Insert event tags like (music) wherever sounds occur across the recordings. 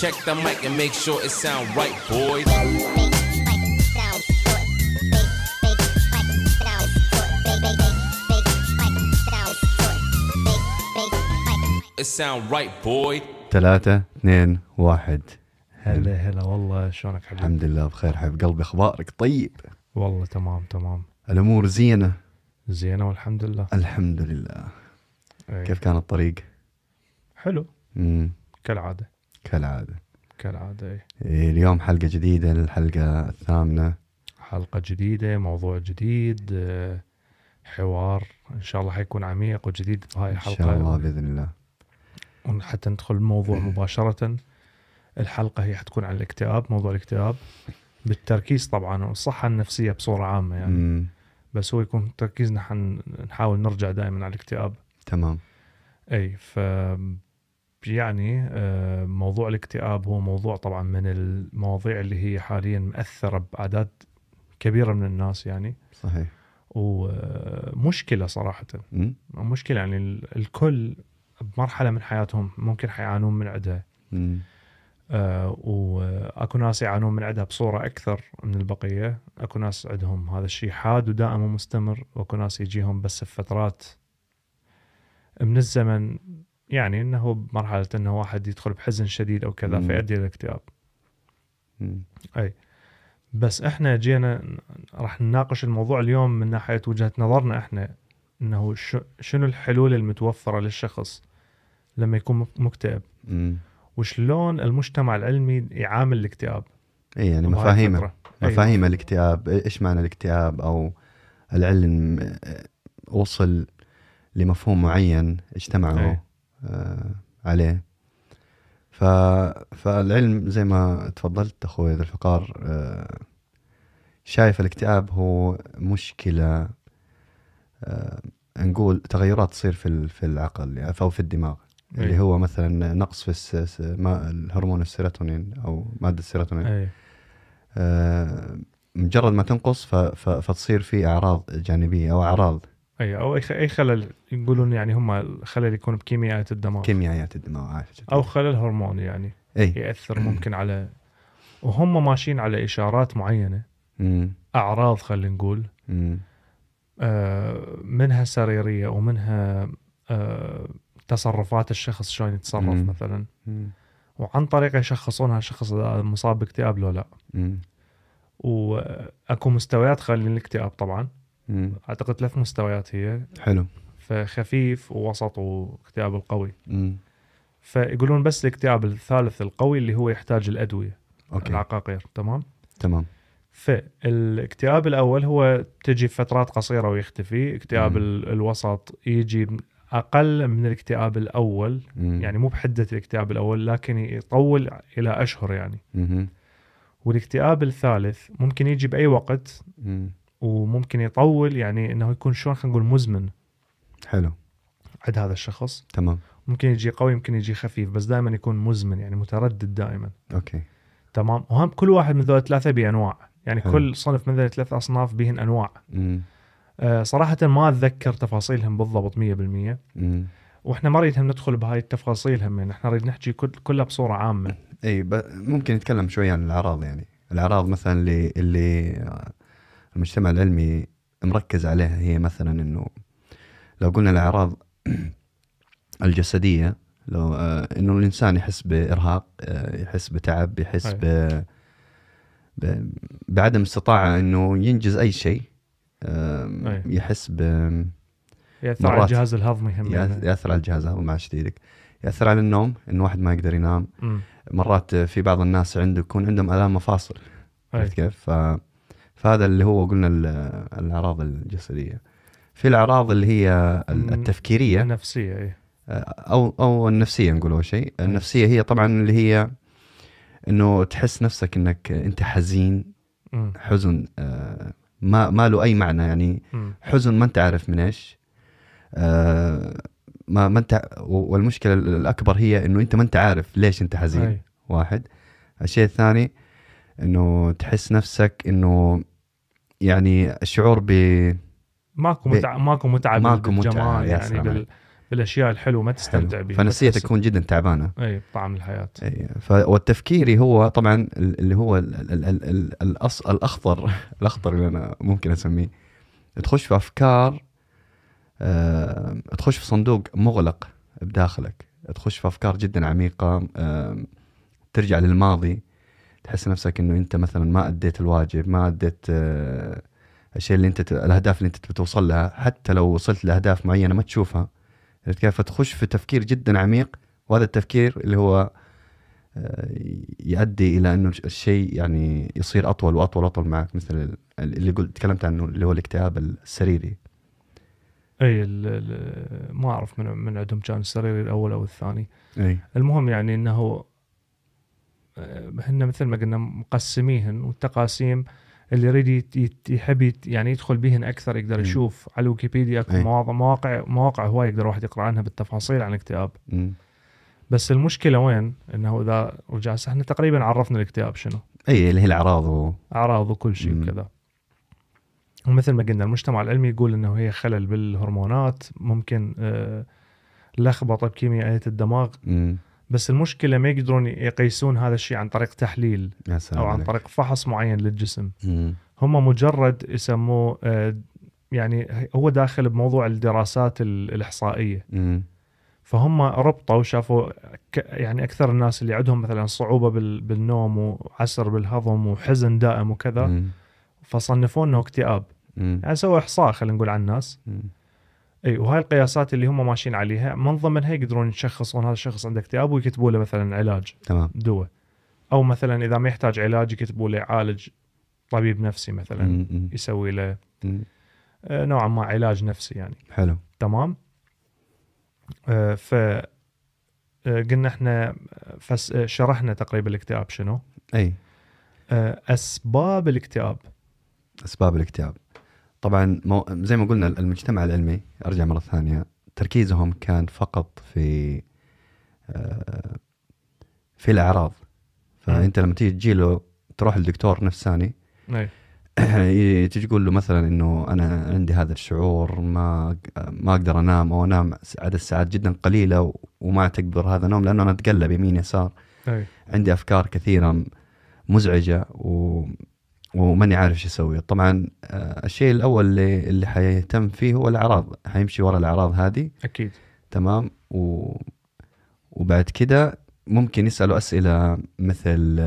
Check the mic and make sure it sound right, boys. It sound right, boy. ثلاثة اثنين واحد. هلا هلا. والله شلونك حبيبي؟ الحمد لله بخير حبيب قلبي. أخبارك طيب؟ والله تمام تمام. الأمور زينة؟ زينة والحمد لله. الحمد لله. إيه. كيف كان الطريق؟ حلو. مم. كالعادة. كالعادة. كالعادة إيه. إيه، اليوم حلقة جديدة الحلقة الثامنة. حلقة جديدة موضوع جديد آه، حوار. إن شاء الله حيكون عميق وجديد بهاي إن شاء الله بإذن الله. حتى ندخل الموضوع (clears throat) مباشرة. الحلقة هي حتكون عن الاكتئاب موضوع الاكتئاب. بالتركيز طبعا والصحة النفسية بصورة عامة يعني. مم. بس هو يكون تركيزنا حن نحاول نرجع دائما على الاكتئاب. تمام. اي ف يعني آه، موضوع الاكتئاب هو موضوع طبعا من المواضيع اللي هي حاليا مأثرة بأعداد كبيرة من الناس يعني. صحيح. ومشكلة صراحة. مم. مشكلة يعني ال- الكل بمرحلة من حياتهم ممكن حيعانون من عندها. آه، وأكو ناس يعانون من عندها بصورة أكثر من البقية. أكو ناس عندهم هذا الشيء حاد ودائم ومستمر وأكو ناس يجيهم بس بفترات من الزمن يعني إنه بمرحلة إنه واحد يدخل بحزن شديد أو كذا. فيؤدي إلى الاكتئاب مم. بس إحنا جينا راح نناقش الموضوع اليوم من ناحية وجهة نظرنا إحنا إنه شنو الحلول المتوفرة للشخص لما يكون مك- مكتئب. وشلون المجتمع العلمي يعامل الاكتئاب إي يعني مفاهيمه مفاهيم الاكتئاب إيش معنى الاكتئاب أو العلم آه، وصل لمفهوم معين اجتمعوا أي. آه عليه. ف... فالعلم زي ما تفضلت أخوي ذا الفقار آه شايف الاكتئاب هو مشكلة آه نقول تغيرات تصير في في العقل أو في الدماغ. أي. اللي هو مثلا نقص في الس... ما الهرمون السيروتونين أو مادة السيروتونين. آه، مجرد ما تنقص ف... ف... فتصير في أعراض جانبية أو أعراض أي أو أي خلل يقولون يعني هم الخلل يكون بكيميائيات الدماغ كيميائيات الدماغ عارف أو خلل هرموني يعني إي يأثر ممكن على (clears throat) وهم ماشيين على إشارات معينة مم. أعراض خلينا نقول مم. آه، منها سريرية ومنها آه، تصرفات الشخص شلون يتصرف مم. مثلا مم. وعن طريقه يشخصون هالشخص هذا مصاب باكتئاب لو لا مم. وأكو مستويات خلينا الاكتئاب طبعا مم. أعتقد ثلاث مستويات هي حلو فخفيف ووسط واكتئاب القوي مم. فيقولون بس الاكتئاب الثالث القوي اللي هو يحتاج الأدوية أوكي العقاقير تمام تمام فالاكتئاب الأول هو تجي فترات قصيرة ويختفي اكتئاب مم. ال- الوسط يجي أقل من الاكتئاب الأول مم. يعني مو بحدة الاكتئاب الأول لكن يطول إلى أشهر يعني مم. والاكتئاب الثالث ممكن يجي بأي وقت مم. وممكن يطول يعني إنه يكون شلون خلينا نقول مزمن. حلو. عند هذا الشخص. تمام. ممكن يجي قوي ممكن يجي خفيف بس دائما يكون مزمن يعني متردد دائما. أوكي. تمام. وهم كل واحد من ذول الثلاثة بانواع يعني حلو. كل صنف من ذول الثلاث أصناف بهن أنواع. مم. أه صراحة ما أتذكر تفاصيلهم بالضبط 100% مم. وإحنا ما نريد ندخل بهاي التفاصيل هم يعني إحنا نريد نحكي كل كلها بصورة عامة. إي ب... ممكن نتكلم شوي عن الأعراض يعني. الأعراض مثلا اللي اللي آه، المجتمع العلمي مركز عليها هي مثلا إنه لو قلنا الأعراض الجسدية لو آه، إنه الإنسان يحس بإرهاق آه، يحس بتعب يحس. ب... ب... بعدم استطاعة إنه ينجز أي شيء. يحس ب يأثر على الجهاز الهضمي هم يعني. يأثر على الجهاز هذا مع شديدك يأثر على النوم انه واحد ما يقدر ينام. مرات في بعض الناس عنده يكون عندهم الام مفاصل. عرفت كيف؟ ف... فهذا اللي هو قلنا ال- الأعراض الجسدية. في الأعراض اللي هي. التفكيرية النفسية اي أو أو النفسية نقول أول شيء، النفسية هي طبعا اللي هي إنه تحس نفسك إنك أنت حزين. حزن آه، ما ما له أي معنى يعني. حزن ما أنت عارف من إيش آه، ما ما انت والمشكلة الأكبر هي إنه أنت ما أنت عارف ليش أنت حزين. واحد الشيء الثاني إنه تحس نفسك إنه يعني الشعور ب ماكو متع... ماكو متعة ماكو متعة، يعني بال... بالأشياء الحلوة ما تستمتع. بها فنفسيتك تكون جدا تعبانة. إي طعم الحياة. أي. ف... والتفكيري هو طبعا ال- اللي هو ال... ال... ال... ال... الأص... الأخضر (laughs) الأخضر اللي أنا ممكن أسميه. تخش في أفكار آه... تخش في صندوق مغلق بداخلك. تخش في أفكار جدا عميقة آه... ترجع للماضي. تحس نفسك إنه أنت مثلا ما أديت الواجب ما أديت آه... الشيء اللي أنت. الأهداف اللي أنت تبي توصل لها حتى لو وصلت لأهداف معينة ما تشوفها. كيف؟ فتخش في تفكير جدا عميق وهذا التفكير اللي هو آه، يؤدي إلى إنه الشيء يعني يصير أطول وأطول وأطول معك مثل ال- اللي قلت تكلمت عنه اللي هو الاكتئاب السريري أي ال- ال- ما أعرف من من عندهم كان السريري الأول أو الثاني. أي. المهم يعني إنه هن مثل ما قلنا مقسميهن والتقاسيم اللي يريد يحب يعني يدخل بهن أكثر يقدر. يشوف على ويكيبيديا أكو أي. مواضع مواقع مواقع هواي يقدر واحد يقرأ عنها بالتفاصيل عن الاكتئاب. بس المشكلة وين؟ إنه إذا رجع إحنا تقريبا عرفنا الاكتئاب شنو إي اللي هي الأعراض و... أعراض وكل شيء. وكذا ومثل ما قلنا المجتمع العلمي يقول إنه هي خلل بالهرمونات ممكن آه، لخبطة بكيميائية الدماغ مم. بس المشكلة ما يقدرون يقيسون هذا الشيء عن طريق تحليل أو عن. طريق فحص معين للجسم مم. هم مجرد يسموه آه، يعني هو داخل بموضوع الدراسات ال- الإحصائية مم. فهم ربطوا وشافوا ك- يعني أكثر الناس اللي عندهم مثلا صعوبة بال- بالنوم وعسر بالهضم وحزن دائم وكذا مم. فصنفوه إنه اكتئاب مم. يعني سووا إحصاء خلينا نقول على الناس مم. إي وهاي القياسات اللي هم ماشيين عليها من ضمنها يقدرون يشخصون هذا الشخص عنده اكتئاب ويكتبوا له مثلا علاج تمام. دواء أو مثلا إذا ما يحتاج علاج يكتبوا له يعالج طبيب نفسي مثلا مم. يسوي له. آه، نوعا ما علاج نفسي يعني. حلو. تمام؟ آه، ف آه، قلنا إحنا فس شرحنا تقريبا الاكتئاب شنو؟ إي. آه، أسباب الاكتئاب. أسباب الاكتئاب. طبعا مو... زي ما قلنا المجتمع العلمي أرجع مرة ثانية تركيزهم كان فقط في آه، في الأعراض. فأنت لما تيجي تجيله تروح للدكتور نفساني أي. (clears throat) تيجي تقول له مثلا إنه أنا عندي هذا الشعور ما ما أقدر أنام أو أنام عدد ساعات جدا قليلة وما اعتبر هذا نوم لأنه أنا أتقلب يمين يسار. عندي أفكار كثيرة مزعجة و... وماني عارف إيش أسوي طبعا آه، الشيء الأول اللي اللي حيهتم فيه هو الأعراض. حيمشي ورا الأعراض هذه. أكيد. تمام؟ و... وبعد كده ممكن يسألوا أسئلة مثل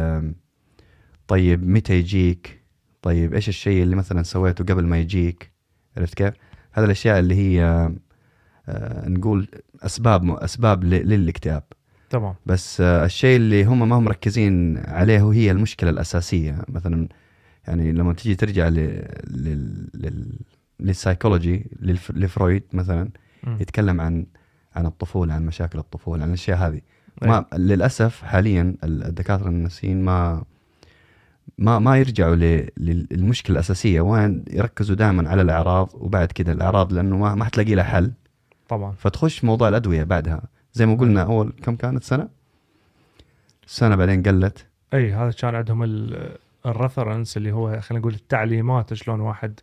طيب متى يجيك؟ طيب إيش الشيء اللي مثلا سويته قبل ما يجيك؟ عرفت كيف؟ هذه الأشياء اللي هي آه، نقول أسباب أسباب للاكتئاب. تمام. بس آه، الشيء اللي هم ما هم مركزين عليه هي المشكلة الأساسية. مثلا يعني لما تيجي ترجع. لل... لل... للسايكولوجي للف... لفرويد مثلا مم. يتكلم عن عن الطفولة عن مشاكل الطفولة عن الأشياء هذه أي. ما للأسف حاليا الدكاترة النفسيين ما ما ما يرجعوا للمشكلة الأساسية وين يركزوا دائما على الأعراض وبعد كده الأعراض لأنه ما ما حتلاقي لها حل طبعا فتخش موضوع الأدوية بعدها زي ما قلنا أول كم كانت سنة سنة بعدين قلت اي هذا كان عندهم ال- الرفرنس اللي هو خلينا نقول التعليمات شلون واحد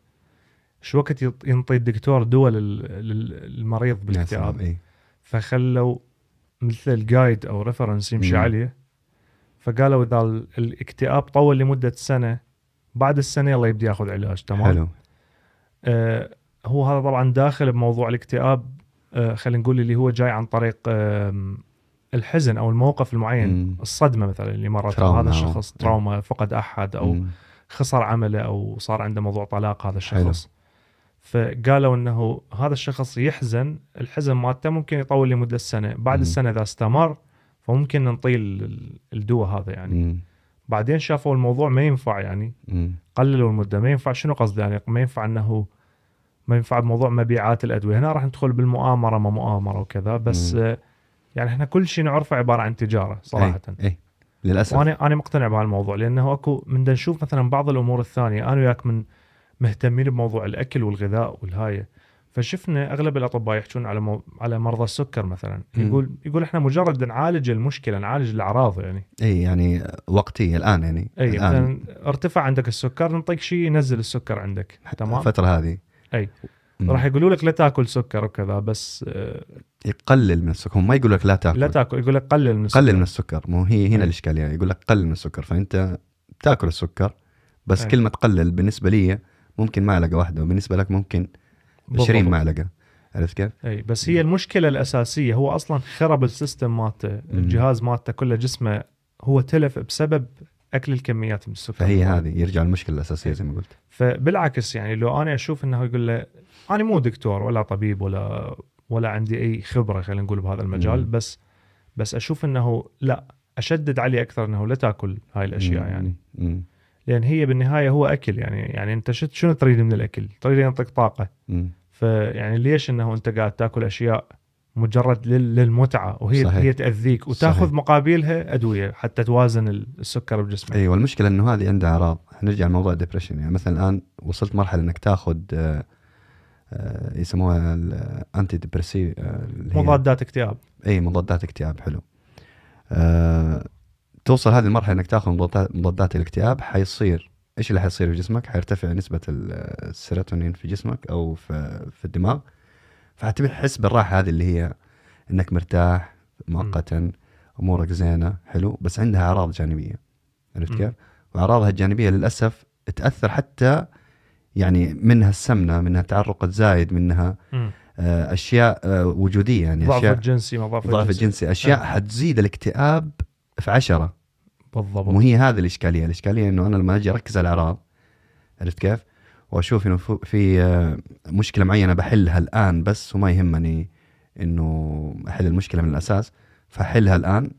شو وقت ينطي الدكتور دواء لل- للمريض بالاكتئاب. اي فخلوا مثل الجايد أو ريفرنس يمشي مم. عليه. فقالوا إذا ال- الاكتئاب طول لمدة سنة بعد السنة يلا يبدا ياخذ علاج تمام؟ حلو. آه هو هذا طبعا داخل بموضوع الاكتئاب آه خلينا نقول اللي هو جاي عن طريق آم، الحزن أو الموقف المعين مم. الصدمة مثلا اللي مرت هذا الشخص تراوما فقد أحد أو مم. خسر عمله أو صار عنده موضوع طلاق هذا حلو. الشخص فقالوا إنه هذا الشخص يحزن الحزن مالته ممكن يطول لمدة سنة بعد مم. السنة إذا استمر فممكن نعطيه ال- الدواء هذا يعني مم. بعدين شافوا الموضوع ما ينفع يعني مم. قللوا المدة ما ينفع شنو قصدي يعني ما ينفع إنه ما ينفع بموضوع مبيعات الأدوية هنا راح ندخل بالمؤامرة ما مؤامرة وكذا بس مم. يعني إحنا كل شيء نعرفه عبارة عن تجارة صراحة. اي اي للأسف. وأنا أنا مقتنع بهالموضوع لأنه اكو من نشوف مثلا بعض الأمور الثانية أنا وياك من مهتمين بموضوع الأكل والغذاء والهايه فشفنا أغلب الأطباء يحكون على مو... على مرضى السكر مثلا. يقول يقول إحنا مجرد نعالج المشكلة نعالج الأعراض يعني. اي يعني وقتي الآن يعني. اي الآن. مثلا ارتفع عندك السكر نعطيك شيء ينزل السكر عندك. تمام؟ الفترة هذه. مم. راح يقولوا لك لا تاكل سكر وكذا بس آه، يقلل من السكر. هم ما يقول لك لا تاكل. لا تاكل يقول لك قلل من السكر قلل من السكر. مو هي هنا أي. الإشكالية. يقول لك قلل من السكر فأنت تاكل السكر بس أي. كلمة تقلل بالنسبة لي ممكن معلقة واحدة وبالنسبة لك ممكن 20 بالضبط. معلقة. عرفت كيف؟ اي بس هي المشكلة الأساسية هو أصلا خرب ال system مالته الجهاز مالته كله جسمه هو تلف بسبب أكل الكميات من السكر. فهي هذه يرجع المشكلة الأساسية زي ما قلت. فبالعكس يعني لو أنا أشوف إنه يقول له أنا مو دكتور ولا طبيب ولا ولا عندي أي خبرة خلينا نقول بهذا المجال مم. بس بس أشوف إنه لا أشدد عليه أكثر إنه لا تأكل هاي الأشياء مم. يعني مم. لأن هي بالنهاية هو أكل يعني يعني أنت شنو تريد من الأكل؟ تريد ينطيك طاقة مم. فيعني ليش إنه أنت قاعد تأكل أشياء مجرد لل- للمتعة وهي صحيح. هي تأذيك وتأخذ صحيح. مقابلها أدوية حتى توازن السكر بجسمك اي والمشكلة إنه هذه عندها أعراض نرجع لموضوع ال depression يعني مثلا الآن وصلت مرحلة إنك تأخذ آه، يسموها ال anti-depressant مضادات اكتئاب إي مضادات اكتئاب حلو آه، توصل هذه المرحلة إنك تأخذ مضادات, مضادات الاكتئاب حيصير إيش اللي حيصير في جسمك؟ حيرتفع نسبة ال- السيروتونين في جسمك أو في, في الدماغ فحتحس بالراحة هذه اللي هي إنك مرتاح مؤقتا أمورك زينة حلو بس عندها أعراض جانبية عرفت. كيف؟ وأعراضها الجانبية للأسف تأثر حتى يعني منها السمنة منها التعرق الزايد منها. آه، أشياء آه، وجودية يعني ضعف أشياء الجنسي ما ضعف الجنسي. الجنسي. أشياء آه. حتزيد الاكتئاب في عشرة. بالضبط. مو هي هذه الإشكالية. الإشكالية إنه أنا لما أجي أركز على الأعراض عرفت كيف؟ وأشوف إنه في آه، مشكلة معينة بحلها الآن بس وما يهمني إنه أحل المشكلة من الأساس فاحلها الآن.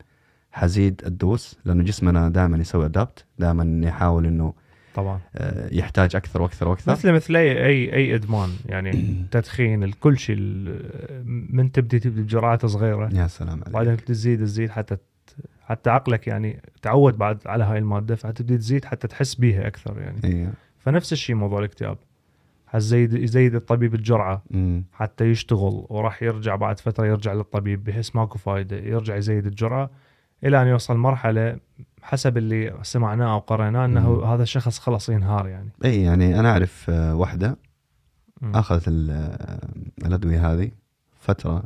حزيد الدوس لأنه جسمنا دائما يسوي أدابت دائما يحاول إنه طبعا. آه، يحتاج أكثر وأكثر وأكثر. مثل مثل اي اي أي إدمان يعني (clears throat) تدخين الكل شيء من تبدي تبدي بجرعات صغيرة. يا سلام عليك. بعدين تزيد تزيد حتى حتى عقلك يعني تعود بعد على هاي المادة فتبدي تزيد حتى تحس بيها أكثر يعني. إيه. فنفس الشيء موضوع الاكتئاب. حزيد يزيد الطبيب الجرعة أمم. حتى يشتغل وراح يرجع بعد فترة يرجع للطبيب بحس ماكو فايدة يرجع يزيد الجرعة إلى أن يوصل مرحلة حسب اللي سمعناه أو قريناه إنه مم. هذا الشخص خلص ينهار يعني إي يعني أنا أعرف آه، واحدة. أخذت آه، الأدوية هذه فترة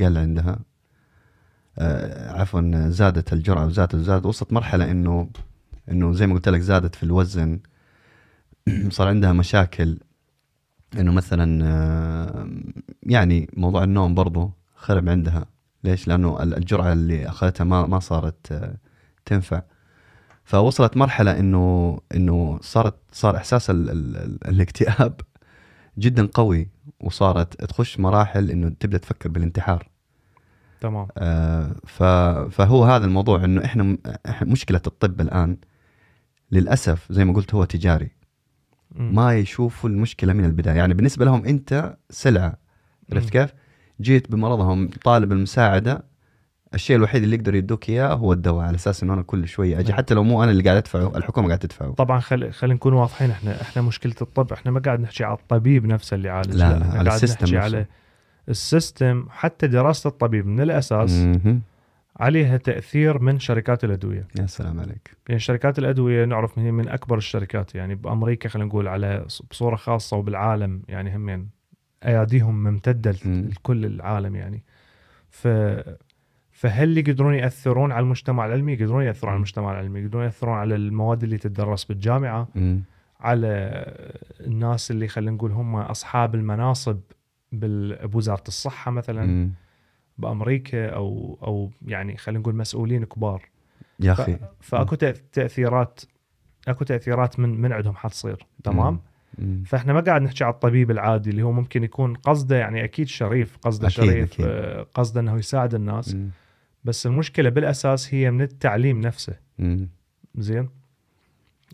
قل عندها آه، عفوا زادت الجرعة وزادت وزادت وصلت مرحلة إنه إنه زي ما قلت لك زادت في الوزن (clears throat) صار عندها مشاكل إنه مثلا يعني موضوع النوم برضو خرب عندها ليش؟ لأنه ال- الجرعة اللي أخذتها ما ما صارت تنفع فوصلت مرحلة إنه إنه صارت صار إحساس ال ال ال الاكتئاب جدا قوي وصارت تخش مراحل إنه تبدأ تفكر بالانتحار تمام آه، فهو هذا الموضوع إنه إحنا مشكلة الطب الآن للأسف زي ما قلت هو تجاري. ما يشوفوا المشكلة من البداية يعني بالنسبة لهم أنت سلعة عرفت. كيف؟ جيت بمرضهم طالب المساعدة الشيء الوحيد اللي يقدر يدوك إياه هو الدواء على أساس إنه أنا كل شوية أجي نعم. حتى لو مو أنا اللي قاعد أدفعه الحكومة قاعد تدفعه طبعا خل... خلينا نكون واضحين إحنا إحنا مشكلة الطب إحنا ما قاعد نحكي على الطبيب نفسه اللي يعالج لا، لا، إحنا على قاعد ال system نحكي. على ال system حتى دراسة الطبيب من الأساس مهم. عليها تأثير من شركات الأدوية يا سلام عليك يعني شركات الأدوية نعرف هي من أكبر الشركات يعني بأمريكا خلينا نقول على بصورة خاصة وبالعالم يعني همين أياديهم ممتدة مم. لكل العالم يعني ف فهل يقدرون يأثرون على المجتمع العلمي؟ يقدرون يأثرون على المجتمع العلمي، يقدرون يأثرون على المواد اللي تدرس بالجامعة، مم. على الناس اللي خلينا نقول هم أصحاب المناصب بوزارة الصحة مثلا مم. بأمريكا أو أو يعني خلينا نقول مسؤولين كبار يا أخي فأكو تأثيرات أكو تأثيرات من من عندهم حتصير تمام مم. فإحنا ما قاعد نحكي على الطبيب العادي اللي هو ممكن يكون قصده يعني أكيد شريف قصده أكيد، شريف أكيد. آه، قصده إنه يساعد الناس مم. بس المشكلة بالأساس هي من التعليم نفسه. مم. زين؟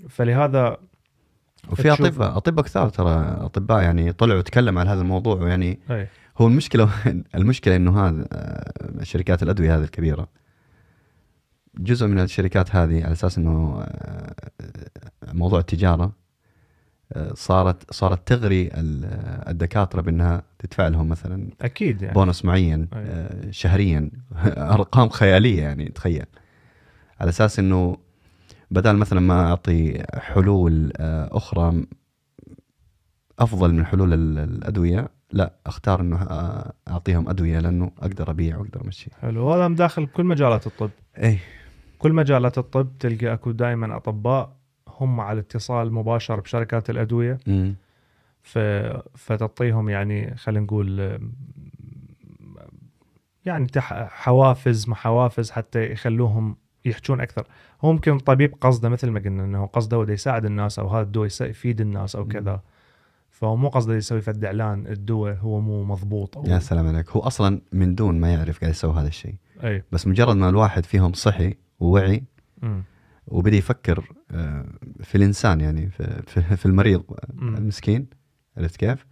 فلهذا وفي اطباء أطباء كثار ترى أطباء يعني طلعوا وتكلموا عن هذا الموضوع. ويعني أي. هو المشكلة المشكلة إنه هذا آه، شركات الأدوية هذه الكبيرة جزء من الشركات هذه على أساس إنه آه، موضوع التجارة صارت صارت تغري ال- الدكاترة بأنها تدفع لهم مثلا أكيد يعني. بونص معين أي. آه، شهريا. (laughs) أرقام خيالية يعني تخيل. على أساس إنه بدل مثلا ما أعطي حلول آه، أخرى أفضل من حلول ال- الأدوية لا أختار إنه آه، أعطيهم أدوية لأنه أقدر أبيع وأقدر أمشي. حلو. هذا داخل كل مجالات الطب. اي كل مجالات الطب تلقى أكو دائما أطباء هم على اتصال مباشر بشركات الأدوية. ف... فتعطيهم يعني خلينا نقول يعني تح... حوافز ما حوافز حتى يخلوهم يحجون أكثر. هو ممكن الطبيب قصده مثل ما قلنا إنه قصده هو دا يساعد الناس أو هذا الدواء يفيد الناس أو كذا. فهو مو قصده يسوي فد إعلان الدواء هو مو مضبوط أو يا سلام عليك. هو أصلا من دون ما يعرف قاعد يسوي هذا الشيء. أي. بس مجرد ما الواحد فيهم صحي ووعي أمم. وبدأ يفكر آه، في الإنسان يعني في, في, المريض. المسكين عرفت كيف؟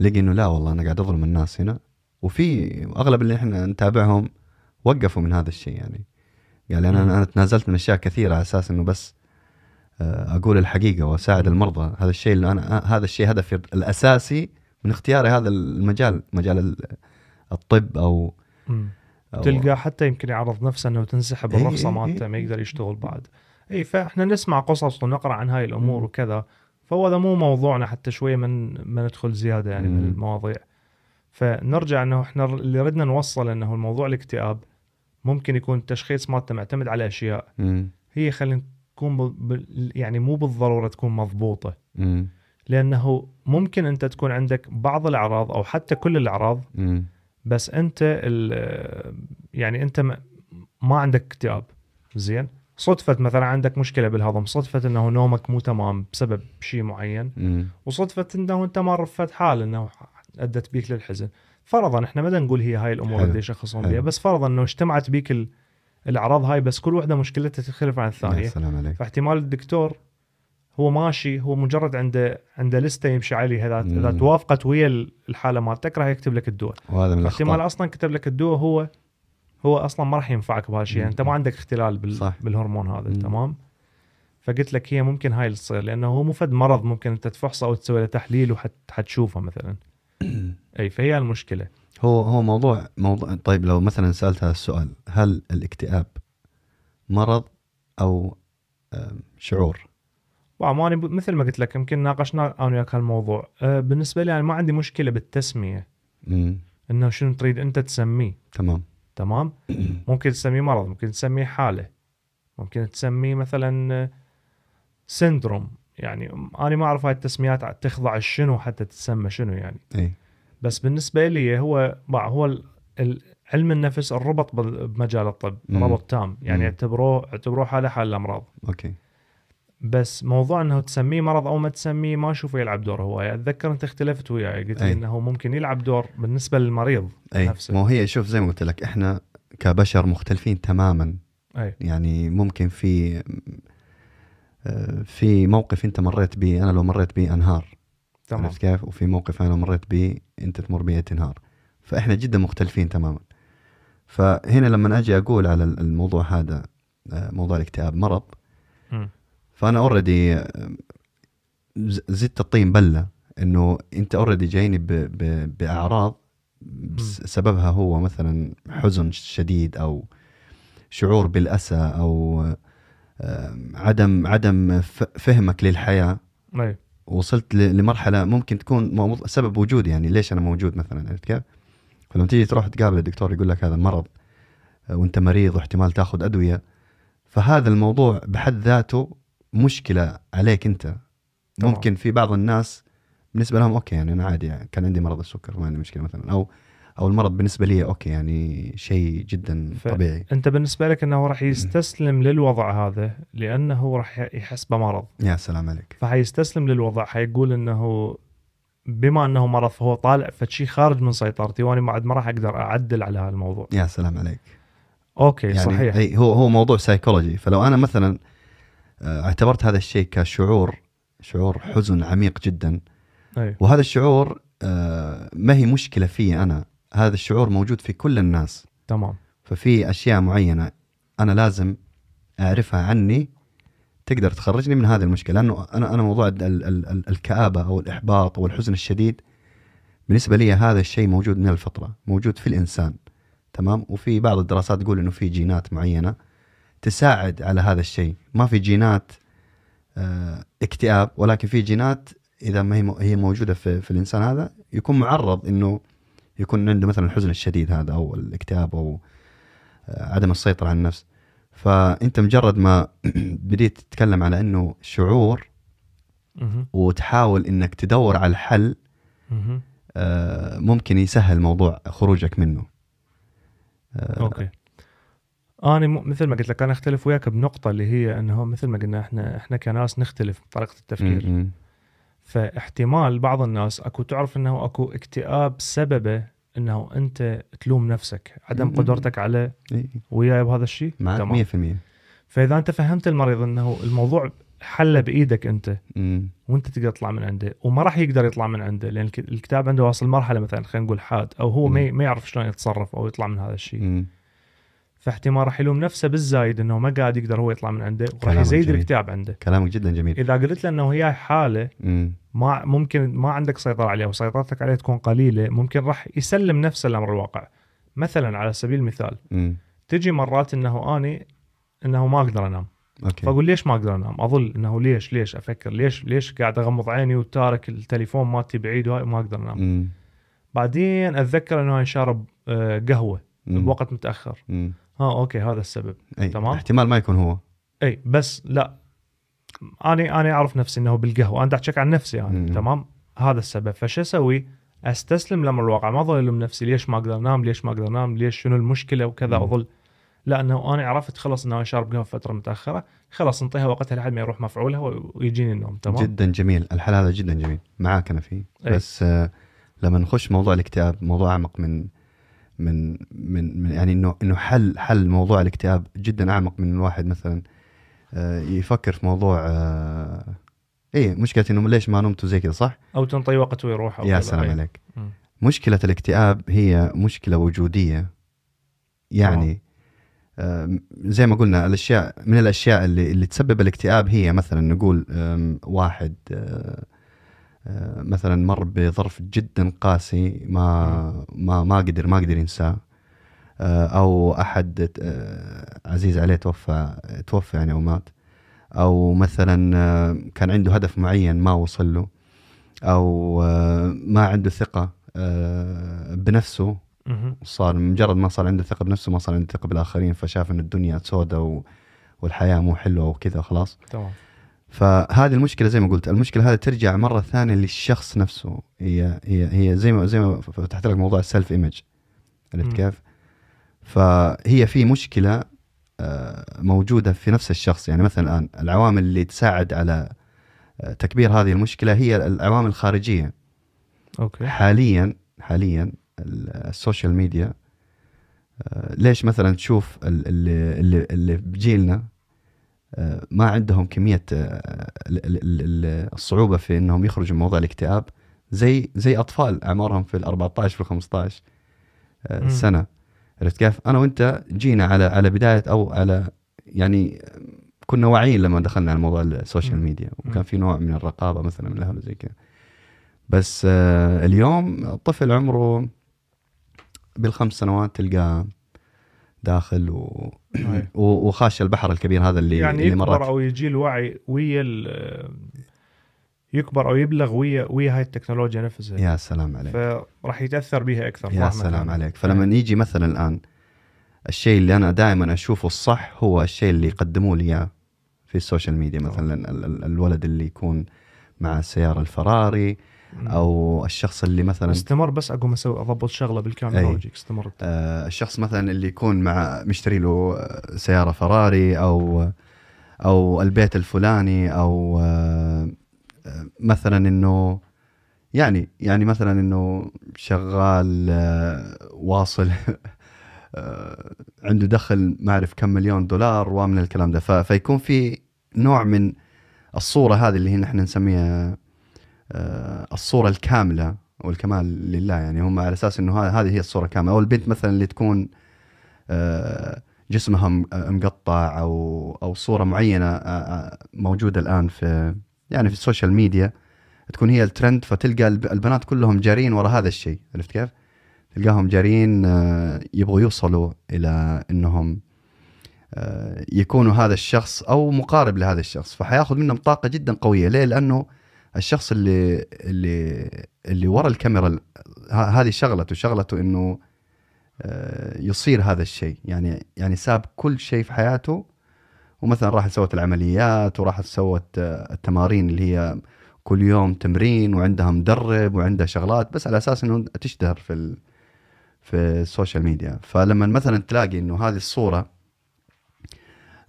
لقي إنه لا والله أنا قاعد أظلم الناس هنا وفي أغلب اللي إحنا نتابعهم وقفوا من هذا الشيء يعني قال أنا. أنا تنازلت من أشياء كثيرة على أساس إنه بس آه، أقول الحقيقة وأساعد المرضى هذا الشيء اللي أنا آه، هذا الشيء هدفي الأساسي من اختياري هذا المجال مجال ال- الطب أو تلقى حتى يمكن يعرض نفسه إنه تنسحب إيه الرخصة إيه مالته إيه ما إيه. يقدر يشتغل بعد اي فإحنا نسمع قصص ونقرأ عن هاي الأمور مم. وكذا فهو هذا مو موضوعنا حتى شوية من ما ندخل زيادة يعني من. المواضيع فنرجع إنه إحنا اللي ردنا نوصل إنه الموضوع الاكتئاب ممكن يكون التشخيص مالته معتمد على أشياء مم. هي خلينا بال- بال- يعني مو بالضرورة تكون مضبوطة مم. لأنه ممكن أنت تكون عندك بعض الأعراض أو حتى كل الأعراض. بس أنت ال- يعني أنت ما- ما عندك اكتئاب زين صدفة مثلا عندك مشكلة بالهضم صدفة إنه نومك مو تمام بسبب شيء معين مم. وصدفة إنه أنت مر بفد حال إنه أدت بيك للحزن فرضا إحنا ما نقول هي هاي الأمور. اللي يشخصون. بها بس فرضا إنه اجتمعت بيك ال- الأعراض هاي بس كل وحده مشكلتها تختلف عن يا الثانية سلام عليك فاحتمال الدكتور هو ماشي هو مجرد عنده عنده لستة يمشي عليها اذا إذا. توافقت ويا الحالة مالتك راح يكتب لك الدواء وهذا من احتمال الاخطاء أصلا كتب لك الدواء هو هو أصلا ما راح ينفعك بهالشيء يعني أنت ما. عندك اختلال بال صح. بالهرمون هذا مم. تمام فقلت لك هي ممكن هاي اللي تصير لأنه هو مو فد مرض ممكن أنت تفحصه أو تسوي له تحليل وحتشوفه مثلا (clears throat) أي فهي المشكلة هو هو موضوع موضوع طيب لو مثلا سألت هذا السؤال هل الاكتئاب مرض أو شعور؟ ما مثل ما قلت لك يمكن ناقشنا أنا وياك هالموضوع أه بالنسبة لي أنا ما عندي مشكلة بالتسمية مم. إنه شنو تريد أنت تسميه تمام تمام؟ (clears throat) ممكن تسميه مرض ممكن تسميه حالة ممكن تسميه مثلا سندروم. يعني أنا ما أعرف هاي التسميات تخضع شنو حتى تسمى شنو يعني. إي. بس بالنسبة لي هو هو علم النفس الربط بمجال الطب مم. ربط تام. يعني. اعتبروه اعتبروه حالة حال الأمراض. okay. بس موضوع إنه تسميه مرض أو ما تسميه ما أشوفه يلعب دور هواي أتذكر أنت اختلفت وياي قلت لي أي. إنه ممكن يلعب دور بالنسبة للمريض أي نفسه. مو هي شوف زي ما قلت لك إحنا كبشر مختلفين تماما أي يعني ممكن في آه، في موقف أنت مريت به أنا لو مريت به أنهار تمام عرفت كيف؟ وفي موقف أنا مريت به أنت تمر به تنهار فإحنا جدا مختلفين تماما فهنا لما أجي أقول على الموضوع هذا آه، موضوع الاكتئاب مرض. فأنا already زدت الطين بلة إنه أنت already جايني ب- ب- بأعراض سببها هو مثلا حزن شديد أو شعور بالأسى أو عدم عدم فهمك للحياة. أي. وصلت لمرحلة ممكن تكون سبب وجودي يعني ليش أنا موجود مثلا عرفت كيف؟ فلما تيجي تروح تقابل الدكتور يقول لك هذا مرض آه، وأنت مريض واحتمال تأخذ أدوية فهذا الموضوع بحد ذاته مشكلة عليك أنت. طبعاً. ممكن في بعض الناس بالنسبة لهم okay يعني أنا عادي يعني كان عندي مرض السكر ما عندي مشكلة مثلا. أو أو المرض بالنسبة لي okay يعني شيء جدا ف- طبيعي. أنت بالنسبة لك إنه راح يستسلم للوضع هذا لأنه راح يحس بمرض. يا سلام عليك. فحيستسلم للوضع حيقول إنه بما إنه مرض فهو طالع فشي خارج من سيطرتي وأنا بعد ما راح أقدر أعدل على هالموضوع. يا سلام عليك. okay يعني صحيح. هو هو موضوع سايكولوجي فلو أنا مثلا اعتبرت هذا الشيء كشعور شعور حزن عميق جدا. اي وهذا الشعور آه، ما هي مشكلة في أنا؟ هذا الشعور موجود في كل الناس. تمام. ففي أشياء معينة أنا لازم أعرفها عني تقدر تخرجني من هذه المشكلة. لأنه أنا أنا موضوع ال ال ال الكآبة أو الإحباط أو الحزن الشديد بالنسبة لي هذا الشيء موجود من الفطرة موجود في الإنسان. تمام؟ وفي بعض الدراسات تقول إنه في جينات معينة. تساعد على هذا الشيء ما في جينات آه، اكتئاب ولكن في جينات إذا ما هي مو- هي موجودة في, في الإنسان هذا يكون معرض إنه يكون عنده مثلا الحزن الشديد هذا أو الاكتئاب أو آه، عدم السيطرة على النفس فأنت مجرد ما (clears throat) بديت تتكلم على إنه شعور. وتحاول إنك تدور على الحل. آه، ممكن يسهل موضوع خروجك منه أوكي أنا م- مثل ما قلت لك أنا أختلف وياك بنقطة اللي هي إنه مثل ما قلنا إحنا إحنا كناس نختلف بطريقة التفكير. م- م- فاحتمال بعض الناس أكو تعرف إنه أكو اكتئاب سببه إنه أنت تلوم نفسك عدم. قدرتك على وياي بهذا الشيء؟ معك 100% فإذا أنت فهمت المريض إنه الموضوع حله بإيدك أنت وأنت تقدر تطلع من عنده وما راح يقدر يطلع من عنده لأن الك- الكتاب عنده واصل مرحلة مثلا خلينا نقول حاد أو هو ما ما يعرف شلون يتصرف أو يطلع من هذا الشيء. فاحتمال راح يلوم نفسه بالزايد إنه ما قاعد يقدر هو يطلع من عنده وراح يزيد. الاكتئاب عنده. كلامك جدا جميل. إذا قلت له إنه هي حالة ما ممكن ما عندك سيطرة عليها وسيطرتك عليها تكون قليلة ممكن راح يسلم نفسه لأمر الواقع. مثلا على سبيل المثال م- تجي مرات إنه اني إنه ما أقدر أنام. okay. فأقول ليش ما أقدر أنام؟ أظل إنه ليش ليش أفكر؟ ليش ليش قاعد أغمض عيني وتارك التليفون مالتي بعيد وهاي ما أقدر أنام؟ م- بعدين أتذكر إنه أنا شارب آه، قهوة بوقت متأخر. م- ها okay هذا السبب. أي. تمام. احتمال ما يكون هو. أي بس لا. أنا أنا أعرف نفسي إنه بالقهوة. أنا احكي عن نفسي يعني مم. تمام؟ هذا السبب. فشو أسوي؟ أستسلم لامر الواقع ما اظل الوم نفسي. ليش ما أقدر أنام؟ ليش ما أقدر أنام؟ ليش؟ شنو المشكلة؟ وكذا. أظل. لا انه أنا عرفت خلص إنه أنا شارب قهوة فترة متأخرة. خلاص انطيها وقتها لحد ما يروح مفعولها ويجيني النوم تمام؟ جدا جميل. الحل هذا جدا جميل. معاك أنا فيه. أي. بس آه لما نخش موضوع الاكتئاب موضوع أعمق من من من, من يعني إنه إنه حل حل موضوع الاكتئاب جدا أعمق من الواحد مثلا آه يفكر في موضوع آه إيه مشكلة إنه ليش ما نمت وزي كذا صح؟ أو تنطي وقت ويروح أو يا. سلام. عليك. مشكلة الاكتئاب هي مشكلة وجودية يعني زي ما قلنا الأشياء من الأشياء اللي اللي تسبب الاكتئاب هي مثلا نقول واحد آه، مثلا مر بظرف جدا قاسي ما ما ما قدر ما قدر ينساه. آه، أو أحد آه، عزيز عليه توفى توفى يعني أو مات. أو مثلا آه، كان عنده هدف معين ما وصل له. أو آه، ما عنده ثقة آه، بنفسه. صار مجرد ما صار عنده ثقة بنفسه ما صار عنده ثقة بالآخرين فشاف إن الدنيا سوداء. والحياة مو حلوة وكذا خلاص. تمام. فهذه المشكلة زي ما قلت المشكلة هذه ترجع مرة ثانية للشخص نفسه. هي هي هي زي ما زي ما فتحت لك موضوع السيلف ايمج عرفت. كيف؟ فهي في مشكلة آه، موجودة في نفس الشخص. يعني مثلا الآن العوامل اللي تساعد على آه، تكبير هذه المشكلة هي العوامل الخارجية. okay. حاليا حاليا ال- social media آه، ليش مثلا تشوف ال- اللي اللي, اللي بجيلنا ما عندهم كمية آه، ال- ال- ال- الصعوبة في إنهم يخرجوا من موضوع الاكتئاب زي زي أطفال أعمارهم في ال 14 في ال 15 آه،. سنة عرفت كيف؟ أنا وأنت جينا على على بداية أو على يعني كنا واعيين لما دخلنا على موضوع ال social. media وكان. في نوع من الرقابة مثلا من الأهل زي كذا بس آه، اليوم طفل عمره بالخمس سنوات تلقاه داخل (clears throat) و... وخاش البحر الكبير هذا اللي يعني اللي يكبر مرات أو يجي الوعي ويا ال- يكبر أو يبلغ ويا ويا هاي التكنولوجيا نفسها يا سلام عليك فراح يتأثر بها أكثر يا سلام. عليك فلما يجي مثلا الآن الشيء اللي أنا دائما أشوفه الصح هو الشيء اللي يقدموه لي إياه في ال social media. مثلا ال- ال- الولد اللي يكون مع السياره الفراري. أو الشخص اللي مثلا استمر بس أقوم أسوي أضبط شغلة بالكاميرا أي. واجيك استمر آه، الشخص مثلا اللي يكون مع مشتري له آه، سيارة فراري أو أو البيت الفلاني أو آه، آه، مثلا إنه يعني يعني مثلا إنه شغال آه، واصل (laughs) آه، عنده دخل ما أعرف كم مليون دولار ومن الكلام ده. فيكون في نوع من الصورة هذه اللي هي نحن نسميها الصورة الكاملة والكمال لله. يعني هم على أساس إنه هذه هي الصورة الكامله أو البنت مثلا اللي تكون آه، جسمها آه، مقطع أو أو صورة معينة آه، آه، موجودة الآن في يعني في ال social media تكون هي الترند فتلقى الب- البنات كلهم جارين ورا هذا الشيء. عرفت كيف؟ تلقاهم جارين آه، يبغوا يوصلوا إلى إنهم آه، يكونوا هذا الشخص أو مقارب لهذا الشخص. فحياخذ منهم طاقة جدا قوية. ليه؟ لأنه الشخص اللي اللي اللي ورا الكاميرا هذه شغلته شغلته إنه آه، يصير هذا الشيء. يعني يعني ساب كل شيء في حياته ومثلا راح سوت العمليات وراح سوت آه، التمارين اللي هي كل يوم تمرين وعندها مدرب وعندها شغلات بس على أساس إنه تشتهر في في ال social media. فلما مثلا تلاقي إنه هذه الصورة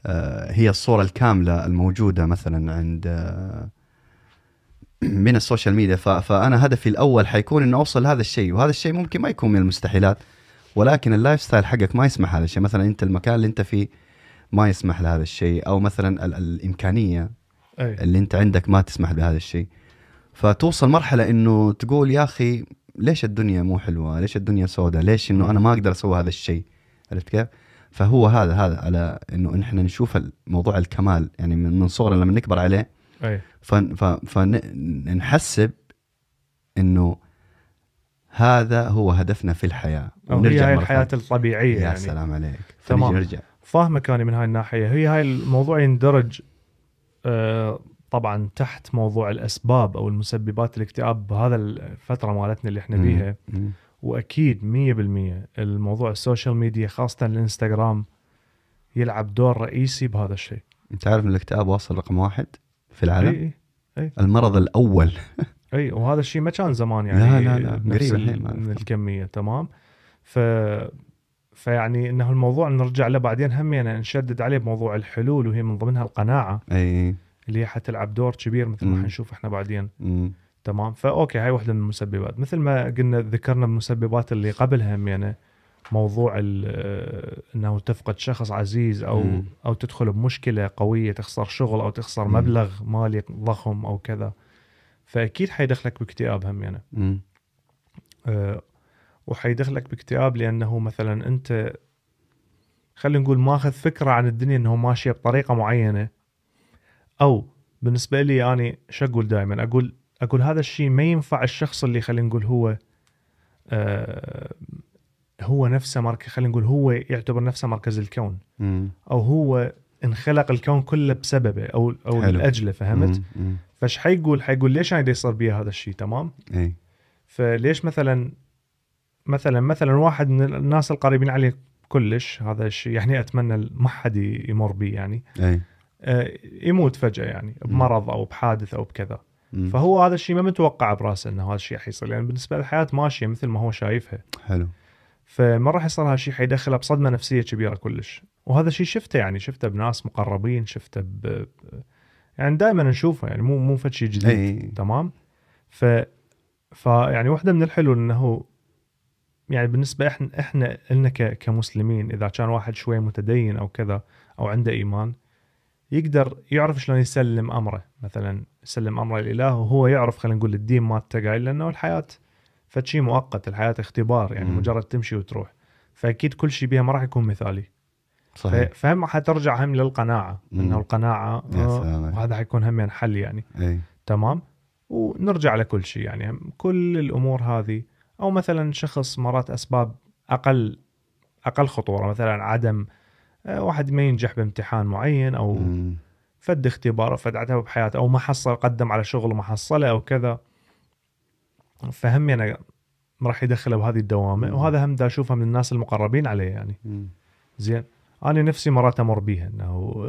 آه، هي الصورة الكاملة الموجودة مثلا عند من ال social media فأنا هدفي الأول حيكون إنه أوصل لهذا الشيء وهذا الشيء ممكن ما يكون من المستحيلات ولكن ال lifestyle حقك ما يسمح هذا الشيء. مثلا أنت المكان اللي أنت فيه ما يسمح لهذا الشيء أو مثلا ال- الإمكانية أي. اللي أنت عندك ما تسمح بهذا الشيء. فتوصل مرحلة إنه تقول يا أخي ليش الدنيا مو حلوة؟ ليش الدنيا سوداء ليش إنه أنا ما أقدر أسوي هذا الشيء؟ عرفت كيف؟ فهو هذا هذا على إنه إحنا نشوف موضوع الكمال يعني من صغرنا لما نكبر عليه أي. فنحسب إنه هذا هو هدفنا في الحياة. أو هي الحياة. الطبيعية يا يعني. سلام عليك. تمام. نرجع فاهمك أنا من هاي الناحية. هي هاي الموضوع يندرج آه، طبعا تحت موضوع الأسباب أو المسببات الاكتئاب بهذا الفترة مالتنا اللي إحنا بيها. وأكيد 100% الموضوع ال social media خاصة الإنستغرام يلعب دور رئيسي بهذا الشيء. انت عارف إن الاكتئاب واصل رقم واحد؟ في العالم. اي المرض الأول. (laughs) اي وهذا الشيء ما كان زمان يعني لا، لا، لا، قريب ال- الحين من. الكمية تمام. ف فيعني إنه الموضوع نرجع له بعدين هم يعني نشدد عليه بموضوع الحلول وهي من ضمنها القناعة. إي. اللي هي حتلعب دور كبير مثل ما. حنشوف إحنا بعدين. مم. تمام. فأوكي هاي واحدة من المسببات. مثل ما قلنا ذكرنا بالمسببات اللي قبلها هم يعني موضوع ال- آه، إنه تفقد شخص عزيز أو مم. أو تدخل بمشكلة قوية تخسر شغل أو تخسر مم. مبلغ مالي ضخم أو كذا فأكيد حيدخلك باكتئاب هم يعني مم. أه وحيدخلك باكتئاب لأنه مثلا أنت خلينا نقول ماخذ فكرة عن الدنيا إنه ماشيه بطريقة معينة أو بالنسبة لي أنا شو أقول دائما أقول أقول هذا الشيء ما ينفع الشخص اللي خلينا نقول هو آه هو نفسه مركز خلينا نقول هو يعتبر نفسه مركز الكون مم. أو هو انخلق الكون كله بسببه أو أو حلو. لأجله فهمت؟ فايش حيقول؟ حيقول ليش أنا يصير بي هذا الشيء تمام؟ اي فليش مثلا مثلا مثلا واحد من الناس القريبين عليه كلش هذا الشيء يعني أتمنى ما حد يمر بيه يعني اي آه، يموت فجأة يعني بمرض أو بحادث أو بكذا مم. فهو هذا الشيء ما متوقع برأسه إنه هذا الشيء حيصير يعني بالنسبة للحياة ماشية مثل ما هو شايفها حلو فما راح يصير هذا الشيء حيدخله بصدمة نفسية كبيرة كلش. وهذا الشيء شفته يعني شفته بناس مقربين شفته ب... يعني دائما نشوفه يعني مو مو فد شيء جديد إي. تمام؟ ف فيعني واحدة من الحلول إنه يعني بالنسبة إحنا إحنا لنا ك- كمسلمين إذا كان واحد شوي متدين أو كذا أو عنده إيمان يقدر يعرف شلون يسلم أمره. مثلا يسلم أمره للاله وهو يعرف خلينا نقول الدين مالته قايل لأنه الحياة فد شيء مؤقت الحياة اختبار يعني مم. مجرد تمشي وتروح فأكيد كل شيء بها ما راح يكون مثالي صحيح فهم حترجع هم للقناعة مم. إنه القناعة آه،. وهذا حيكون هم حل يعني إي تمام ونرجع لكل شيء يعني كل الأمور هذه أو مثلا شخص مرات أسباب أقل أقل خطورة مثلا عدم آه، واحد ما ينجح بامتحان معين أو مم. فد اختبار أو فد عتبه بحياته أو ما حصل قدم على شغل وما حصله أو كذا فهم يعني راح يدخله بهذه الدوامة. وهذا هم دا أشوفه من الناس المقربين عليه يعني. زين أنا نفسي مرات أمر بيها إنه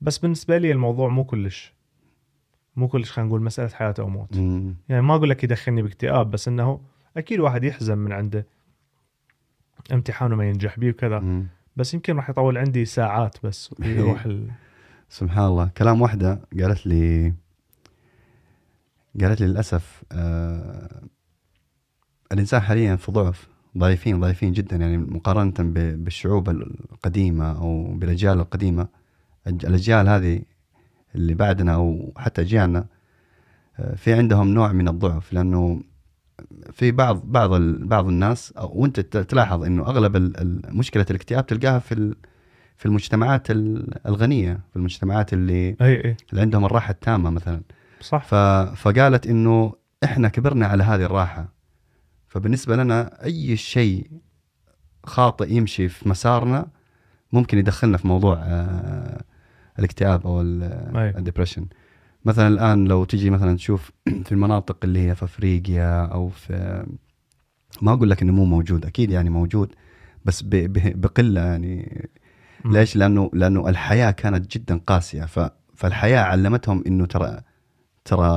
بس بالنسبة لي الموضوع مو كلش مو كلش خلينا نقول مسألة حياة أو موت مم. يعني ما أقول لك يدخلني باكتئاب بس إنه أكيد واحد يحزن من عنده امتحانه ما ينجح بيه وكذا مم. بس يمكن راح يطول عندي ساعات بس ويروح (laughs) ال... سبحان الله كلام واحدة قالت لي قالت لي للأسف آه الإنسان حاليا في ضعف ضعيفين ضعيفين جدا يعني مقارنة ب- بالشعوب القديمة أو بالأجيال القديمة. الج- الأجيال هذه اللي بعدنا أو حتى أجيالنا آه، في عندهم نوع من الضعف لأنه في بعض بعض بعض الناس أو وأنت ت- تلاحظ ال- ال- مشكلة الاكتئاب تلقاها في في المجتمعات ال- الغنية في المجتمعات اللي أي أي. اللي عندهم الراحة التامة مثلا. صح ف... فقالت إنه إحنا كبرنا على هذه الراحة فبالنسبة لنا أي شيء خاطئ يمشي في مسارنا ممكن يدخلنا في موضوع آه، الاكتئاب أو. ال depression مثلا الآن لو تجي مثلا تشوف (clears throat) في المناطق اللي هي في أفريقيا أو في ما أقول لك إنه مو موجود أكيد يعني موجود بس ب- ب- بقلة يعني. ليش؟ لأنه لأنه الحياة كانت جدا قاسية ف فالحياة علمتهم إنه ترى ترى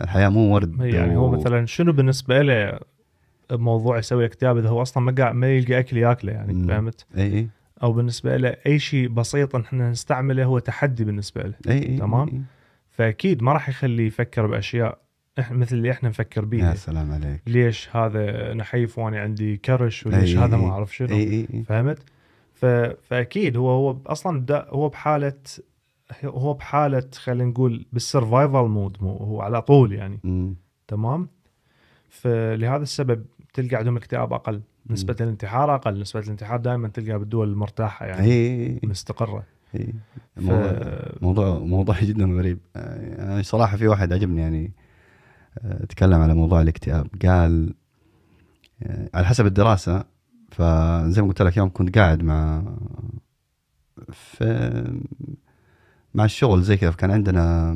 الحياة مو ورد يعني هو مثلا شنو بالنسبة له موضوع يسوي اكتئاب إذا هو أصلا ما ما يلقى أكل ياكله يعني. فهمت؟ إي إي أو بالنسبة له أي شيء بسيط إحنا نستعمله هو تحدي بالنسبة له إي إي تمام. إي. فأكيد ما راح يخليه يفكر بأشياء مثل اللي إحنا نفكر يا بيها سلام عليك ليش هذا نحيف وأنا عندي كرش وليش أي- هذا أي- ما أعرف شنو إي إي إي فهمت؟ فأكيد هو هو أصلا هو بحالة هو بحالة خلينا نقول بال survival mode مو هو على طول يعني مم. تمام؟ فلهذا السبب تلقى عندهم اكتئاب أقل نسبة الانتحار أقل نسبة الانتحار دائما تلقى بالدول المرتاحة يعني اي مستقرة إي. ف... موضوع موضوع جدا غريب يعني صراحة في واحد عجبني يعني آه، تكلم على موضوع الاكتئاب قال آه، على حسب الدراسة فزي ما قلت لك يوم كنت قاعد مع في مع الشغل زي كذا فكان عندنا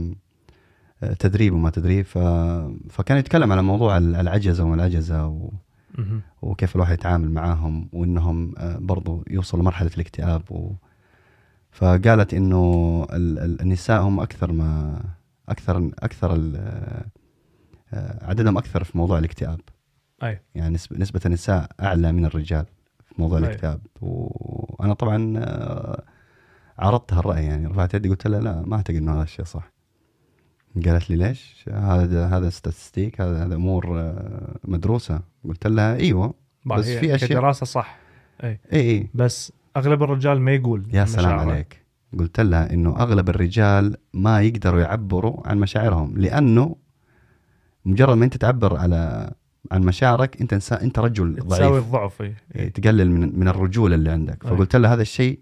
آه، تدريب وما تدريب ف... فكان يتكلم على موضوع العجزة وما العجزة و... وكيف الواحد يتعامل معاهم وإنهم آه، برضو يوصلوا لمرحلة الاكتئاب و... فقالت إنه ال- ال- النساء هم أكثر ما أكثر أكثر آه، عددهم أكثر في موضوع الاكتئاب أي. يعني نسبة النساء أعلى من الرجال في موضوع أي. الاكتئاب وأنا طبعا عرضت هالرأي يعني رفعت يدي قلت لها لا ما أعتقد إنه هذا الشيء صح قالت لي ليش؟ هذا هذا statistic هذا هذا أمور آه، مدروسة قلت لها إيوه بس في أشياء- كدراسة صح إي إي بس أغلب الرجال ما يقول يا سلام مشاعره. عليك قلت لها إنه أغلب الرجال ما يقدروا يعبروا عن مشاعرهم لأنه مجرد ما أنت تعبر على عن مشاعرك أنت إنسان أنت رجل تساوي ضعيف الضعف إيه. إيه، تقلل من من الرجولة اللي عندك. فقلت لها هذا الشيء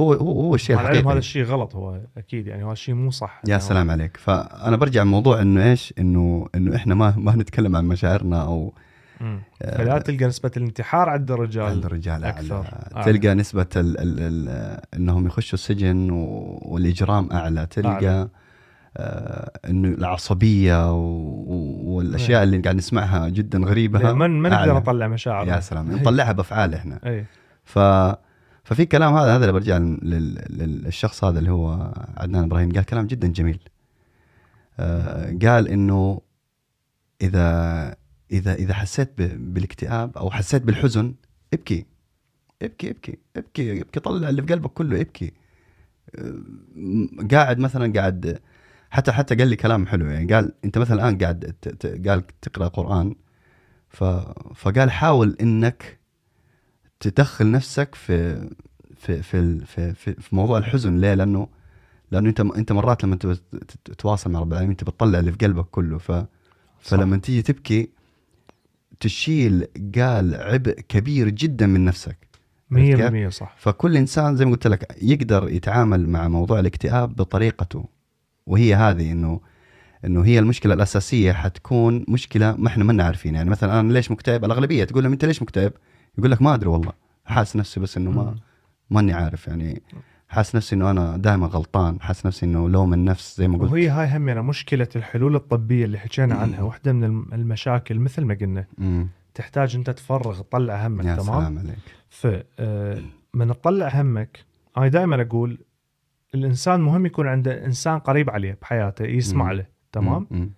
هو هو هو الشيء الحقيقي هذا الشيء غلط هو أكيد يعني هذا الشيء مو صح يا سلام عليك فأنا برجع الموضوع إنه إيش انه إنه إحنا ما ما نتكلم عن مشاعرنا أو مم. آه، فلا تلقى نسبة الانتحار عند الرجال عند الرجال أكثر. أعلى. أعلى. تلقى نسبة ال ال ال إنهم يخشوا السجن و- والإجرام أعلى تلقى أعلى. آه إنه العصبية و- والأشياء اللي قاعد نسمعها جدا غريبة من ما نقدر أعلى. نطلع مشاعر يا سلام نطلعها بأفعال إحنا اي ف ففي كلام هذا هذا اللي برجع لل- لل- للشخص هذا اللي هو عدنان إبراهيم. قال كلام جدا جميل. آه قال إنه إذا إذا إذا حسيت بالاكتئاب أو حسيت بالحزن ابكي. ابكي ابكي ابكي ابكي. طلع اللي في قلبك كله ابكي. آه، قاعد مثلا قاعد حتى حتى قال لي كلام حلو. يعني قال أنت مثلا الآن قاعد قال تقرأ قرآن فقال حاول إنك تدخل نفسك في في في في, في, في موضوع الحزن. ليه؟ لأنه لأنه أنت أنت مرات لما تتواصل مع رب العالمين أنت بتطلع اللي في قلبك كله. ف فلما تيجي تبكي تشيل قال عبء كبير جدا من نفسك. 100% صح. فكل إنسان زي ما قلت لك يقدر يتعامل مع موضوع الاكتئاب بطريقته. وهي هذه إنه إنه هي المشكلة الأساسية حتكون مشكلة ما إحنا ما عارفين يعني مثلا أنا ليش مكتئب؟ الأغلبية تقول لهم أنت ليش مكتئب؟ يقول لك ما أدري والله. حاسس نفسي بس إنه ما. ماني عارف يعني. حاسس نفسي إنه أنا دائما غلطان. حاسس نفسي إنه لوم النفس زي ما قلت. وهي هاي همنا مشكلة الحلول الطبية اللي حكينا عنها. واحدة من الم- المشاكل مثل ما قلنا. تحتاج أنت تفرغ تطلع همك يا تمام؟ سلام عليك. ف آه، من تطلع همك أنا دائما أقول الإنسان مهم يكون عنده إنسان قريب عليه بحياته يسمع. له تمام.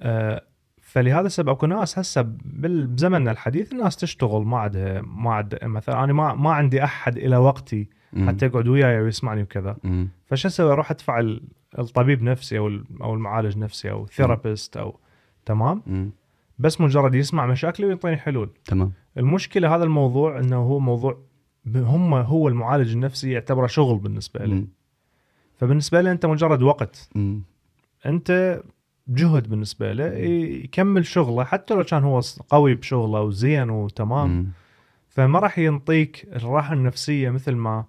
آه فلهذا السبب أكو ناس هسه بزمننا الحديث الناس تشتغل ما عندها ما عندها مثلا أنا ما ما عندي أحد إلى وقتي. حتى يقعد وياي ويسمعني وكذا. فشو أسوي أروح أدفع ال- الطبيب نفسي أو أو المعالج نفسي أو ثيرابيست أو تمام مم. بس مجرد يسمع مشاكلي ويعطيني حلول تمام المشكلة هذا الموضوع إنه هو موضوع هم هو المعالج النفسي يعتبره شغل بالنسبة له مم. فبالنسبة له أنت مجرد وقت مم. أنت جهد بالنسبة له يكمل شغله حتى لو كان هو قوي بشغله وزين وتمام مم. فما راح ينطيك الراحة النفسية مثل ما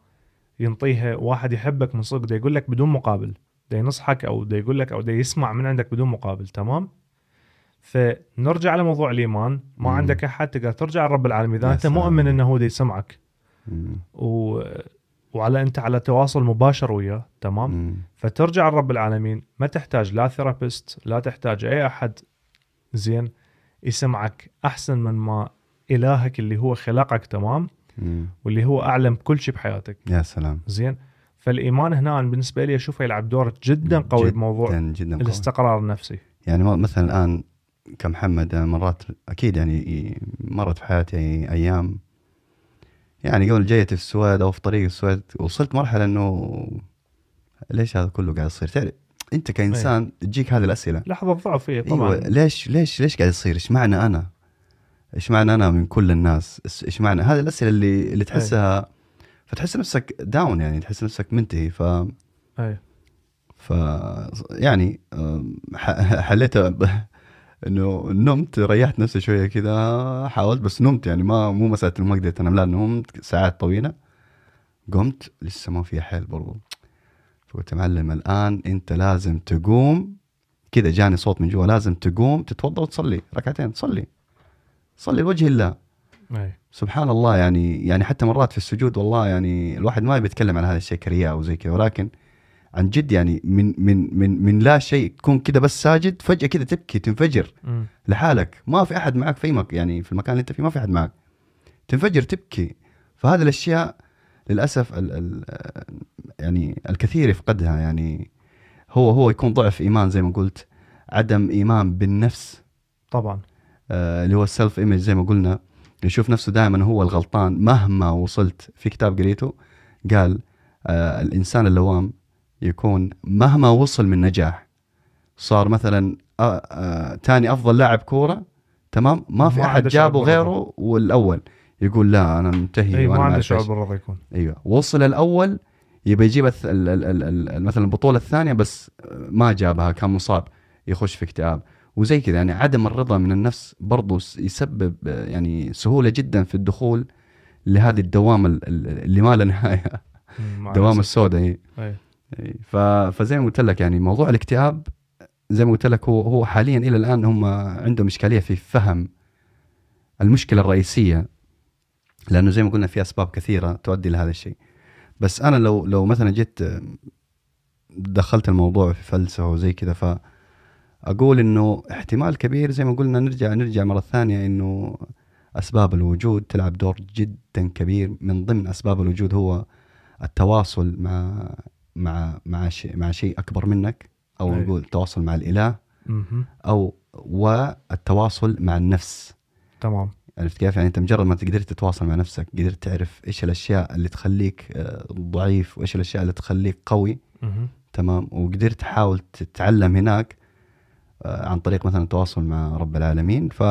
ينطيها واحد يحبك من صدق يقول لك بدون مقابل دا ينصحك أو دا يقول لك أو دا يسمع من عندك بدون مقابل تمام فنرجع لموضوع الإيمان ما مم. عندك أحد تقدر ترجع لرب العالمين إذا أنت. مؤمن إنه هو دا يسمعك مم. و وعلى أنت على تواصل مباشر وياه تمام؟ مم. فترجع لرب العالمين ما تحتاج لا ثيرابيست لا تحتاج أي أحد زين يسمعك أحسن من ما إلهك اللي هو خلقك تمام؟ مم. واللي هو أعلم بكل شيء بحياتك. يا سلام. زين؟ فالإيمان هنا بالنسبة لي أشوفه يلعب دور جدا قوي جداً بموضوع جدا قوي. الاستقرار النفسي. يعني مثلا الآن كمحمد مرات أكيد يعني مرت في حياتي أيام يعني قبل جيتي في السويد أو في طريق السويد وصلت مرحلة إنه ليش هذا كله قاعد يصير؟ تعرف أنت كإنسان تجيك هذه الأسئلة لحظة ضعف فيه طبعا أيوه ليش ليش ليش قاعد يصير؟ إيش معنى أنا؟ إيش معنى أنا من كل الناس؟ إيش معنى هذه الأسئلة اللي اللي تحسها فتحس نفسك داون يعني تحس نفسك منتهي ف أي. ف يعني حليتها إنه نمت ريحت نفسي شوية كذا حاولت بس نمت يعني ما مو مساله انه ما قدرت. انام لا نمت ساعات طويلة. قمت لسه ما في حيل برضو. فقلت معلم الآن أنت لازم تقوم. كذا جاني صوت من جوا لازم تقوم تتوضأ وتصلي ركعتين. صلي. صلي لوجه الله. أي. سبحان الله يعني يعني حتى مرات في السجود والله يعني الواحد ما بيتكلم عن هذا الشيء كرياء وزي كذا ولكن عن جد يعني من من من من لا شيء تكون كذا بس ساجد فجأة كذا تبكي تنفجر. مم. لحالك. ما في أحد معك في مك يعني في المكان اللي أنت فيه ما في أحد معك. تنفجر تبكي. فهذه الأشياء للأسف ال ال يعني الكثير يفقدها. يعني هو هو يكون ضعف إيمان زي ما قلت. عدم إيمان بالنفس. طبعا. آه، اللي هو السيلف ايمج زي ما قلنا. يشوف نفسه دائما هو الغلطان. مهما وصلت في كتاب قريته قال آه الإنسان اللوام يكون مهما وصل من نجاح صار مثلا آه آه تاني أفضل لاعب كورة تمام ما في أحد جابه. غيره والأول يقول لا أنا منتهي وأنا ما عنده شعور. بالرضا يكون أيوه وصل الأول يبي يجيب مثلا البطولة الثانية بس ما جابها كان مصاب يخش في اكتئاب وزي كذا يعني عدم الرضا من النفس برضو يسبب آه، يعني سهولة جدا في الدخول لهذه الدوامه ال- ال- اللي ما لها نهاية مم، مع دوامه الأسف. السوداء هي أي. فزي ما قلت لك يعني موضوع الاكتئاب زي ما قلت لك هو هو حاليا إلى الآن هم عندهم إشكالية في فهم المشكلة الرئيسية لأنه زي ما قلنا في أسباب كثيرة تؤدي لهذا الشيء. بس أنا لو لو مثلا جيت دخلت الموضوع في فلسفة وزي كذا فأقول إنه احتمال كبير زي ما قلنا نرجع نرجع مرة ثانية إنه أسباب الوجود تلعب دور جدا كبير. من ضمن أسباب الوجود هو التواصل مع مع مع شيء مع شيء أكبر منك أو أي. نقول التواصل مع الإله مهم. أو والتواصل مع النفس تمام عرفت كيف يعني أنت مجرد ما تقدر تتواصل مع نفسك قدرت تعرف إيش الأشياء اللي تخليك آه، ضعيف وإيش الأشياء اللي تخليك قوي مهم. تمام وقدرت تحاول تتعلم هناك آه، عن طريق مثلا التواصل مع رب العالمين ف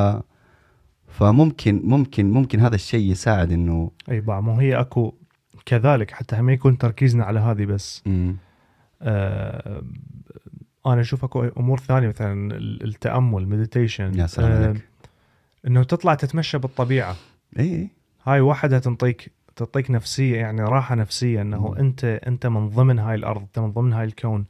فممكن ممكن ممكن هذا الشيء يساعد إنه أي مو هي أكو كذلك حتى هم يكون تركيزنا على هذه بس. آه أنا أشوف اكو أمور ثانية مثلا ال- التأمل meditation يا سلام عليك. إنه تطلع تتمشى بالطبيعة. إي إي. هاي واحدة تنطيك تعطيك نفسية يعني راحة نفسية إنه مم. أنت أنت من ضمن هاي الأرض أنت من ضمن هاي الكون.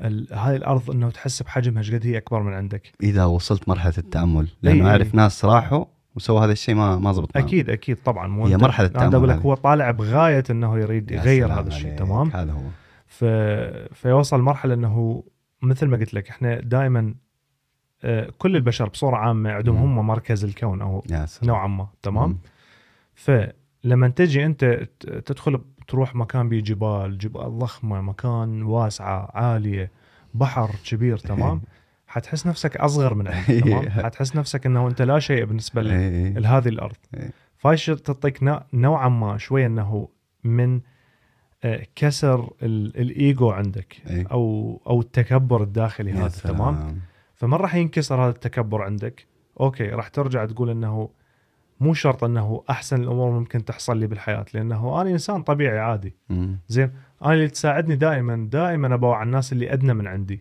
ال- هاي الأرض إنه تحس بحجمها قد هي أكبر من عندك. إذا وصلت مرحلة التأمل. لأنه. أعرف ناس راحوا وسووا هذا الشيء ما ما زبط. أكيد أكيد طبعا. مو هي أنا بدي أقول لك هو طالع بغاية إنه يريد يغير هذا الشيء تمام؟ هذا هو. ف... فيوصل مرحلة إنه مثل ما قلت لك إحنا دائما آه، كل البشر بصورة عامة عندهم. هم مركز الكون أو نوعا ما تمام. فلما تجي أنت تدخل تروح مكان بيه جبال جبال ضخمة مكان واسعة عالية بحر كبير تمام؟ (laughs) حتحس نفسك أصغر من عنده (laughs) تمام حتحس نفسك إنه أنت لا شيء بالنسبة ل- إي إي. لهذه الأرض إيه. فهاي تعطيك نوع- نوعا ما شوية إنه من آه، كسر ال- الإيجو عندك إيه. أو أو التكبر الداخلي هذا. تمام فما راح ينكسر هذا التكبر عندك أوكي راح ترجع تقول إنه مو شرط إنه أحسن الأمور ممكن تحصل لي بالحياة لأنه أنا إنسان طبيعي عادي. زين أنا اللي تساعدني دائما دائما أبوع على الناس اللي أدنى من عندي.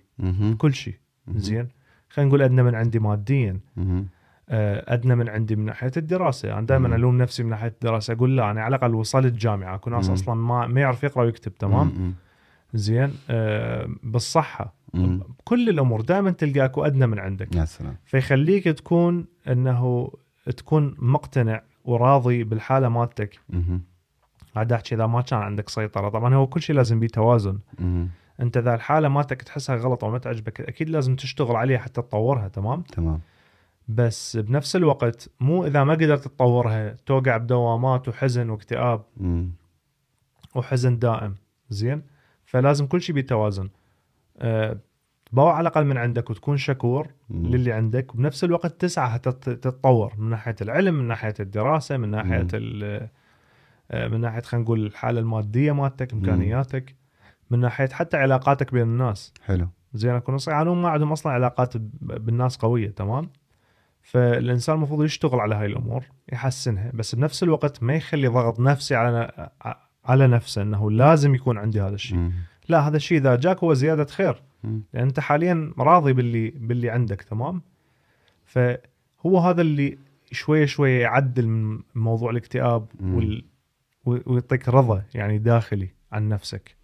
كل شيء. زين. خلينا نقول أدنى من عندي ماديا. آه، أدنى من عندي من ناحية الدراسة. أنا دائما. ألوم نفسي من ناحية الدراسة. أقول لا أنا على الأقل وصلت جامعه اكو ناس. أصلا ما ما يعرف يقرأ ويكتب تمام. زين. آه، بالصحة. كل الأمور دائما تلقى أكو أدنى من عندك. يا سلام. فيخليك تكون إنه تكون مقتنع وراضي بالحالة مالتك. قاعد أحكي إذا ما كان عندك سيطرة. طبعا هو كل شيء لازم بيه توازن. مم. انت اذا الحالة مالتك تحسها غلط أو ما تعجبك أكيد لازم تشتغل عليها حتى تطورها تمام؟ تمام. بس بنفس الوقت مو اذا ما قدرت تطورها توقع بدوامات وحزن واكتئاب مم. وحزن دائم زين؟ فلازم كل شيء بتوازن أه تبوع على الأقل من عندك وتكون شكور مم. للي عندك. وبنفس الوقت تسعى حتى تت- تتطور من ناحية العلم من ناحية الدراسة من ناحية آه، من ناحية خلينا نقول الحالة المادية مالتك إمكانياتك. من ناحية حتى علاقاتك بين الناس حلو زين اكون يعانون ما عندهم أصلا علاقات بالناس قوية تمام فالإنسان المفروض يشتغل على هاي الأمور يحسنها بس بنفس الوقت ما يخلي ضغط نفسي على على نفسه إنه لازم يكون عندي هذا الشيء. لا هذا الشيء إذا جاك هو زيادة خير. لأن أنت حاليا راضي باللي باللي عندك تمام فهو هذا اللي شوية شوية يعدل من موضوع الاكتئاب. وال ويعطيك رضا يعني داخلي عن نفسك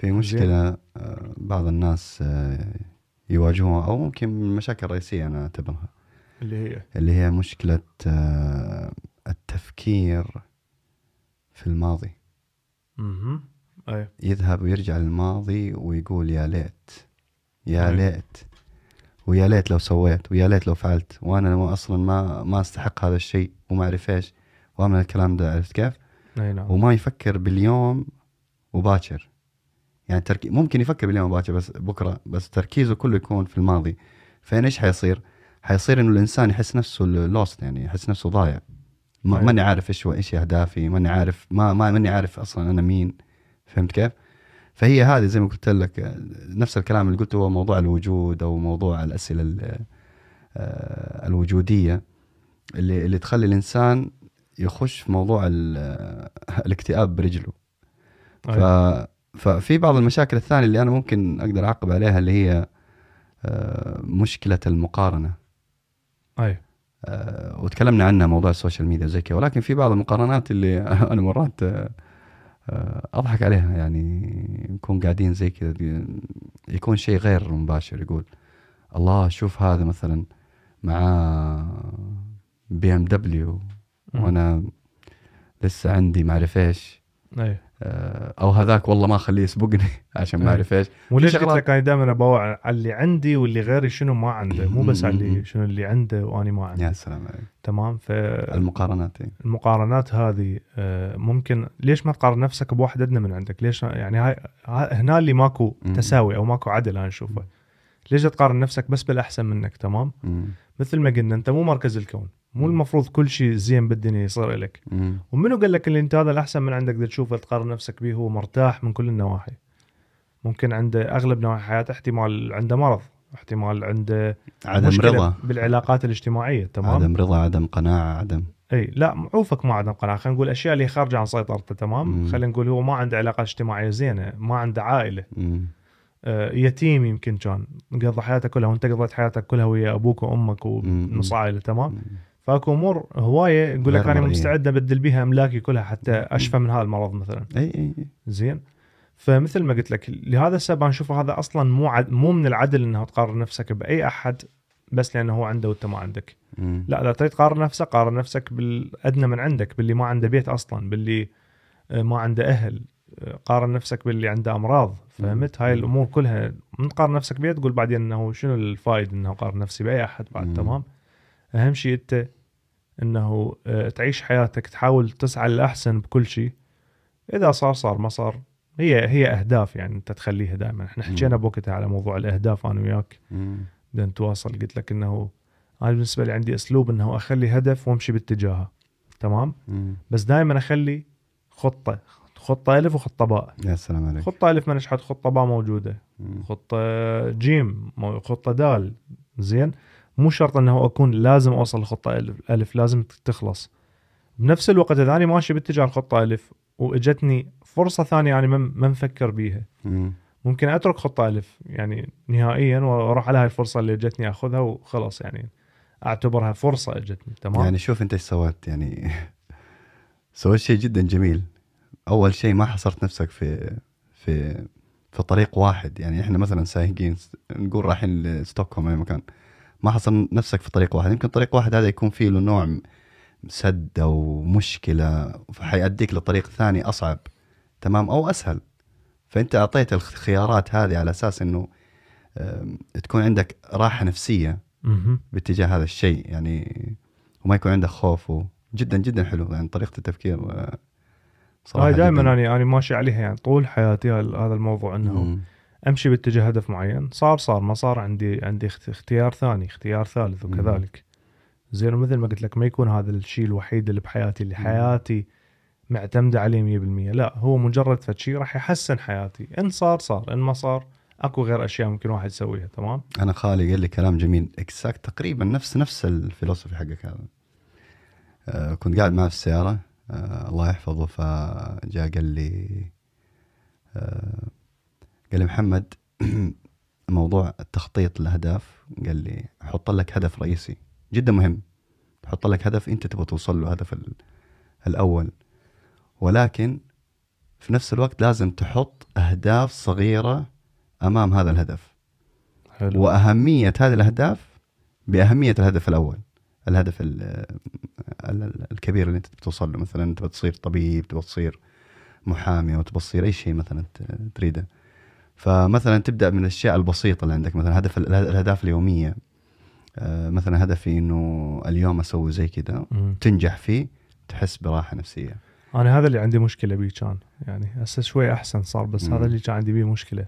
في مشكلة آه، بعض الناس آه، يواجهوها أو ممكن من المشاكل الرئيسية أنا أعتبرها. اللي هي؟ اللي هي مشكلة آه، التفكير في الماضي. أها اي يذهب ويرجع للماضي ويقول يا ليت يا أي. ليت ويا ليت لو سويت ويا ليت لو فعلت. وأنا ما أصلا ما ما أستحق هذا الشيء وما أعرف إيش وأعمل الكلام ده عرفت كيف؟ أي نعم. وما يفكر باليوم وباكر يعني تركي ممكن يفكر باليوم وباكر بس بكرة بس تركيزه كله يكون في الماضي فين إيش حيصير؟ حيصير إنه الإنسان يحس نفسه lost يعني يحس نفسه ضايع ما. ماني عارف إيش إيش أهدافي ماني عارف ما ما ماني عارف أصلا أنا مين فهمت كيف؟ فهي هذه زي ما قلت لك نفس الكلام اللي قلته هو موضوع الوجود أو موضوع الأسئلة ال- آه، الوجودية اللي اللي تخلي الإنسان يخش في موضوع ال- الاكتئاب برجله ف. ففي بعض المشاكل الثانية اللي أنا ممكن أقدر أعقب عليها اللي هي آه، مشكلة المقارنة. أي. آه، وتكلمنا عنها موضوع ال social media زي كذا ولكن في بعض المقارنات اللي (laughs) أنا مرات آه، أضحك عليها يعني نكون قاعدين زي كذا يكون شيء غير مباشر يقول الله شوف هذا مثلا معاه BMW. وأنا لسه عندي ما أعرف إيش. أي. آه، أو هذاك والله ما أخليه يسبقني (laughs) عشان ما أي. أعرف إيش وليش قلت لك أنا دائما اباوع على اللي عندي واللي غيري شنو ما عنده مو بس على. اللي شنو اللي عنده وأني ما عندي يا سلام عليك تمام ف المقارنات إيه. المقارنات هذه آه، ممكن ليش ما تقارن نفسك بواحد أدنى من عندك؟ ليش يعني هاي ها- هنا اللي ماكو. تساوي أو ماكو عدل أنا أشوفه. ليش تقارن نفسك بس بالأحسن منك تمام؟ مثل ما قلنا أنت مو مركز الكون، مو المفروض كل شيء زين بالدنيا يصير لك،. ومنو قال لك اللي انت هذا الأحسن من عندك تشوفه تقارن نفسك به هو مرتاح من كل النواحي. ممكن عنده أغلب نواحي حياته احتمال عنده مرض، احتمال عنده عدم رضا بالعلاقات الاجتماعية تمام؟ عدم رضا عدم قناعة عدم إي لا عوفك ما عندنا قناعة خلينا نقول أشياء اللي خارجة عن سيطرته تمام. خلينا نقول هو ما عنده علاقات اجتماعية زينة ما عنده عائلة مم. آه يتيم يمكن كان قضى حياته كلها وانت قضيت حياتك كلها ويا أبوك وأمك ونص عائلة تمام مم. فاكو امور هواية يقول لك أنا. مستعد أبدل بها أملاكي كلها حتى أشفى من هذا المرض مثلا اي اي إي. زين فمثل ما قلت لك لهذا السبب أنا أشوف هذا أصلا مو عد مو من العدل إنه تقارن نفسك بأي أحد بس لأنه هو عنده وأنت ما عندك مم. لا إذا تريد تقارن نفسك قارن نفسك بالأدنى من عندك باللي ما عنده بيت أصلا باللي آه، ما عنده أهل آه، قارن نفسك باللي عنده أمراض فهمت هاي. الأمور كلها من تقارن نفسك بيه تقول بعدين إنه شنو الفائده إنه أقارن نفسي بأي أحد بعد مم. تمام أهم شيء أنت إنه آه، تعيش حياتك تحاول تسعى للأحسن بكل شيء إذا صار صار ما صار. هي هي أهداف يعني أنت تخليها دائما. إحنا حكينا. بوقتها على موضوع الأهداف أنا وياك. بدنا نتواصل قلت لك إنه أنا بالنسبة لي عندي أسلوب إنه أخلي هدف وأمشي باتجاهه. تمام؟ مم. بس دائما أخلي خطة خطة ألف وخطة باء. يا سلام عليك. خطة ألف ما نجحت خطة باء موجودة. مم. خطة جيم خطة دال. زين؟ مو شرط إنه أكون لازم أوصل لخطة ألف, ألف لازم تخلص. بنفس الوقت إذا أنا ماشي باتجاه الخطة ألف وإجتني فرصة ثانية أنا ما مفكر بيها. مم. ممكن أترك خطة ألف يعني نهائيا وأروح على هاي الفرصة اللي إجتني أخذها وخلاص يعني أعتبرها فرصة إجتني تمام؟ يعني شوف أنت إيش سويت يعني سويت شيء جدا جميل. أول شيء ما حصرت نفسك في في في طريق واحد. يعني إحنا مثلا سايقين نقول رايحين لستوكهولم أي مكان. ما حصر نفسك في طريق واحد يمكن طريق واحد هذا يكون فيه له نوع سد أو مشكلة فحيأديك لطريق ثاني أصعب تمام أو أسهل فأنت أعطيت الخيارات هذه على أساس إنه تكون عندك راحة نفسية. باتجاه هذا الشيء يعني وما يكون عندك خوف جدا جدا حلو يعني طريقة التفكير آه، صراحة دائما. أنا أنا ماشي عليها يعني طول حياتي هذا الموضوع إنه مم. أمشي باتجاه هدف معين صار صار ما صار عندي عندي اخت- اختيار ثاني اختيار ثالث وكذلك. زين ومثل ما قلت لك ما يكون هذا الشيء الوحيد اللي بحياتي اللي. حياتي معتمدة عليه 100% لا هو مجرد فد شيء راح يحسن حياتي. إن صار صار إن ما صار أكو غير أشياء ممكن واحد يسويها تمام؟ أنا خالي قال لي كلام جميل. اكزاكت تقريبا نفس نفس الفلسفي حقك هذا. آه كنت قاعد معه في السيارة. آه الله يحفظه فجاء قال لي آه قال لي محمد (clears throat) موضوع التخطيط الاهداف قال لي أحط لك هدف رئيسي. جدا مهم. تحط لك هدف أنت تبغى توصل له هدف ال- الأول. ولكن في نفس الوقت لازم تحط أهداف صغيرة أمام هذا الهدف. حلو. وأهمية هذه الأهداف بأهمية الهدف الأول. الهدف ال- ال- الكبير اللي أنت بتوصل له مثلا انت بتصير طبيب تبغى تصير محامي أو تبغى تصير أي شيء مثلا تريده. فمثلا تبدأ من الأشياء البسيطة اللي عندك مثلا هدف ال- الأهداف اليومية. آه، مثلا هدفي إنه اليوم أسوي زي كذا. تنجح فيه تحس براحة نفسية. أنا هذا اللي عندي مشكلة بيه كان. يعني هسه شوي أحسن صار بس مم. هذا اللي كان عندي بيه مشكلة.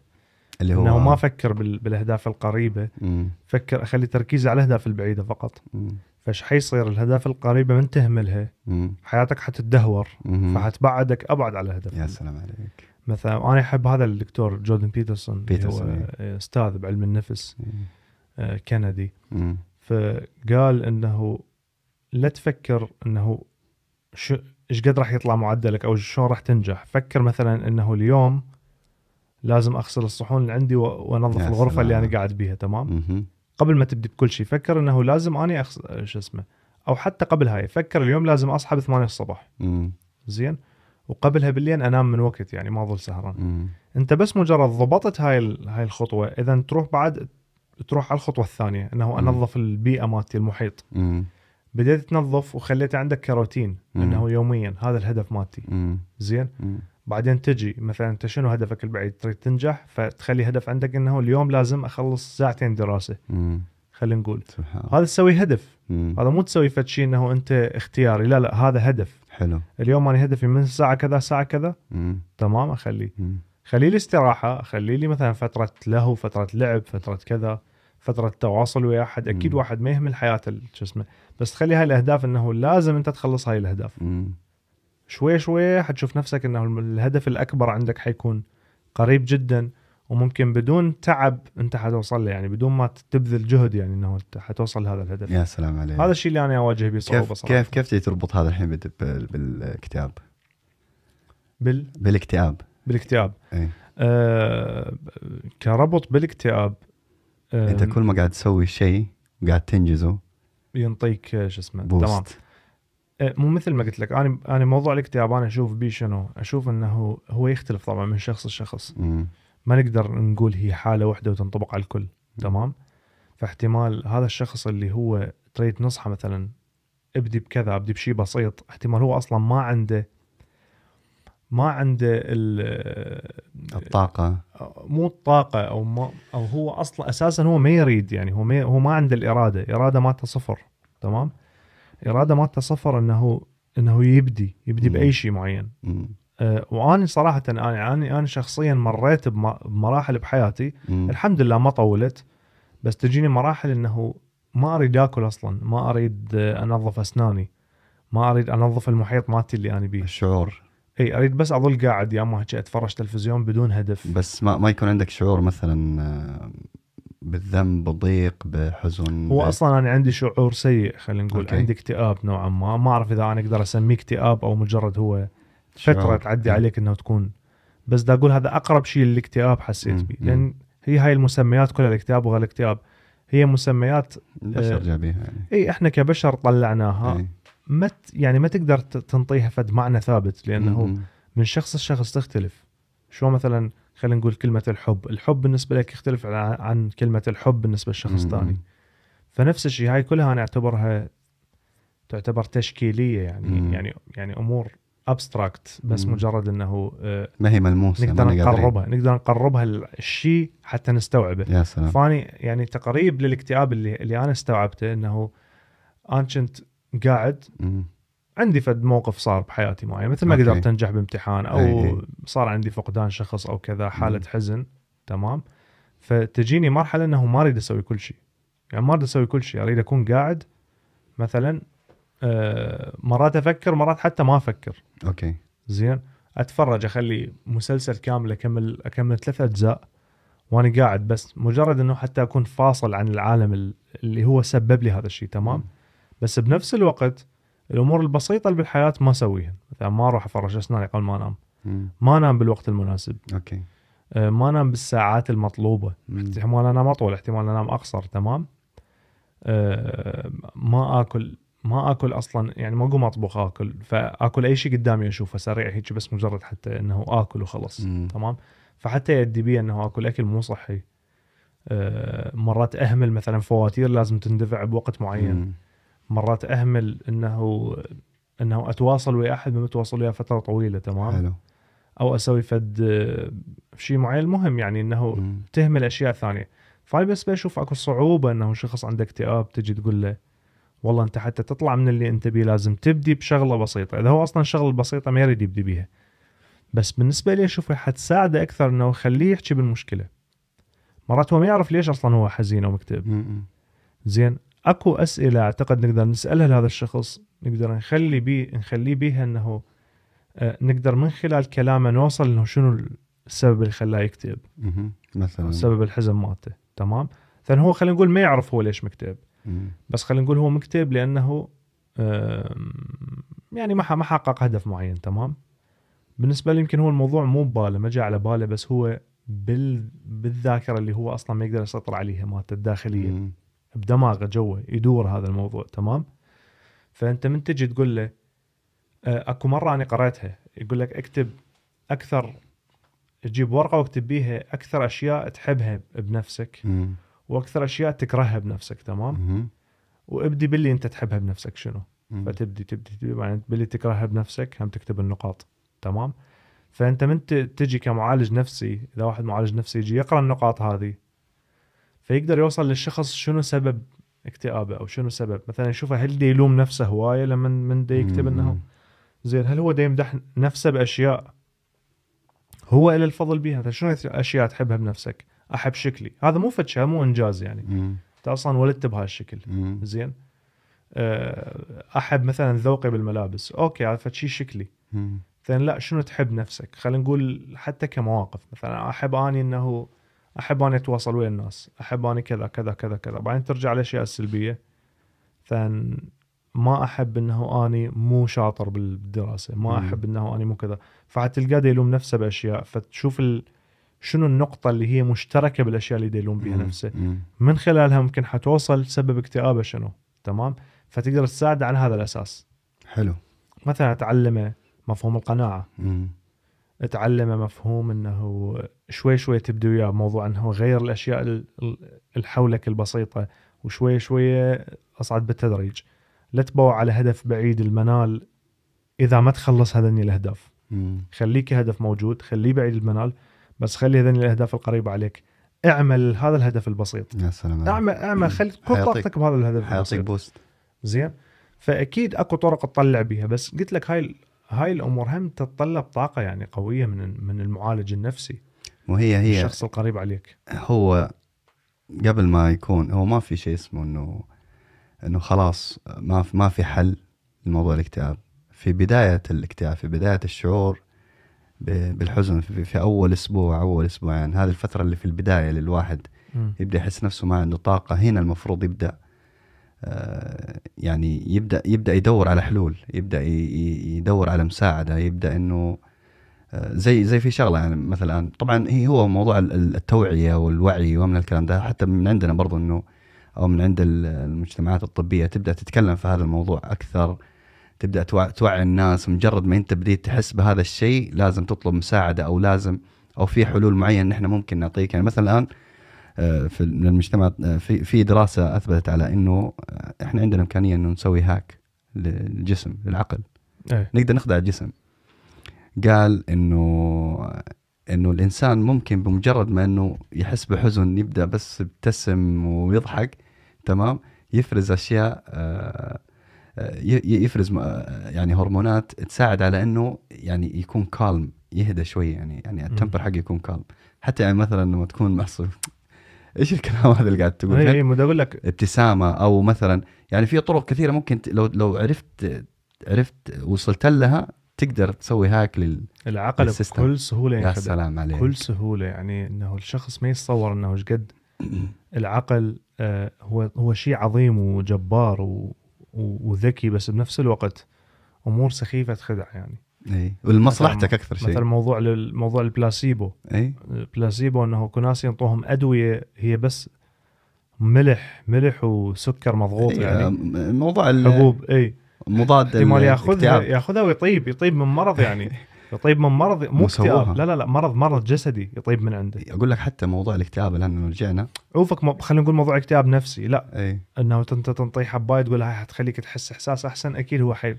اللي هو انه ما أفكر بال- بالأهداف القريبة. مم، فكر أخلي تركيزي على الأهداف البعيدة فقط. مم، فايش حيصير؟ الأهداف القريبة من تهملها. مم، حياتك حتتدهور. فحتبعدك أبعد على الهدف يا سلام عليك. مثلا أنا أحب هذا الدكتور جوردن بيترسون اللي بيترسون، هو إيه. أستاذ بعلم النفس آه، كندي. مم، فقال إنه لا تفكر إنه شو إيش قد راح يطلع معدلك أو شلون راح تنجح. فكر مثلا إنه اليوم لازم أغسل الصحون اللي عندي وأنظف الغرفة اللي سلام. أنا قاعد بيها تمام؟ مم، قبل ما تبدي بكل شيء فكر إنه لازم اني أغسل شو اسمه أو حتى قبل هاي فكر اليوم لازم أصحى ب 8 الصبح مم، زين؟ وقبلها بالليل أنام من وقت يعني ما أظل سهران مم. أنت بس مجرد ضبطت هاي هاي الخطوة إذا تروح بعد تروح على الخطوة الثانية إنه مم. أنظف البيئة مالتي المحيط مم. بديت تنظف وخليت عندك كروتين مم. إنه يوميا هذا الهدف مالتي. زين مم. بعدين تجي مثلا أنت شنو هدفك البعيد تريد تنجح فتخلي هدف عندك إنه اليوم لازم أخلص ساعتين دراسة مم. خلينا نقول سبحان هذا تسوي هدف مم. هذا مو تسوي فد شيء انه أنت اختياري لا لا هذا هدف حلو اليوم أنا هدفي من ساعة كذا ساعة كذا مم. تمام أخليه مم. خلي لي استراحه اخلي لي مثلا فترة لهو فترة لعب فترة كذا فترة تواصل ويا أحد أكيد مم. واحد ما يهمل حياته شو اسمه بس تخلي هاي الأهداف إنه لازم أنت تخلص هاي الأهداف مم. شوي شوي حتشوف نفسك إنه الهدف الأكبر عندك حيكون قريب جدا وممكن بدون تعب انت حتوصل له يعني بدون ما تبذل جهد يعني إنه انت حتوصل لهذا الهدف. يا سلام عليك. هذا الشيء اللي أنا اواجه به صعوبه كيف صراحة. كيف كيف تجي تربط هذا الحين بال- بال- بالاكتئاب بال؟ بالاكتئاب. بالاكتئاب. اي آه كربط بالاكتئاب آه انت كل ما قاعد تسوي شيء وقاعد تنجزه ينطيك آه، شو اسمه تمام بوست آه، مو مثل ما قلت لك أنا أنا موضوع الاكتئاب أنا أشوف بيه شنو؟ أشوف إنه هو يختلف طبعا من شخص لشخص،. ما نقدر نقول هي حالة واحدة وتنطبق على الكل، تمام؟ فاحتمال هذا الشخص اللي هو تريد نصحه مثلا ابدي بكذا ابدي بشيء بسيط، احتمال هو أصلا ما عنده ما عنده ال- الطاقة مو الطاقة أو ما أو هو أصلا أساسا هو ما يريد يعني هو ما هو ما عنده الإرادة، إرادة مالته صفر، تمام؟ إرادة مالته صفر إنه إنه يبدي يبدي مم. بأي شيء معين، مم. أه وأنا صراحة أنا أنا أنا شخصيا مريت بم- بمراحل بحياتي. مم. الحمد لله ما طولت بس تجيني مراحل إنه ما أريد آكل أصلا، ما أريد آه، أنظف أسناني، ما أريد أنظف المحيط مالتي اللي أنا بيه، الشعور. إي أريد بس أظل قاعد يا أما أتفرج تلفزيون بدون هدف. بس ما ما يكون عندك شعور مثلا آه، بالذنب بضيق بحزن هو ب- أصلا أنا عندي شعور سيء خلينا نقول. أوكي. عندي اكتئاب نوعا ما. ما أعرف إذا أنا أقدر أسميه اكتئاب أو مجرد هو فترة. تعدي. عليك إنه تكون بس دا أقول هذا أقرب شيء للاكتئاب حسيت. به. لأن هي هاي المسميات كلها الاكتئاب وغير الاكتئاب هي مسميات البشر آه، جابيها يعني إي إحنا كبشر طلعناها. ما يعني ما تقدر تنطيها فد معنى ثابت لأنه مم. من شخص لشخص تختلف شو مثلا خلينا نقول كلمة الحب الحب بالنسبة لك يختلف عن كلمة الحب بالنسبة لشخص. ثاني فنفس الشيء هاي كلها أنا أعتبرها تعتبر تشكيلية يعني مم. يعني يعني أمور abstract بس مم. مجرد إنه آه، ما هي ملموسة نقدر. نقربها نقدر نقربها الشيء حتى نستوعبه يا سلام فأني يعني تقريب للاكتئاب اللي اللي أنا استوعبته إنه أنا كنت قاعد مم. عندي فد موقف صار بحياتي معين مثل ما أوكي. قدرت أنجح بامتحان أو أي أي. صار عندي فقدان شخص أو كذا حالة مم. حزن تمام فتجيني مرحلة إنه ما أريد أسوي كل شيء يعني ما أريد أسوي كل شيء أريد أكون قاعد مثلا مرات أفكر مرات حتى ما أفكر. okay. زين؟ أتفرج أخلي مسلسل كامل أكمل أكمل ثلاث أجزاء وأنا قاعد. بس مجرد إنه حتى أكون فاصل عن العالم ال- اللي هو سبب لي هذا الشيء تمام؟ مم. بس بنفس الوقت الأمور البسيطة اللي بالحياة ما أسويها. مثلا ما أروح أفرش أسناني قبل ما أنام. مم. ما أنام بالوقت المناسب. okay. آه، ما أنام بالساعات المطلوبة. احتمال أنام أطول احتمال أنام أقصر تمام؟ آه، ما آكل ما أكل أصلا يعني ما اقوم أطبخ آكل فأكل أي شيء قدامي أشوفه سريع هيك بس مجرد حتى إنه آكل وخلص مم. تمام فحتى يدي بي إنه آكل أكل مو صحي آه، مرات أهمل مثلا فواتير لازم تندفع بوقت معين مم. مرات أهمل إنه إنه أتواصل ويا أحد ما متواصل وياه فترة طويلة تمام حلو أو أسوي فد آه، شيء معين المهم يعني إنه مم. تهمل أشياء ثانية فأنا بس بشوف أكو صعوبة إنه شخص عنده اكتئاب تجي تقول له والله انت حتى تطلع من اللي انت بيه لازم تبدي بشغلة بسيطة. إذا هو أصلا الشغله البسيطه ما يريد يبدي بيها. بس بالنسبة لي اشوفها حتساعده أكثر إنه يخليه يحكي بالمشكلة. مرات هو ما يعرف ليش أصلا هو حزين أو مكتئب. زين أكو أسئلة أعتقد نقدر نسألها لهذا الشخص. نقدر نخلي بيه نخليه بيها إنه آه، نقدر من خلال كلامه نوصل إنه شنو السبب اللي خلاه يكتئب. مثلا. سبب الحزن مالته. تمام؟ ثاني هو خلينا نقول ما يعرف هو ليش مكتئب. بس خلينا نقول هو مكتئب لأنه يعني ما ما حقق هدف معين تمام؟ بالنسبة لي يمكن هو الموضوع مو ببالة ما جاء على بالة بس هو بال بالذاكرة اللي هو أصلا ما يقدر يسيطر عليها مالته الداخلية. مم. بدماغه جوا يدور هذا الموضوع تمام؟ فأنت من تجي تقول له آه، أكو مرة أنا قريتها يقول لك اكتب أكثر تجيب ورقة واكتب بيها أكثر أشياء تحبها بنفسك. مم. وأكثر أشياء تكرهها بنفسك تمام؟ مم. وابدي باللي أنت تحبها بنفسك شنو؟ مم. فتبدي تبدي تبدي بعدين باللي تكرهها بنفسك هم تكتب النقاط تمام؟ فأنت من تجي كمعالج نفسي إذا واحد معالج نفسي يجي يقرأ النقاط هذه فيقدر يوصل للشخص شنو سبب اكتئابه أو شنو سبب؟ مثلا يشوفه هل دي يلوم نفسه هواية لما من دي يكتب إنه. زين هل هو دا يمدح نفسه بأشياء هو له الفضل مثلا شنو أشياء تحبها بنفسك؟ أحب شكلي. هذا مو شيء مو إنجاز يعني. مم. أنت أصلا ولدت بهالشكل. زين. أه، أحب مثلا ذوقي بالملابس. أوكي هذا فد شيء شكلي. ثاني لا شنو تحب نفسك؟ خلينا نقول حتى كمواقف. مثلا أحب أني إنه أحب أني أتواصل ويا الناس. أحب أني كذا كذا كذا كذا. بعدين ترجع الاشياء السلبيه ثان ما أحب إنه أني مو شاطر بالدراسة. ما. أحب إنه أني مو كذا. فحتلقاه يلوم نفسه بأشياء. فتشوف ال... شنو النقطة اللي هي مشتركة بالأشياء اللي يلوم بها. نفسه. من خلالها ممكن حتوصل سبب اكتئابه شنو؟ تمام؟ فتقدر تساعده على هذا الأساس. حلو. مثلا تعلمه مفهوم القناعة. تعلمه مفهوم إنه شوي شوي تبدي وياه بموضوع إنه غير الأشياء ال- ال- اللي حولك البسيطة وشوي شوي أصعد بالتدريج. لا تبوع على هدف بعيد المنال إذا ما تخلص هذني الأهداف. خليك هدف موجود خليه بعيد المنال. بس خلي هذني الأهداف القريبة عليك. اعمل هذا الهدف البسيط. يا سلام اعمل اعمل خلي كل طاقتك بهذا الهدف حيعطيك البسيط بوست زين. فأكيد أكو طرق تطلع بيها بس قلت لك هاي هاي الأمور هم تتطلب طاقة يعني قوية من من المعالج النفسي. وهي هي الشخص القريب عليك. هو قبل ما يكون هو ما في شيء اسمه انه إنه خلاص ما في ما في حل لموضوع الاكتئاب. في بداية الاكتئاب في بداية الشعور بالحزن في, أول أسبوع أول أسبوعين. هذه الفترة اللي في البداية للواحد يبدأ يحس نفسه ما عنده طاقة هنا المفروض يبدأ آه، يعني يبدأ يبدأ يدور على حلول يبدأ يدور على مساعدة يبدأ إنه آه، زي زي في شغلة يعني مثلا طبعا هي هو موضوع ال- ال- التوعية والوعي ومن الكلام ده. حتى من عندنا برضو إنه أو من عند ال- المجتمعات الطبية تبدأ تتكلم في هذا الموضوع أكثر. تبدأ توع- توعي الناس مجرد ما انت بديت تحس بهذا الشيء لازم تطلب مساعدة أو لازم أو في حلول معينة نحن ممكن نعطيك. يعني مثلا الآن آه، في المجتمع آه، في في دراسة أثبتت على إنه آه، إحنا عندنا إمكانية إنه نسوي هاك للجسم للعقل. إيه. نقدر نخدع الجسم. قال إنه إنه الإنسان ممكن بمجرد ما إنه يحس بحزن يبدأ بس يبتسم ويضحك تمام يفرز أشياء آه، يفرز م- آه، يعني هرمونات تساعد على إنه يعني يكون كالم يهدى شوي يعني يعني التمبر حقه يكون كالم حتى يعني مثلا لما تكون محصل (laughs) إيش الكلام هذا اللي قاعد تقول؟ اي؟ اي أقول لك. ابتسامة أو مثلا يعني في طرق كثيرة ممكن لو لو عرفت عرفت وصلت لها تقدر تسوي hack لل العقل ال system. بكل سهولة يا سلام عليك. بكل سهولة يعني إنه الشخص ما يتصور إنه إيش قد. (clears throat) العقل آه، هو هو شيء عظيم وجبار و- وذكي بس بنفس الوقت أمور سخيفة تخدع يعني. إي ولمصلحتك أكثر شيء. مثلا موضوع الموضوع البلاسيبو. إي. البلاسيبو إنه كل ناس ينطوهم أدوية هي بس ملح ملح وسكر مضغوط إي، يعني. م- موضوع حبوب إي. مضاد احتمال ياخذها. ياخذها ويطيب يطيب من مرض يعني. (laughs) يطيب من مرض مو. اكتئاب. لا لا لا مرض مرض جسدي يطيب من عنده. أقول لك حتى موضوع الاكتئاب الآن رجعنا. عوفك م- خلينا نقول موضوع اكتئاب نفسي. لا. إي. إنه انت تنطي حباية تقول هاي حتخليك تحس إحساس أحسن. أكيد هو حي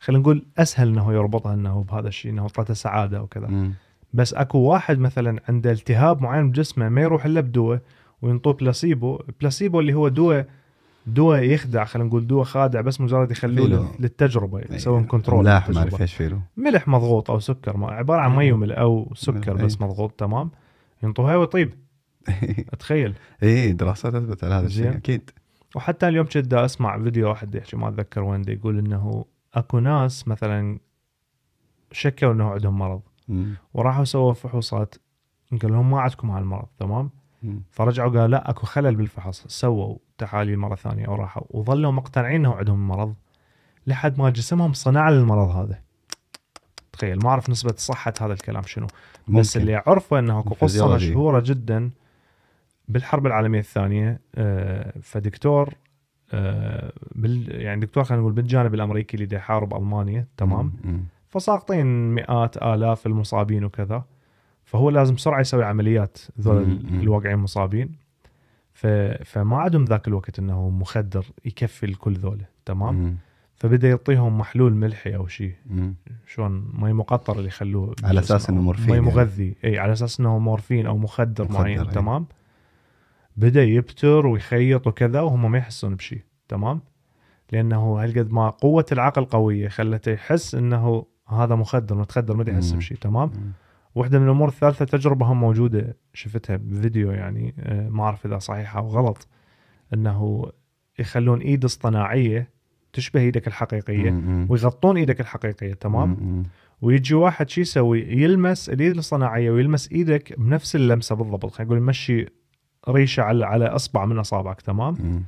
خلينا نقول أسهل إنه يربطها إنه بهذا الشيء إنه تعطى سعادة وكذا مم. بس أكو واحد مثلا عنده التهاب معين بجسمه ما يروح إلا بدواء وينطوه placebo. placebo اللي هو دواء دواء يخدع خلينا نقول دواء خادع بس مجرد يخلوه فيلو. لل- للتجربة يسوون إي، control ملاح ما للتجربة. اعرف إيش فيه له. ملح مضغوط أو سكر ما عبارة عن مي وملح أو سكر ملح، بس مضغوط تمام ينطوها ويطيب (laughs) تخيل إي دراسات اثبت على هذا الشيء. أكيد وحتى اليوم كنت أسمع فيديو واحد يحكي ما أتذكر وين يقول إنه أكو ناس مثلا شكوا إنه عندهم مرض مم. وراحوا سووا فحوصات قال لهم ما عندكم هالمرض تمام. فرجعوا قالوا لا أكو خلل بالفحص سووا تحاليل مرة ثانية وراحوا وظلوا مقتنعين انه عندهم المرض لحد ما جسمهم صنع للمرض هذا تخيل ما أعرف نسبة صحة هذا الكلام شنو بس ممكن. اللي أعرفه إنه أكو قصة. مشهورة جدا بالحرب العالمية الثانية آه، فدكتور آه، بال يعني دكتور خلينا نقول بالجانب الأمريكي اللي يحارب ألمانيا تمام. فساقطين مئات آلاف المصابين وكذا فهو لازم بسرعة يسوي عمليات ذول. الواقعين مصابين. فما عندهم ذاك الوقت إنه مخدر يكفي الكل ذولا تمام مم. فبدأ يعطيهم محلول ملحي أو شيء. شلون مي مقطر اللي يخلوه على أو إنه مورفين مي يعني. مغذي إي على أساس إنه مورفين أو مخدر, مخدر، معين. تمام بدأ يبتر ويخيط وكذا وهم ما يحسون بشيء تمام لأنه هالقد ما قوة العقل قوية خلته يحس إنه هذا مخدر متخدر ما يحس. بشيء تمام مم. واحدة من الأمور الثالثة تجربة هم موجودة شفتها بفيديو يعني آه، ما أعرف إذا صحيحة أو غلط أنه يخلون إيد اصطناعية تشبه إيدك الحقيقية مم. ويغطون إيدك الحقيقية تمام مم. ويجي واحد شو يسوي يلمس الإيد الاصطناعية ويلمس إيدك بنفس اللمسة بالضبط خلينا نقول يمشي ريشة على على أصبع من أصابعك تمام مم.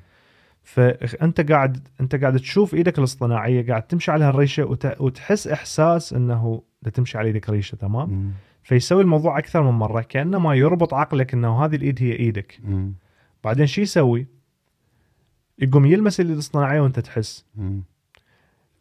فأنت قاعد أنت قاعد تشوف إيدك الاصطناعية قاعد تمشي على الريشة وت... وتحس إحساس أنه دا تمشي على إيدك ريشة تمام مم. فيسوي الموضوع أكثر من مرة كأنما يربط عقلك إنه هذه الإيد هي إيدك. مم. بعدين شو يسوي؟ يقوم يلمس الايد الاصطناعيه وأنت تحس. مم.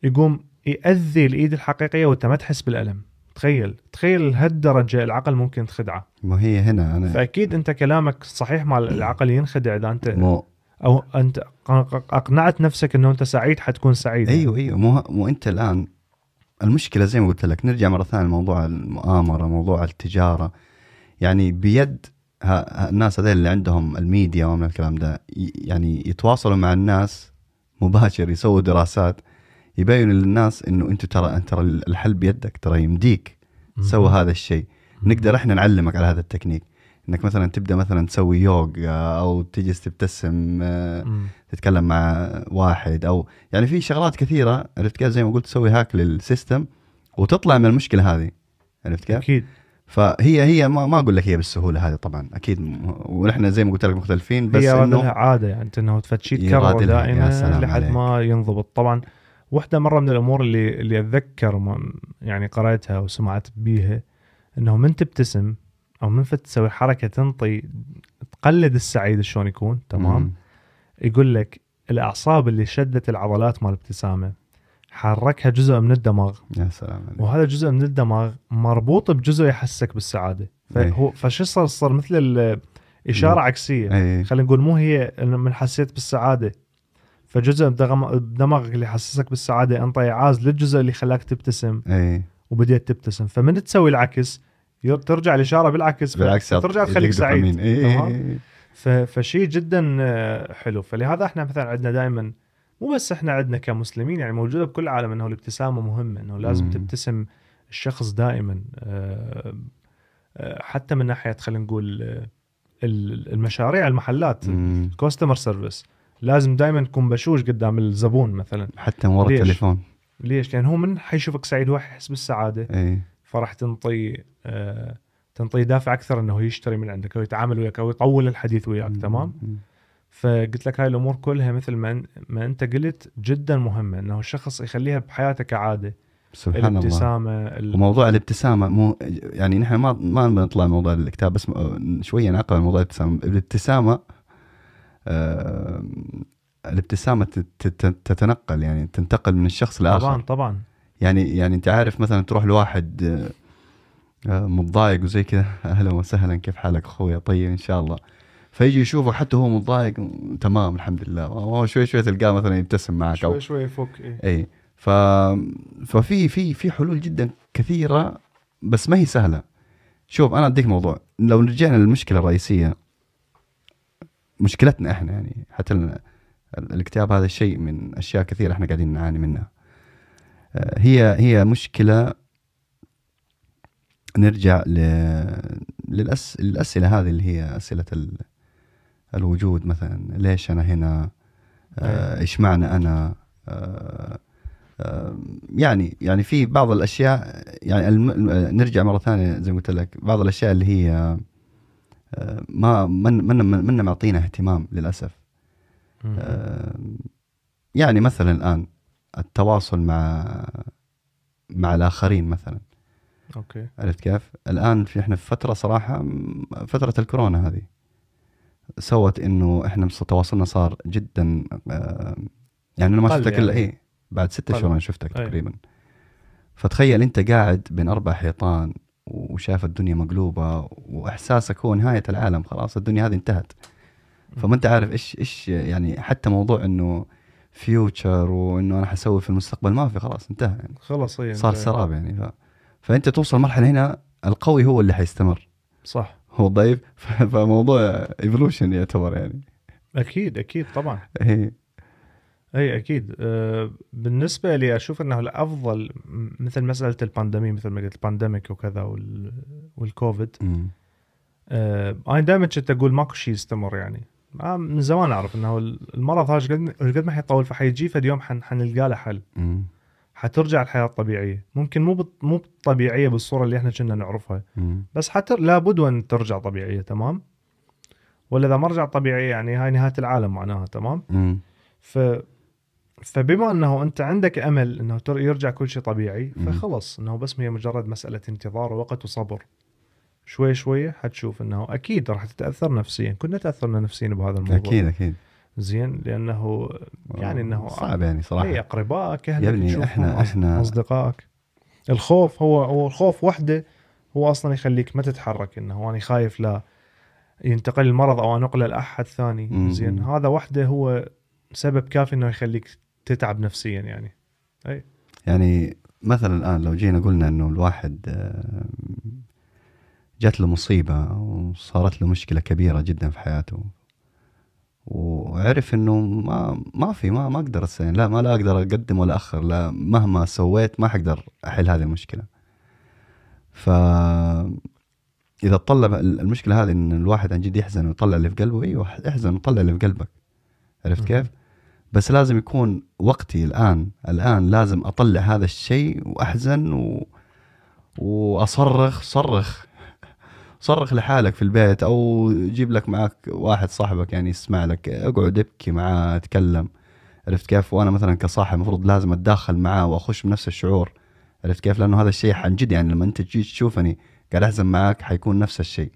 يقوم يأذي الإيد الحقيقية وأنت ما تحس بالألم. تخيل تخيل لهالدرجه العقل ممكن تخدعه. ما هي هنا أنا. فأكيد أنت كلامك صحيح مال العقل ينخدع إذا أنت مو. أو أنت أقنعت نفسك إنه أنت سعيد حتكون سعيد. أيوه أيوه. مو مو أنت الآن المشكلة زي ما قلت لك نرجع مرة ثانية لموضوع المؤامرة موضوع التجارة. يعني بيد الناس هذول اللي عندهم الميديا ومن الكلام ده يعني يتواصلوا مع الناس مباشر يسووا دراسات يبينوا للناس إنه أنتم ترى ترى الحل بيدك ترى يمديك تسوي هذا الشيء. نقدر إحنا نعلمك على هذا التكنيك. إنك مثلا تبدأ مثلا تسوي يوغا أو تجلس تبتسم آه،. تتكلم مع واحد أو يعني في شغلات كثيرة عرفت كيف زي ما قلت تسوي هاك للسيستم وتطلع من المشكلة هذه عرفت كيف؟ أكيد فهي هي ما, ما أقول لك هي بالسهولة هذه طبعا أكيد ونحن زي ما قلت لك مختلفين بس هي إنه عادة يعني إنه تفتشي تكرر دائما لحد عليك. ما ينضبط طبعا واحدة مرة من الأمور اللي اللي أتذكر يعني قرأتها وسمعت بيها إنه من تبتسم أو من فت تسوي حركة تنطي تقلد السعيد شلون يكون تمام؟ مم. يقول لك الأعصاب اللي شدت العضلات مال الابتسامه حركها جزء من الدماغ. يا سلام عليك. وهذا الجزء من الدماغ مربوط بجزء يحسك بالسعادة. إيه. فهو فشو صار؟ صار مثل الاشاره مم. عكسية. اي خلينا نقول مو هي من حسيت بالسعادة فجزء بدماغك اللي يحسسك بالسعادة انطى إعاز للجزء اللي خلاك تبتسم اي وبديت تبتسم. فمن تسوي العكس؟ ترجع الإشارة بالعكس بالعكس ترجع تخليك سعيد اي تمام؟ ف- فشيء جدا آه، حلو. فلهذا إحنا مثلا عندنا دائما مو بس إحنا عندنا كمسلمين يعني موجودة بكل العالم إنه الابتسامه مهمه إنه لازم مم. تبتسم الشخص دائما آه، آه، حتى من ناحية خلينا نقول ال- المشاريع المحلات customer service لازم دائما تكون بشوش قدام الزبون مثلا. حتى من ورا؟ التليفون. ليش؟ لأن هو من حيشوفك سعيد هو حيحس بالسعادة. اي فراح تنطي آه، تنطي دافع أكثر إنه يشتري من عندك أو يتعامل وياك أو يطول الحديث وياك تمام؟ فقلت لك هاي الأمور كلها مثل ما ما أنت قلت جدا مهمة إنه الشخص يخليها بحياته كعادة سبحان الله. الابتسامة ال... وموضوع الابتسامة مو يعني نحن ما ما بنطلع موضوع الكتاب بس شوية نعقل موضوع الابتسامة. الابتسامة آه الابتسامة تت- تت- تتنقل يعني تنتقل من الشخص لآخر. طبعا طبعا. يعني يعني انت عارف مثلا تروح لواحد آه، آه، متضايق وزي كذا أهلا وسهلا كيف حالك اخويا طيب إن شاء الله. فيجي يشوفه حتى هو متضايق تمام الحمد لله. هو شوي شوي تلقاه مثلا يبتسم معك شوي شوي يفك إيه. اي ف ففي في في حلول جدا كثيرة بس ما هي سهلة. شوف أنا أديك موضوع. لو رجعنا للمشكلة الرئيسية مشكلتنا إحنا يعني حتى ال- الاكتئاب هذا الشيء من أشياء كثيرة إحنا قاعدين نعاني منها. هي هي مشكلة. نرجع. للأس... للأسئلة هذه اللي هي أسئلة ال... الوجود مثلا. ليش أنا هنا؟ آه، إيش معنى أنا؟ آه، آه، يعني يعني في بعض الأشياء يعني الم... نرجع مرة ثانية زي ما قلت لك. بعض الأشياء اللي هي آه، ما من من من معطينا اهتمام للأسف. آه، يعني مثلا الآن التواصل مع مع الآخرين مثلا أوكي عرفت كيف؟ الآن في إحنا في فترة صراحة فترة الكورونا هذه سوت إنه إحنا تواصلنا صار جدا آه، يعني أنا ما شفتك إلا يعني. إيه بعد ستة. شهور أنا شفتك أي. تقريبا فتخيل أنت قاعد بين أربع حيطان وشايف الدنيا مقلوبة وإحساسك هو نهاية العالم خلاص الدنيا هذه انتهت فما أنت عارف إيش إيش يعني حتى موضوع إنه فيوتشر وإنه أنا حسوي في المستقبل ما في خلاص انتهى يعني. خلص هي صار سراب يعني ف... فأنت توصل مرحلة هنا القوي هو اللي حيستمر. صح. هو ضعيف ف- (laughs) فموضوع evolution يعتبر يعني. أكيد أكيد طبعا. هي اي أكيد. أه بالنسبة لي أشوف إنه الأفضل م- مثل مسألة ال pandemi مثل ما قلت ال pandemic وكذا وال والكوفيد. مم. أه أنا دائما كنت أقول ماكو شيء يستمر يعني. آه، من زمان أعرف إنه المرض هذا قد قد ما حيطول فحيجي فد يوم حن حنلقى له حل مم. حترجع الحياة الطبيعية ممكن مو بط- مو طبيعية بالصورة اللي إحنا كنا نعرفها مم. بس حتى لابد وأن ترجع طبيعية تمام ولا إذا ما رجع طبيعية يعني هاي نهاية العالم معناها تمام مم. ف فبما إنه أنت عندك أمل إنه يرجع كل شيء طبيعي. فخلص إنه بس هي مجرد مسألة انتظار ووقت وصبر شوي شوي حتشوف إنه أكيد راح تتأثر نفسيا. كلنا تاثرنا نفسيا بهذا الموضوع. أكيد أكيد. زين لأنه يعني إنه صعب يعني أي صراحة أقربائك أهلك يا ابني تشوفهم، إحنا إحنا أصدقائك. الخوف هو هو الخوف وحده هو أصلا يخليك ما تتحرك إنه أنا خايف لا ينتقل المرض أو انقله لأحد ثاني. زين هذا وحده هو سبب كافي إنه يخليك تتعب نفسيا يعني. يعني مثلا الآن لو جينا قلنا إنه الواحد آه، جات له مصيبة وصارت له مشكلة كبيرة جدا في حياته وعرف إنه ما ما في ما ما أقدر أس- لا ما لا أقدر أقدم ولا أخر لا مهما سويت ما حقدر أحل هذه المشكلة ف إذا طلب المشكلة هذه إن الواحد عن جد يحزن ويطلع اللي في قلبه أيوه احزن وطلع اللي في قلبك عرفت. كيف؟ بس لازم يكون وقتي الآن الآن لازم أطلع هذا الشيء وأحزن و... وأصرخ صرخ صرخ لحالك في البيت أو جيب لك معك واحد صاحبك يعني يسمع لك اقعد ابكي معاه اتكلم. عرفت كيف؟ وأنا مثلا كصاحب المفروض لازم أتداخل معاه وأخش بنفس الشعور. عرفت كيف؟ لأنه هذا الشيء عن جد يعني لما أنت تجي تشوفني قاعد أحزن معاك حيكون نفس الشيء.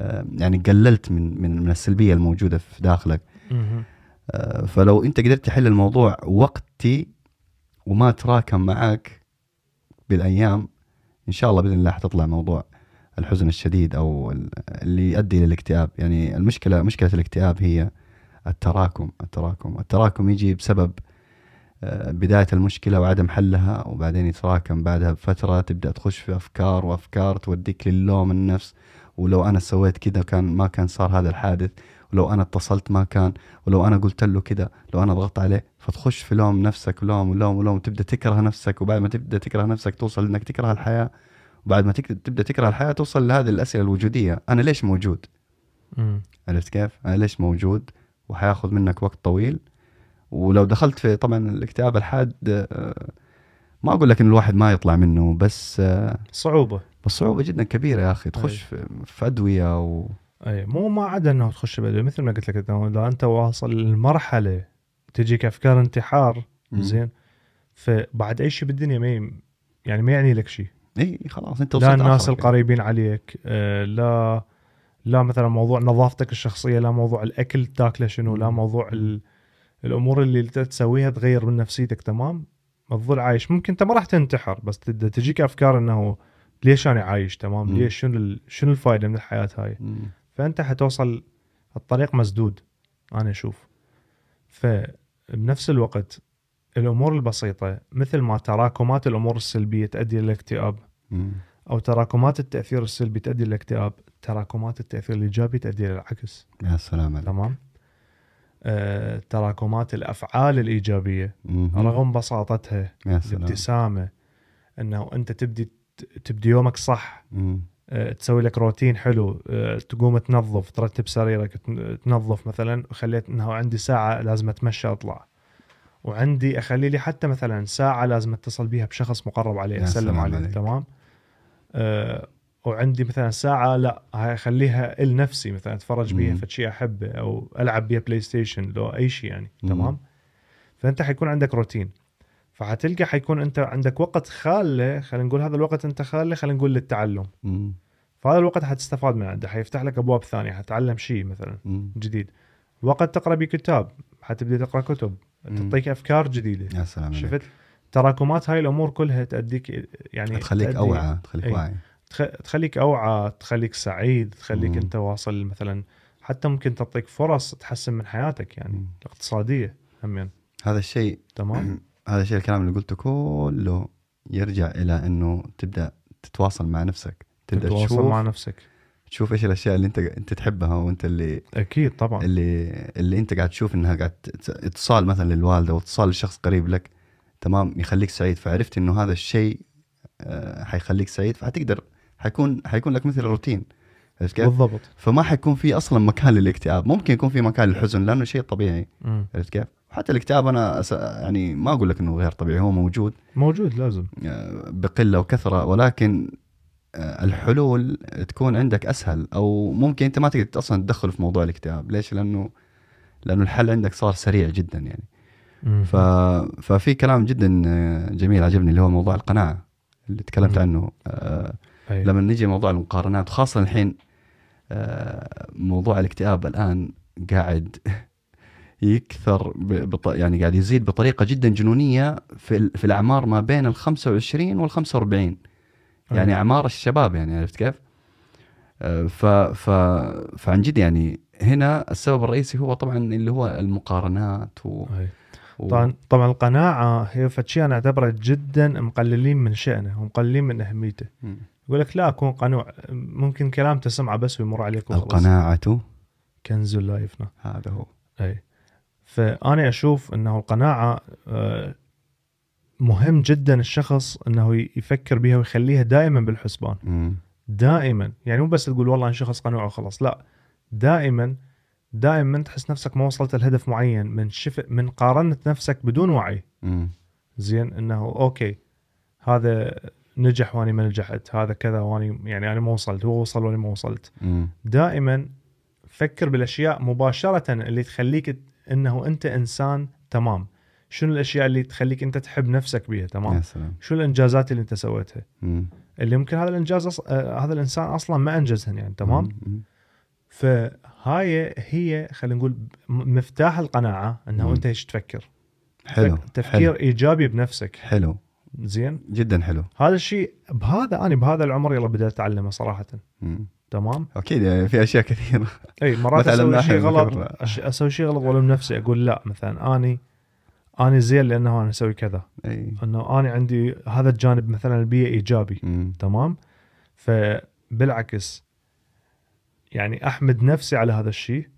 آه، يعني قللت من من من السلبية الموجودة في داخلك. آه، فلو أنت قدرت تحل الموضوع وقتي وما تراكم معك بالأيام إن شاء الله بإذن الله حتطلع موضوع الحزن الشديد أو ال- اللي يؤدي للاكتئاب يعني المشكلة مشكلة الاكتئاب هي التراكم التراكم. التراكم يجي بسبب آه، بداية المشكلة وعدم حلها وبعدين يتراكم بعدها بفترة. تبدأ تخش في أفكار وأفكار توديك للوم النفس. ولو أنا سويت كذا كان ما كان صار هذا الحادث. ولو أنا اتصلت ما كان. ولو أنا قلت له كذا لو أنا ضغطت عليه فتخش في لوم نفسك ولوم ولوم ولوم تبدأ تكره نفسك وبعد ما تبدأ تكره نفسك توصل إنك تكره الحياة. وبعد ما تك- تبدأ تكره الحياة توصل لهذه الأسئلة الوجودية. أنا ليش موجود. عرفت كيف؟ أنا ليش موجود؟ وحياخذ منك وقت طويل. ولو دخلت في طبعا الاكتئاب الحاد آه، ما أقول لك إن الواحد ما يطلع منه بس آه، صعوبة. بس صعوبة جدا كبيرة يا أخي. تخش في, في أدوية و أي. مو ما عدا إنه تخش بدري مثل ما قلت لك اذا أنت واصل لمرحله تجيك أفكار انتحار. زين؟ فبعد أي شيء بالدنيا ما يعني ما يعني لك شيء. إي خلاص أنت لا الناس. القريبين عليك آه، لا لا مثلا موضوع نظافتك الشخصية لا موضوع الأكل تاكله شنو لا. موضوع ال... الأمور اللي تسويها تغير من نفسيتك تمام تظل عايش ممكن أنت ما راح تنتحر بس تجيك أفكار إنه ليش أنا عايش تمام. ليش شنو ال... شنو الفائده من الحياة هاي مم. فأنت حتوصل الطريق مسدود أنا أشوف فبنفس الوقت الأمور البسيطة مثل ما تراكمات الأمور السلبية تؤدي إلى الاكتئاب. أو تراكمات التأثير السلبي تؤدي إلى الاكتئاب تراكمات التأثير الإيجابي تؤدي إلى العكس. يا سلام عليك. تمام؟ آه، تراكمات الأفعال الإيجابية مم. رغم بساطتها الابتسامة إنه أنت تبدي تبدي يومك صح. مم. آه، تسوي لك روتين حلو. آه، تقوم تنظف ترتب سريرك تن- تنظف مثلا. وخليت إنه عندي ساعة لازم أتمشى أطلع. وعندي أخلي لي حتى مثلا ساعة لازم أتصل بيها بشخص مقرب عليه يا أسلم عليه. تمام؟ وعندي مثلا ساعة لا هاي أخليها لنفسي مثلا أتفرج بيها شيء احبه أو ألعب بيها PlayStation لو أي شيء يعني مم. تمام فأنت حيكون عندك روتين فحتلقى حيكون أنت عندك وقت خاله خلينا نقول هذا الوقت أنت خاله خلينا نقول للتعلم مم. فهذا الوقت حتستفاد من عنده حيفتح لك أبواب ثانية حتتعلم شيء مثلا مم. جديد وقت تقرأ بيه كتاب حتبدأ تقرأ كتب. تعطيك أفكار جديدة يا سلام عليك شفت تراكمات هاي الأمور كلها تأديك يعني تخليك أوعى تخليك أي. واعي تخ... تخليك أوعى تخليك سعيد تخليك مم. أنت واصل مثلا حتى ممكن تعطيك فرص تحسن من حياتك يعني مم. الاقتصاديه همين هذا الشيء (clears throat) تمام هذا الشيء الكلام اللي قلته كله يرجع إلى إنه تبدأ تتواصل مع نفسك تبدأ تتواصل تشوف مع نفسك تشوف إيش الأشياء اللي أنت أنت تحبها وأنت اللي أكيد طبعا اللي اللي أنت قاعد تشوف إنها قاعد اتصال مثلا للوالدة واتصال لشخص قريب لك تمام يخليك سعيد. فعرفت إنه هذا الشيء آه، حيخليك سعيد. فحتقدر حيكون حيكون لك مثل الروتين. عرفت كيف؟ بالضبط. فما حيكون في أصلا مكان للاكتئاب. ممكن يكون في مكان للحزن لأنه شيء طبيعي. عرفت كيف؟ حتى الاكتئاب أنا أس... يعني ما أقول لك إنه غير طبيعي هو موجود. موجود لازم. آه، بقلة وكثرة. ولكن آه، الحلول تكون عندك أسهل. أو ممكن أنت ما تقدر أصلا تدخل في موضوع الاكتئاب. ليش؟ لأنه لأنه الحل عندك صار سريع جدا يعني. ف... ففي كلام جدا جميل عجبني اللي هو موضوع القناعة اللي تكلمت مم. عنه آه، أي. لما نجي موضوع المقارنات وخاصه الحين آه، موضوع الاكتئاب الآن قاعد (laughs) يكثر بط... يعني قاعد يزيد بطريقة جدا جنونية في ال... في الأعمار ما بين ال 25 وال 45 يعني أي. أعمار الشباب يعني عرفت كيف؟ آه، ف... ف... فعن جد يعني هنا السبب الرئيسي هو طبعا اللي هو المقارنات و... أي. طبعا طبعا القناعة هي شيء أنا أعتبره جدا مقللين من شأنه ومقللين من أهميته. يقول لك لا أكون قنوع. ممكن كلام تسمعه بس ويمر عليك وخلاص. القناعة كنز لا يفنى هذا هو. أي. فأنا أشوف إنه القناعة آه، مهم جدا الشخص إنه يفكر بها ويخليها دائما بالحسبان. مم. دائما. يعني مو بس تقول والله أنا شخص قنوع وخلاص لا. دائما دائما تحس نفسك ما وصلت لهدف معين من شف من قارنت نفسك بدون وعي مم. زين إنه أوكي هذا نجح وأني ما نجحت هذا كذا وأني يعني أنا ما وصلت هو وصل واني ما وصلت مم. دائما فكر بالأشياء مباشرة اللي تخليك إنه أنت إنسان تمام شنو الأشياء اللي تخليك أنت تحب نفسك بيها يا تمام سلام شو الإنجازات اللي أنت سويتها مم. اللي ممكن هذا الإنجاز أص... آه هذا الإنسان أصلا ما أنجزهن يعني تمام مم. فهاي هي خلينا نقول مفتاح القناعة إنه مم. أنت إيش تفكر؟ حلو فك- تفكير حلو. إيجابي بنفسك. حلو. زين؟ جدا حلو. هذا الشيء بهذا أنا بهذا العمر يلا بدأت أتعلمه صراحة. مم. تمام؟ أكيد يعني في أشياء كثيرة. إي (laughs) مرات أسوي شيء غلط أسوي شيء غلط وألوم نفسي أقول لا مثلا أني أني زين لأنه أنا أسوي كذا. إي. إنه أنا عندي هذا الجانب مثلا البيئه إيجابي. مم. تمام؟ فبالعكس يعني أحمد نفسي على هذا الشيء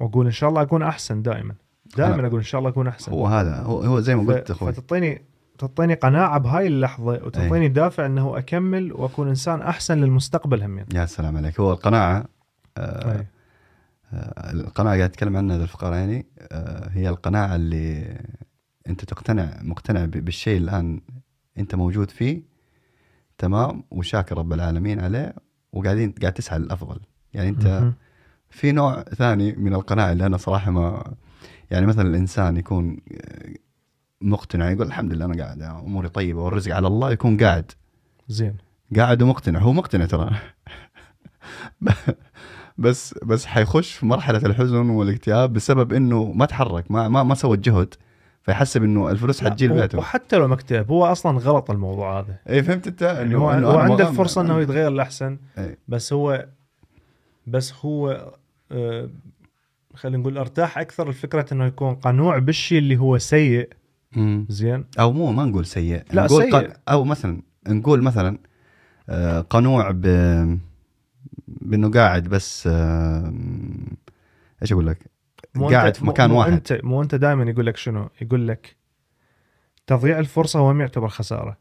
وأقول إن شاء الله أكون أحسن دائما. دائما أقول إن شاء الله أكون أحسن. هو هذا هو, هو زي ما قلت أخوي. فتعطيني تعطيني قناعة بهاي اللحظة وتعطيني دافع إنه أكمل وأكون إنسان أحسن للمستقبل هم يعني. يا سلام عليك. هو القناعة آه أي. آه القناعة قاعد أتكلم عنها ذا الفقراء يعني آه هي القناعة اللي أنت تقتنع مقتنع بالشيء الآن أنت موجود فيه تمام وشاكر رب العالمين عليه وقاعدين قاعد تسعى للافضل يعني أنت مهم. في نوع ثاني من القناعة اللي أنا صراحة ما يعني مثلا الإنسان يكون مقتنع يقول الحمد لله أنا قاعد أموري طيبة والرزق على الله يكون قاعد. زين. قاعد ومقتنع هو مقتنع ترى. (laughs) بس بس حيخش في مرحلة الحزن والاكتئاب بسبب إنه ما تحرك ما ما ما سوى جهد فيحسب إنه الفلوس حتجي لبيته وحتى لو مكتئب هو أصلا غلط الموضوع هذا اي فهمت أنت يعني هو, إنه هو عنده الفرصه إنه يتغير لأحسن إيه. بس هو بس هو آه خلينا نقول أرتاح أكثر لفكرة إنه يكون قنوع بالشيء اللي هو سيء مم. زين أو مو ما نقول سيء لا، نقول سيء. أو مثلا نقول مثلا آه، قنوع ب بإنه قاعد بس آه، إيش أقول لك؟ مو قاعد في مكان مو واحد. انت مو أنت دائما يقول لك شنو؟ يقول لك تضييع الفرصة هو ما يعتبر خسارة.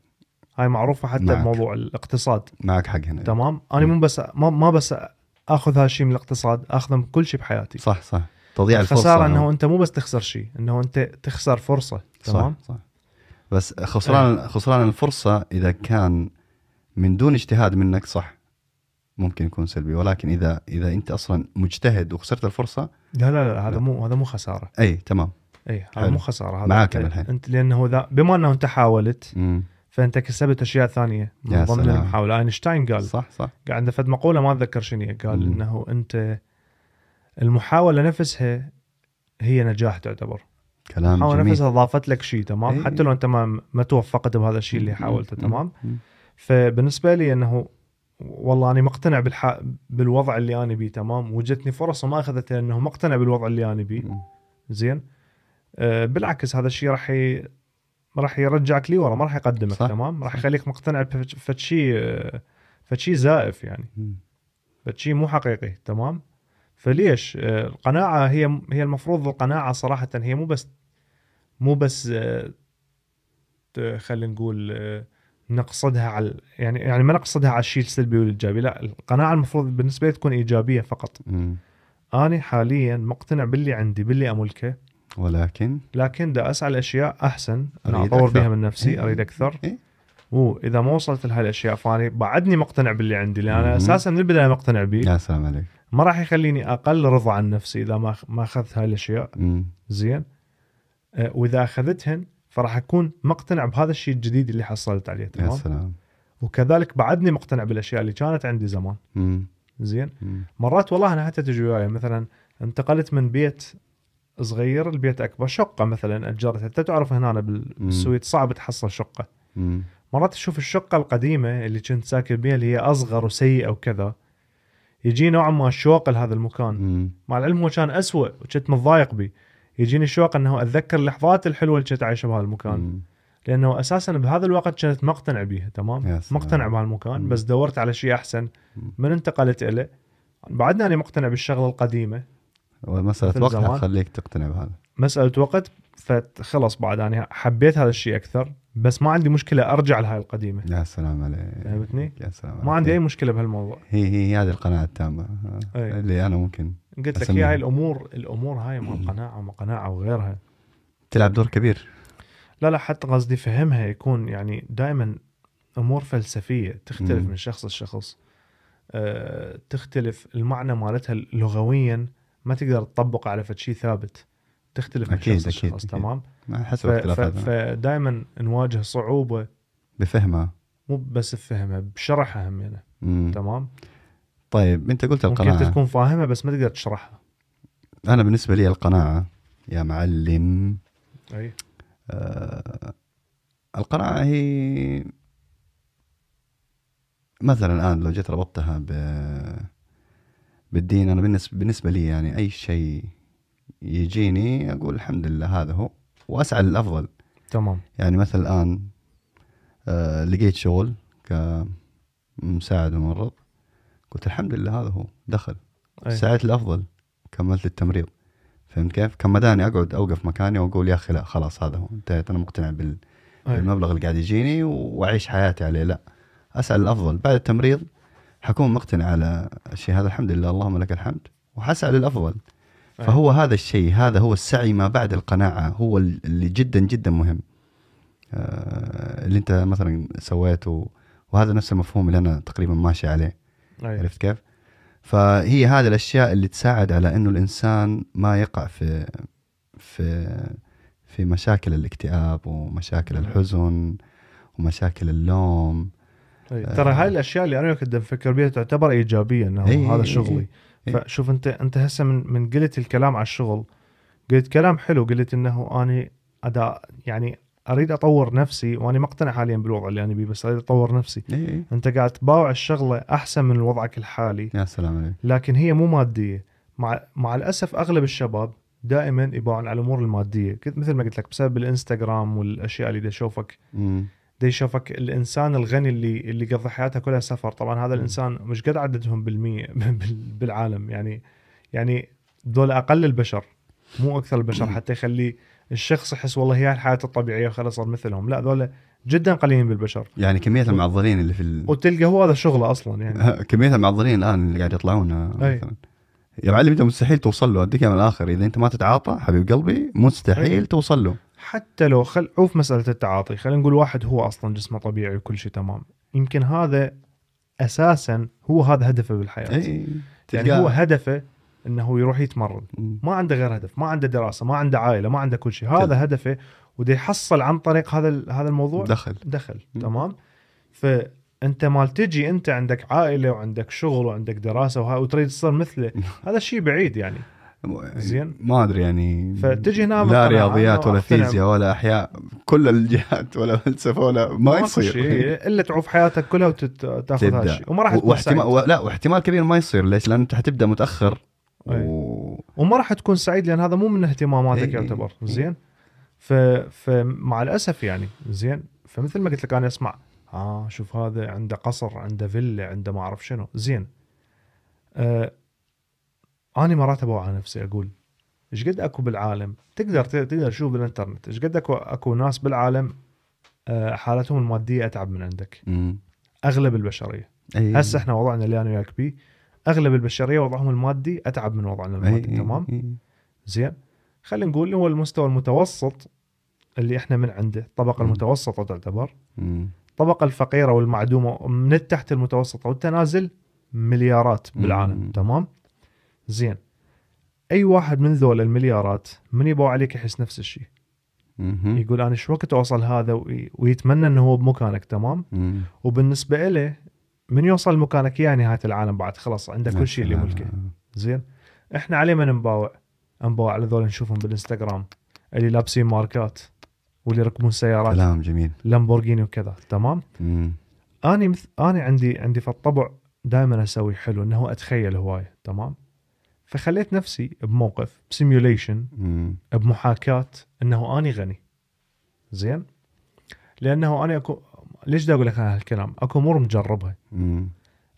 هاي معروفة حتى معك. بموضوع الاقتصاد. معك حق هنا. تمام؟ أنا مو بس ما, ما بس آخذ هذا الشيء من الاقتصاد آخذه من كل شيء بحياتي. صح صح. تضييع الفرصة الخسارة إنه أنت مو بس تخسر شيء إنه أنت تخسر فرصة. تمام؟ صح. صح بس خسران خسران الفرصة إذا كان من دون اجتهاد منك صح. ممكن يكون سلبي ولكن إذا إذا أنت أصلا مجتهد وخسرت الفرصة لا لا لا هذا لا. مو هذا مو خسارة أي تمام أي هذا. مو خسارة هذا معاك الحين. أنت لأنه ذا بما أنه أنت حاولت مم. فأنت كسبت أشياء ثانية من ضمن سلام. المحاولة أينشتاين قال صح صح قاعد عنده فد مقولة ما أتذكر شنو قال مم. إنه أنت المحاولة نفسها هي نجاح تعتبر كلام المحاولة جميل نفسها ضافت لك شيء تمام إيه. حتى لو أنت ما ما توفقت بهذا الشيء اللي. حاولته. تمام مم. فبالنسبة لي إنه والله أنا مقتنع بالح... بالوضع اللي أنا بيه تمام؟ وجتني فرص وما اخذتها لأنه مقتنع بالوضع اللي أنا بيه. زين؟ آه بالعكس هذا الشيء راح ي... راح يرجعك لي ورا ما راح يقدمك صح. تمام؟ راح. يخليك مقتنع بف- فد شيء فد شيء زائف يعني. شيء مو حقيقي تمام؟ فليش؟ آه، القناعة هي هي المفروض القناعة صراحة هي مو بس مو بس آه، خلينا نقول آه، نقصدها على يعني يعني ما نقصدها على الشيء السلبي والإيجابي لا القناعة المفروض بالنسبة لي تكون إيجابية فقط مم. أنا حاليا مقتنع باللي عندي باللي أملكه ولكن لكن دا أسعى لأشياء أحسن أنا أطور أكثر. بها من نفسي إيه. أريد أكثر إيه. واذا ما وصلت لهاي الأشياء فاني بعدني مقتنع باللي عندي لأن أنا. أساسا من البداية مقتنع به يا سلام عليك ما راح يخليني أقل رضا عن نفسي إذا ما ما أخذت هاي الأشياء مم. زين أه، وإذا أخذتهن فراح أكون مقتنع بهذا الشيء الجديد اللي حصلت عليه يا تمام؟ سلام. وكذلك بعدني مقتنع بالأشياء اللي كانت عندي زمان. مم. زين؟ مم. مرات والله أنا حتى تجي وياي مثلا انتقلت من بيت صغير لبيت أكبر شقة مثلا أجرتها. انت تعرف هنا بال- بالسويد صعب تحصل شقة. مم. مرات تشوف الشقة القديمة اللي كنت ساكن بها اللي هي أصغر وسيئة وكذا يجي نوعا ما شوق لهذا المكان. مم. مع العلم هو كان أسوأ وكنت متضايق به يجيني شوق إنه أتذكر اللحظات الحلوة اللي كنت عايشها بهذا المكان مم. لأنه أساسا بهذا الوقت كنت مقتنع بيها تمام. مقتنع بهالمكان. بس دورت على شيء أحسن. من انتقلت له بعدنا أنا مقتنع بالشغلة القديمة مثل وقت زمان. حتخليك تقتنع بهذا مسألة وقت فخلص بعد أنا حبيت هذا الشيء أكثر بس ما عندي مشكلة أرجع لهاي القديمة يا سلام عليك فهمتني؟ يا سلام ما عليك. عندي أي مشكلة بهالموضوع هي هي هذه القناعة التامة أي. اللي أنا ممكن قلت لك هي. هاي الأمور الأمور هاي ما قناعه وما قناعه وغيرها تلعب دور كبير لا لا حتى قصدي فهمها يكون يعني دائما أمور فلسفية تختلف مم. من شخص لشخص أه تختلف المعنى مالتها لغويا ما تقدر تطبقه على فد شيء ثابت تختلف من أكيد، شخص أكيد، لشخص أكيد. تمام حسب فدائما نواجه صعوبة بفهمها مو بس بفهمها بشرحها هم. مم. تمام طيب أنت قلت ممكن أنت القناعة. تكون فاهمها بس ما تقدر تشرحها. أنا بالنسبة لي القناعة يا معلم. أي. آه القناعة هي مثلا الآن لو جيت ربطتها ب بالدين أنا بالنسبة بالنسبة لي يعني أي شيء يجيني أقول الحمد لله هذا هو وأسعى للأفضل. تمام. يعني مثلا الآن آه لقيت شغل كمساعد ممرض قلت الحمد لله هذا هو دخل. أي. سعيت الأفضل كملت التمريض فهمت كيف؟ كان مداني أقعد أوقف مكاني وأقول يا أخي لا خلاص هذا هو انتهيت أنا مقتنع بال... أي. بالمبلغ اللي قاعد يجيني وأعيش حياتي عليه. لا اسعى للافضل بعد التمريض حكون مقتنع على الشيء هذا. الحمد لله اللهم لك الحمد. وحسعى للافضل أي. فهو هذا الشيء هذا هو السعي ما بعد القناعة هو اللي جدا جدا مهم. آه، اللي أنت مثلا سويته وهذا نفس المفهوم اللي أنا تقريبا ماشي عليه. أي. عرفت كيف؟ فهي هذه الأشياء اللي تساعد على إنه الإنسان ما يقع في في في مشاكل الاكتئاب ومشاكل. الحزن ومشاكل اللوم أي. ترى هاي الأشياء اللي أنا كنت أفكر بها تعتبر إيجابية إنه إي، هذا إي، شغلي إي. فشوف أنت أنت هسه من من قلت الكلام على الشغل قلت كلام حلو قلت إنه أني أدا يعني أريد أطور نفسي وأنا مقتنع حاليا بالوضع اللي أنا بيه بس أريد أطور نفسي. اي أنت قاعد تباوع الشغلة أحسن من وضعك الحالي. يا سلام عليك. لكن هي مو مادية. مع مع الأسف أغلب الشباب دائما يباعون على الأمور المادية. كنت مثل ما قلت لك بسبب الإنستغرام والأشياء اللي دا يشوفك. الإنسان الغني اللي اللي قضى حياته كلها سفر. طبعا هذا الإنسان مش قد عددهم بالمية بال- بالعالم. يعني يعني دول أقل البشر مو أكثر البشر. حتى يخلي الشخص يحس والله هي الحياة الطبيعية وخلاص صار مثلهم. لا ذولا جدا قليلين بالبشر. يعني كمية المعضلين اللي في ال... وتلقى هو هذا شغله أصلا يعني. (laughs) كمية المعضلين الآن اللي قاعد يطلعون أي. مثلا. يا معلم أنت مستحيل توصل له. أديك من الآخر. إذا أنت ما تتعاطى حبيب قلبي مستحيل أي. توصل له. حتى لو خل عوف مسألة التعاطي. خلينا نقول واحد هو أصلا جسمه طبيعي وكل شيء تمام. يمكن هذا أساسا هو هذا هدفه بالحياة. أي. يعني هو هدفه إنه يروح يتمرن. ما عنده غير هدف ما عنده دراسة ما عنده عائلة ما عنده كل شيء هذا هدفه وده يحصل عن طريق هذا هذا الموضوع دخل دخل مم. تمام فأنت مال تجي أنت عندك عائلة وعندك شغل وعندك دراسة وتريد تصير مثله (laughs) هذا شيء بعيد يعني زين. ما أدري يعني فتجي هنا لا رياضيات ولا. فيزياء ولا أحياء كل الجهات ولا فلسفة ولا ما يصير شيء إلا تعوف حياتك كلها وتاخذ هذا الشيء وما راح واحتمال. لا واحتمال كبير ما يصير ليش؟ لأن أنت حتبدأ متأخر. و... وما راح تكون سعيد لأن هذا مو من اهتماماتك إي. يعتبر. إي. زين؟ ف... فمع الأسف يعني زين؟ فمثل ما قلت لك أنا أسمع آه شوف هذا عنده قصر عنده فيلا عنده ما أعرف شنو. زين. آه أنا مرات ابوع على نفسي أقول إيش قد أكو بالعالم؟ تقدر تقدر تشوف بالإنترنت. إيش قد أكو أكو ناس بالعالم آه حالتهم المادية أتعب من عندك. مم. أغلب البشرية. أي. هسه إحنا وضعنا اللي أنا وياك بيه. أغلب البشرية وضعهم المادي أتعب من وضعنا أي. المادي تمام أي. زين خلينا نقول هو المستوى المتوسط اللي إحنا من عنده الطبقة. المتوسطة تعتبر. الطبقة الفقيرة والمعدومة من التحت المتوسطة والتنازل مليارات بالعالم. تمام زين أي واحد من ذول المليارات من يبغى عليك يحس نفس الشيء. يقول أنا شو وقت أوصل هذا وي- ويتمنى إنه هو بمكانك تمام. وبالنسبة له من يوصل مكانك يا نهاية العالم بعد؟ خلاص عنده كل شيء اللي ملكه. زين. إحنا عليه ما نباوع؟ نباوع على ذول نشوفهم بالإنستغرام اللي لابسين ماركات واللي يركبون سيارات. كلام جميل. لامبورجيني وكذا. تمام؟ مم. اني مث... اني عندي عندي في الطبع دائما أسوي حلو إنه أتخيل هوايه تمام؟ فخليت نفسي بموقف ب simulation. بمحاكاة إنه أني غني. زين؟ لأنه أنا اكو ليش دا أقول لك أنا هالكلام؟ أكو أمور مجربها. مم.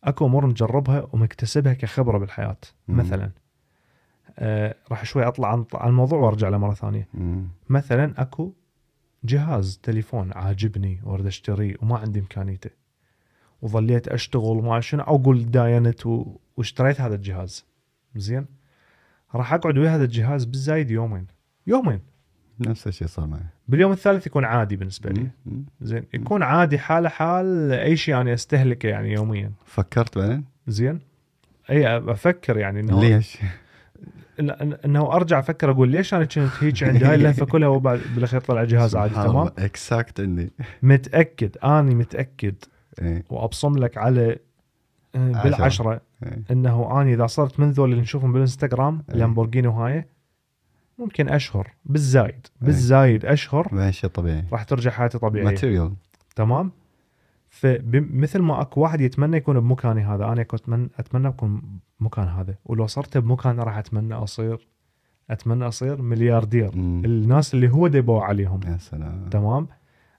أكو أمور مجربها ومكتسبها كخبرة بالحياة مم. مثلا. آه راح شوي أطلع عن عن الموضوع وأرجع له مرة ثانية. مم. مثلا أكو جهاز تليفون عاجبني وأريد اشتريه وما عندي إمكانيته. وظليت أشتغل وما شنو أقول داينت و... واشتريت هذا الجهاز. زين؟ راح أقعد ويا هذا الجهاز بالزايد يومين. يومين. نفس الشيء صار معي باليوم الثالث يكون عادي بالنسبة لي. زين يكون عادي حاله حال أي شيء أنا أستهلكه يعني يوميا فكرت بعدين؟ زين أي أفكر يعني إنه ليش؟ إنه أرجع أفكر أقول ليش أنا كنت هيك عندي هاي اللهفه كلها (laughs) وبعد بالأخير طلع جهاز عادي تمام اكزاكت عندي متأكد أني متأكد إيه وأبصم لك على آه،. بالعشرة إيه. إنه أني إذا صرت من ذول اللي نشوفهم بالإنستغرام إيه. لامبورجيني وهاي ممكن أشهر بالزايد بالزايد أشهر ما شيء طبيعي. راح ترجع حياتي طبيعية. ماتيريال تمام؟ فمثل ما أكو واحد يتمنى يكون بمكاني هذا أنا كنت اتمنى أتمنى أكون بمكان هذا. ولو صرت بمكان راح أتمنى أصير أتمنى أصير ملياردير. مم. الناس اللي هو دبوا عليهم. يا سلام. تمام؟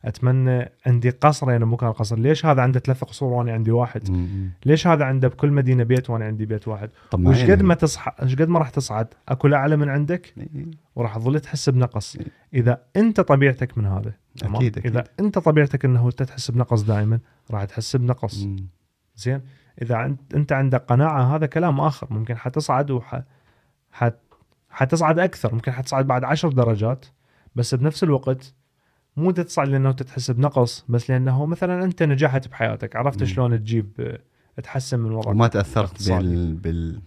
أتمنى عندي قصر يعني مكان قصر ليش هذا عنده ثلاث قصور وأنا عندي واحد مم. ليش هذا عنده بكل مدينة بيت وأنا عندي بيت واحد وش. قد ما تصحى إيش قد ما راح تصعد أكو أعلى من عندك. وراح تظل تحس بنقص. إذا أنت طبيعتك من هذا أكيد، أكيد. إذا أنت طبيعتك إنه أنت تحس بنقص دائما راح تحس بنقص مم. زين إذا أنت عندك قناعة هذا كلام آخر ممكن حتصعد وح حت... حتصعد أكثر ممكن حتصعد بعد عشر درجات بس بنفس الوقت مو انت تصعد لأنه تحس بنقص بس لأنه مثلا أنت نجحت بحياتك عرفت. شلون تجيب تحسن من وضعك وما تأثرت. بال, بال...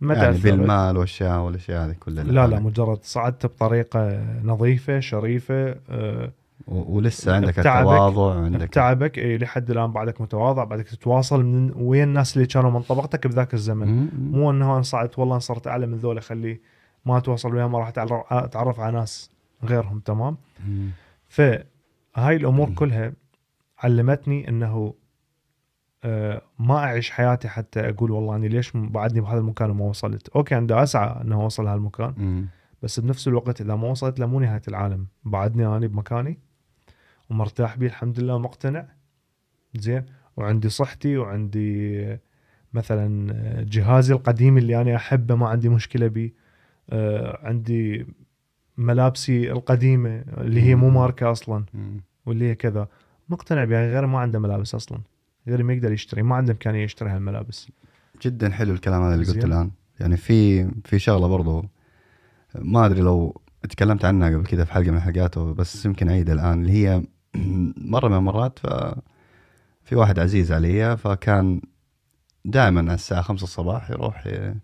ما يعني تأثرت. بالمال والأشياء والأشياء هذه كلها لا لا مجرد صعدت بطريقة نظيفة شريفة و- ولسه عندك التواضع وعندك بتعبك اي لحد الآن بعدك متواضع بعدك تتواصل من ويا الناس اللي كانوا من طبقتك بذاك الزمن. مو إنه أنا صعدت والله أنا صرت أعلى من ذولا خلي ما أتواصل وياهم ما راح أتعرف على ناس غيرهم تمام مم. فهاي الأمور. كلها علمتني إنه آه، ما أعيش حياتي حتى أقول والله أني ليش بعدني بهذا المكان وما وصلت. أوكي عندي أسعى إنه أوصل هالمكان. بس بنفس الوقت إذا ما وصلت له مو نهاية العالم. بعدني اني بمكاني ومرتاح بيه الحمد لله مقتنع زين. وعندي صحتي وعندي مثلا جهازي القديم اللي أنا أحبه ما عندي مشكلة به آه، عندي ملابسي القديمة اللي هي مو ماركة أصلا. واللي هي كذا. مقتنع بها غير ما عنده ملابس أصلا. غير ما يقدر يشتري ما عنده إمكانية يشتري هالملابس. جدا حلو الكلام هذا اللي قلته. الآن. يعني في في شغلة برضو ما أدري لو تكلمت عنها قبل كذا في حلقة من الحلقات بس يمكن اعيدها الآن اللي هي (clears throat) مرة من المرات ف في واحد عزيز علي فكان دائما على الساعة 5 الصباح يروح ي-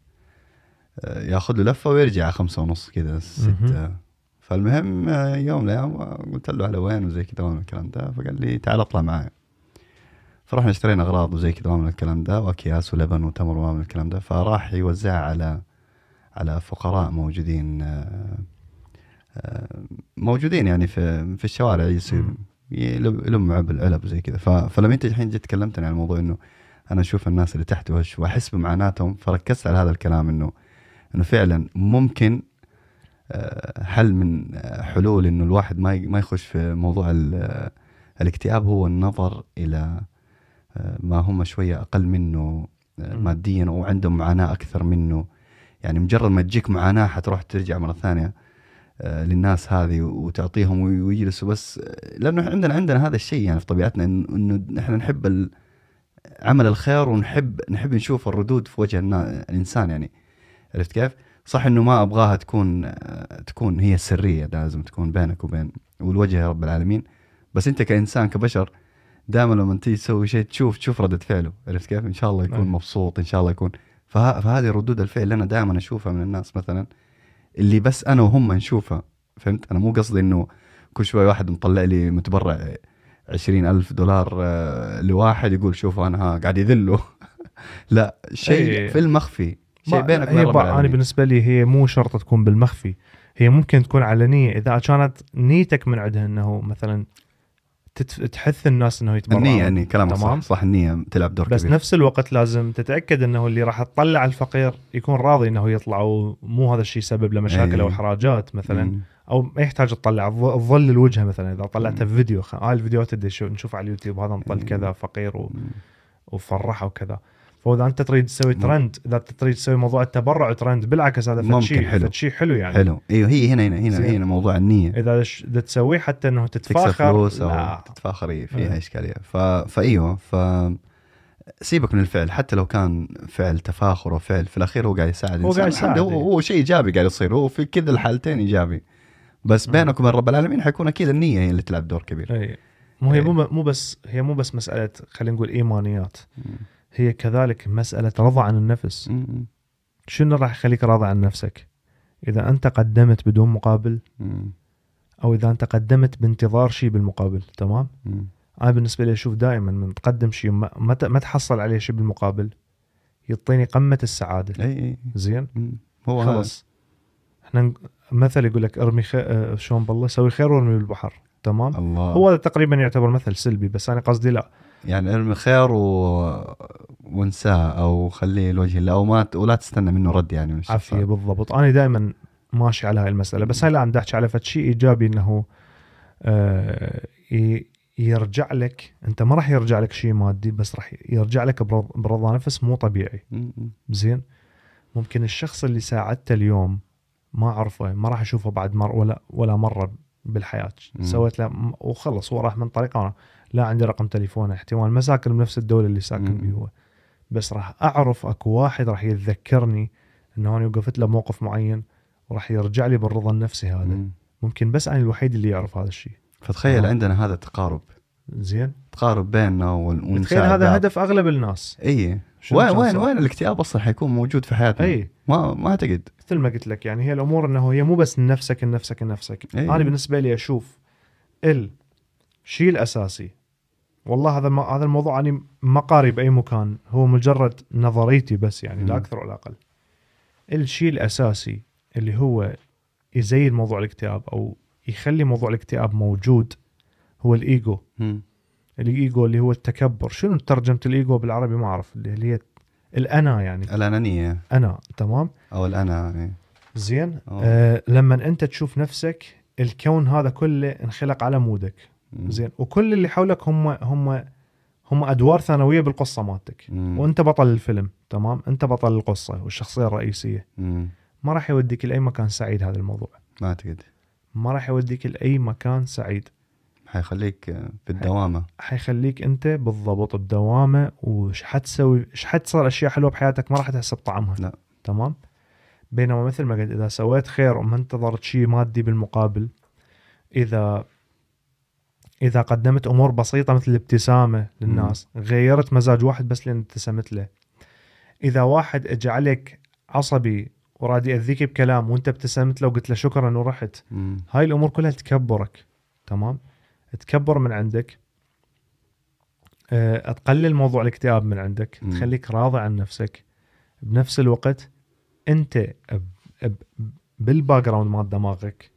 ياخذ له لفة ويرجع على خمسة ونص كذا ستة. فالمهم يوم من الأيام قلت له على وين وزي كذا ومن الكلام ده فقال لي تعال اطلع معي. فرحنا اشترينا أغراض وزي كذا ومن الكلام ده وأكياس ولبن وتمر ومن الكلام ده فراح يوزعها على على فقراء موجودين آه، آه، موجودين يعني في في الشوارع يصير. يلم يلم علب العلب وزي كذا. فلما انت الحين جيت تكلمتني عن الموضوع إنه أنا أشوف الناس اللي تحت وش وأحس بمعاناتهم فركزت على هذا الكلام إنه إنه فعلا ممكن آه، حل من آه، حلول إنه الواحد ما ما يخش في موضوع ال- الاكتئاب هو النظر إلى آه، ما هم شوية أقل منه آه،. ماديا أو عندهم معاناة أكثر منه يعني مجرد ما تجيك معاناة حتروح ترجع مرة ثانية للناس هذه وتعطيهم وي- ويجلسوا بس لأنه عندنا عندنا هذا الشيء يعني في طبيعتنا إنه إحنا نحب عمل الخير ونحب نحب نشوف الردود في وجه الإنسان يعني عرفت كيف؟ صح إنه ما أبغاها تكون تكون هي السرية لازم تكون بينك وبين والوجه يا رب العالمين بس أنت كإنسان كبشر دائما لما تيجي تسوي شيء تشوف تشوف ردة فعله عرفت كيف؟ إن شاء الله يكون أي. مبسوط إن شاء الله يكون فه... فهذه ردود الفعل اللي أنا دائما أشوفها من الناس مثلا اللي بس أنا وهم نشوفها فهمت؟ أنا مو قصدي إنه كل شوي واحد مطلع لي متبرع عشرين ألف دولار آه، لواحد يقول شوفوا أنا ها قاعد يذله (laughs) لا شيء أي. في المخفي شيء بينك هي أنا. بالنسبة لي هي مو شرط تكون بالمخفي هي ممكن تكون علنية إذا كانت نيتك من عندها إنه مثلا. تحث الناس إنه يتبرعون النية يعني كلامك تمام. صح صح النية تلعب دور بس كبير نفس الوقت لازم تتأكد إنه اللي راح تطلع الفقير يكون راضي إنه يطلع ومو هذا الشيء يسبب له مشاكل. أو احراجات مثلا مم. أو ما يحتاج تطلع الظل الوجهة مثلا إذا طلعتها في فيديو. هاي الفيديوهات اللي شو- نشوف على اليوتيوب هذا مطل. كذا فقير و... وفرحه وكذا فاذا انت تريد تسوي. ترند اذا انت تريد تسوي موضوع التبرع ترند بالعكس هذا شيء حلو. شيء حلو يعني حلو أيوه هي هنا هنا هنا. هنا موضوع النية إذا تسويه حتى إنه تكسب تتفاخر فلوس أو لا. تتفاخري فيها أي. إشكالية ف... فأيوه ف سيبك من الفعل حتى لو كان فعل تفاخر وفعل في الأخير هو قاعد يساعد هو. قاعد يساعد، هو, إيه. هو شيء إيجابي قاعد يصير هو في كذا الحالتين إيجابي بس. بينك وبين رب العالمين حيكون أكيد النية هي اللي تلعب دور كبير اي مو هي إيه. مو مو بس هي مو بس مسألة خلينا نقول إيمانيات. هي كذلك مسألة رضا عن النفس. شنو راح يخليك راضي عن نفسك؟ إذا أنت قدمت بدون مقابل. أو إذا أنت قدمت بانتظار شيء بالمقابل تمام. أنا بالنسبة لي أشوف دائما من تقدم شيء ما, تحصل عليه شيء بالمقابل يعطيني قمة السعادة. إي إي زين. هو هذا. خلاص. إحنا مثل يقول لك ارمي خير آه، شلون بالله؟ سوي خير وارمي بالبحر تمام؟ الله. هو هذا تقريبا يعتبر مثل سلبي بس أنا قصدي لا. يعني ارمي خير و... وانساه أو خليه لوجه الله أو ما ت... ولا تستنى منه رد يعني من الشخص عافية. بالضبط أنا دائما ماشي على هاي المسألة بس هاي لا عم احكي على شيء إيجابي إنه آه يرجع لك أنت ما راح يرجع لك شيء مادي بس راح يرجع لك برض- برضا نفس مو طبيعي. زين ممكن الشخص اللي ساعدته اليوم ما اعرفه ما راح اشوفه بعد مر ولا ولا مرة بالحياة. سويت له وخلص هو راح من طريقه لا عندي رقم تليفونه احتمال ما ساكن بنفس الدولة اللي ساكن مم. بيه هو بس راح أعرف أكو واحد راح يتذكرني انه أنا وقفت له موقف معين وراح يرجع لي بالرضا النفسي هذا م. ممكن بس أنا الوحيد اللي يعرف هذا الشيء فتخيل آه. عندنا هذا التقارب زين تقارب بيننا وال- تخيل ونساعد هذا بعض. هدف أغلب الناس اي وين وين؟ وين الاكتئاب أصلا حيكون موجود في حياتنا اي ما ما أعتقد مثل ما قلت لك يعني هي الأمور إنه هي مو بس نفسك نفسك نفسك أي. أنا بالنسبة لي أشوف الشيء الأساسي والله هذا هذا الموضوع أنا ما قاري باي مكان هو مجرد نظريتي بس يعني لا. أكثر ولا أقل الشيء الأساسي اللي هو يزيد موضوع الاكتئاب أو يخلي موضوع الاكتئاب موجود هو الإيجو م. الإيجو اللي هو التكبر شنو ترجمة الإيجو بالعربي ما أعرف اللي هي الأنا يعني الأنانية أنا تمام أو الأنا إيه. زين أوه. آه لما أنت تشوف نفسك الكون هذا كله انخلق على مودك. زين. وكل اللي حولك هم هم هم أدوار ثانوية بالقصة مالتك. وأنت بطل الفيلم تمام؟ أنت بطل القصة والشخصية الرئيسية. م. ما راح يوديك لأي مكان سعيد هذا الموضوع. ما أعتقد. ما راح يوديك لأي مكان سعيد. حيخليك بالدوامة. حيخليك أنت بالضبط بدوامة. وش حتسوي إيش حتصير أشياء حلوة بحياتك ما راح تحس بطعمها لا. تمام؟ بينما مثل ما قلت إذا سويت خير وما انتظرت شيء مادي بالمقابل إذا إذا قدمت أمور بسيطة مثل الابتسامة للناس غيرت مزاج واحد بس لأن ابتسمت له. إذا واحد اجى عليك عصبي وراد ياذيك بكلام وأنت ابتسمت له وقلت له شكرا ورحت م. هاي الأمور كلها تكبرك تمام؟ تكبر من عندك. أه، تقلل موضوع الاكتئاب من عندك مم. تخليك راضي عن نفسك. بنفس الوقت أنت بال background مال دماغك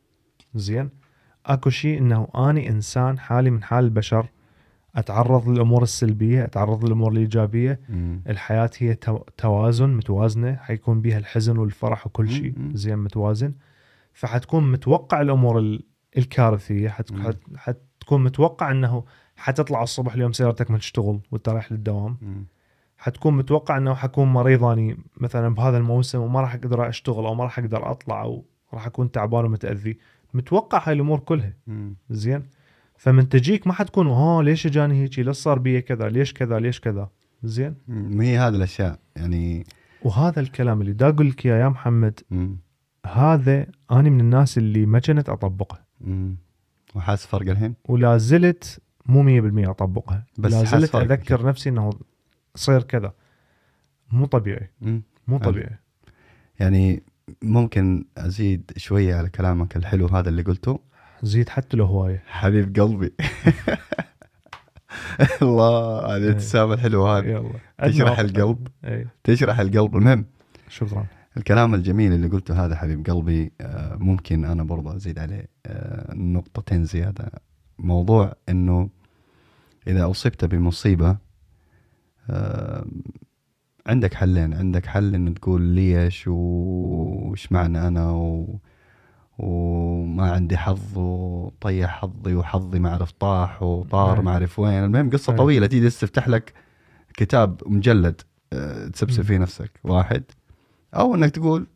زين؟ أكو شيء إنه أني إنسان حالي من حال البشر أتعرض للأمور السلبية أتعرض للأمور الإيجابية م. الحياة هي تو- توازن متوازنة حيكون بيها الحزن والفرح وكل شيء مم. زين متوازن فحتكون متوقع الأمور ال- الكارثية حت- مم. حت- حتكون متوقع إنه حتطلع الصبح اليوم سيارتك ما تشتغل وأنت رايح للدوام م. حتكون متوقع إنه حكون مريض أني مثلا بهذا الموسم وما راح أقدر أشتغل أو ما راح أقدر أطلع أو راح أكون تعبان ومتأذي متوقع هاي الأمور كلها. زين فمن تجيك ما حتكون ها ليش اجاني هيك ليش صار بي كذا ليش كذا ليش كذا زين م. هي هذه الأشياء يعني وهذا الكلام اللي دا أقول لك إياه يا محمد م. هذا أنا من الناس اللي ما كنت أطبقه م. وحاس فرق الحين ولا زلت مو 100% أطبقها بس لا زلت. أذكر نفسي إنه صير كذا مو طبيعي م. مو. طبيعي يعني ممكن أزيد شوية على كلامك الحلو هذا اللي قلته؟ زيد حتى لو هواية. حبيب قلبي. (laughs) الله هذه إيه. الابتسامة الحلوة هذه. يلا. تشرح القلب. اي تشرح القلب. المهم شكرا. الكلام الجميل اللي قلته هذا حبيب قلبي آه، ممكن أنا برضه أزيد عليه آه، نقطتين زيادة. موضوع إنه إذا أصبت بمصيبة آه، عندك حلين عندك حل إنه تقول ليش وش معنى أنا و... وما عندي حظ وطيح حظي وحظي ما عرف طاح وطار أي. ما أعرف وين المهم قصة أي. طويلة تيجي تفتح لك كتاب مجلد آه، تسبسب. فيه نفسك واحد أو إنك تقول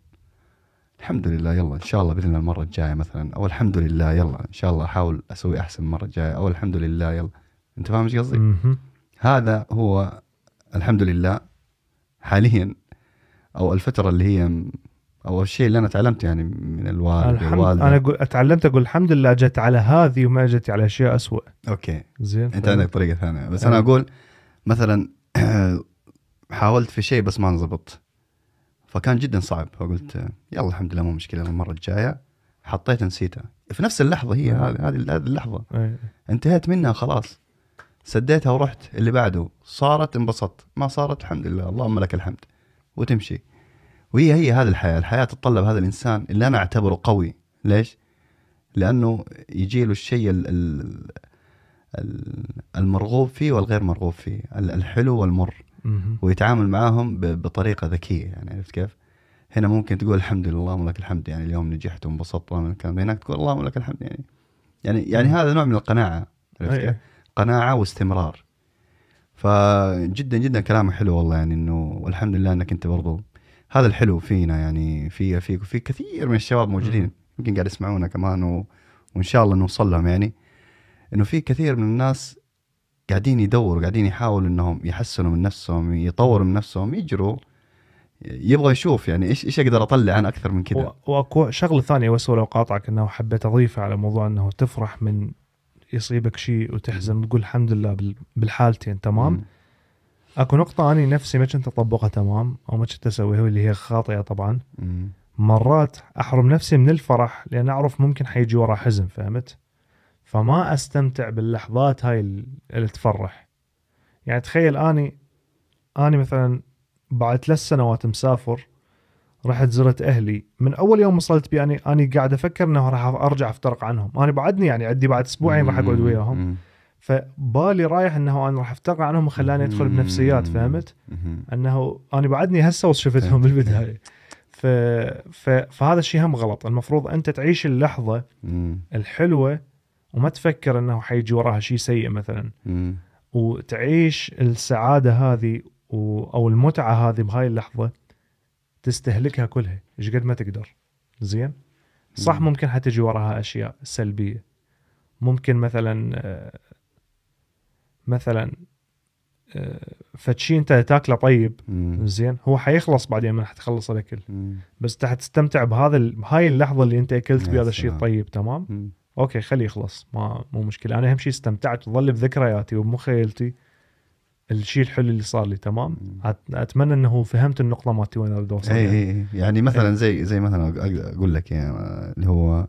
الحمد لله يلا إن شاء الله بإذن الله المرة الجاية مثلا أو الحمد لله يلا إن شاء الله أحاول أسوي أحسن المره الجاية أو الحمد لله يلا أنت فاهم إيش قصدي؟ هذا هو الحمد لله حاليا أو الفترة اللي هي أو الشيء اللي أنا تعلمته يعني من الوالد الحمد والوالده أنا أقول أتعلمت أقول الحمد لله اجت على هذه وما اجت على أشياء أسوأ. أوكي. زين. أنت؟ عندك طريقة ثانية. بس أي. أنا أقول مثلا (clears throat) حاولت في شيء بس ما انضبط. فكان جدا صعب. فقلت يلا الحمد لله مو مشكلة المرة الجاية حطيت نسيته. في نفس اللحظة هي أي. هذه هذه اللحظة. إي. انتهيت منها خلاص. سديتها ورحت اللي بعده صارت انبسطت. ما صارت الحمد لله. اللهم لك الحمد. وتمشي. وهي هي هذه الحياة. الحياة تتطلب هذا الإنسان اللي أنا أعتبره قوي. ليش؟ لأنه يجي له الشيء ال ال ال- المرغوب فيه والغير مرغوب فيه. ال- الحلو والمر. ويتعامل معاهم ب- بطريقة ذكية يعني عرفت كيف؟ هنا ممكن تقول الحمد لله اللهم لك الحمد. يعني اليوم نجحت وانبسطت اللهم لك الحمد. هناك تقول اللهم لك الحمد يعني يعني يعني. هذا نوع من القناعة عرفت كيف؟ قناعة واستمرار فجدا جدا كلامك حلو والله يعني إنه والحمد لله إنك أنت برضو هذا الحلو فينا يعني في في في كثير من الشباب موجودين. يمكن قاعد يسمعونا كمان و... وإن شاء الله نوصل لهم يعني إنه في كثير من الناس قاعدين يدوروا قاعدين يحاولوا إنهم يحسنوا من نفسهم يطوروا من نفسهم يجروا يبغى يشوف يعني إيش إيش أقدر أطلع أنا أكثر من كذا وأكو شغلة ثانية بس ولو قاطعك إنه حبيت أضيفها على موضوع إنه تفرح من يصيبك شيء وتحزن وتقول الحمد لله بال- بالحالتين تمام؟ مم. أكو نقطة اني نفسي ما كنت أطبقها تمام؟ أو ما كنت أسويها واللي هي خاطئة طبعا. مم. مرات أحرم نفسي من الفرح لأن أعرف ممكن حيجي ورا حزن فهمت؟ فما أستمتع باللحظات هاي ال- اللي تفرح. يعني تخيل أني أني مثلا بعد ثلاث سنوات مسافر رحت زرت أهلي من أول يوم وصلت بي اني أني قاعد أفكر إنه راح أرجع افترق عنهم أنا بعدني يعني عندي بعد أسبوعين راح أقعد وياهم. فبالي رايح إنه أنا راح أفترق عنهم وخلاني أدخل بنفسيات فهمت. إنه أنا بعدني هسه شفتهم. بالبداية ف... ف... فهذا الشيء هم غلط المفروض أنت تعيش اللحظة. الحلوة وما تفكر إنه حيجي وراها شيء سيء مثلا. وتعيش السعادة هذه و... أو المتعة هذه بهاي اللحظة تستهلكها كلها إيش قد ما تقدر زين صح مم. ممكن حتجي وراها أشياء سلبية ممكن مثلا آه، مثلا آه، فشي أنت تاكله طيب. زين هو حيخلص بعدين ما حتخلص الأكل. بس انت حتستمتع بهذا بهاي اللحظة اللي أنت أكلت بهذا الشيء. الطيب تمام. أوكي خليه يخلص ما مو مشكلة أنا اهم شيء استمتعت وظل بذكرياتي وبمخيلتي الشيء الحلو اللي صار لي تمام أتمنى إنه فهمت النقطة مالتي وين أريد أوصل اي يعني. اي إي. يعني مثلا زي زي مثلا أقول لك يعني اللي هو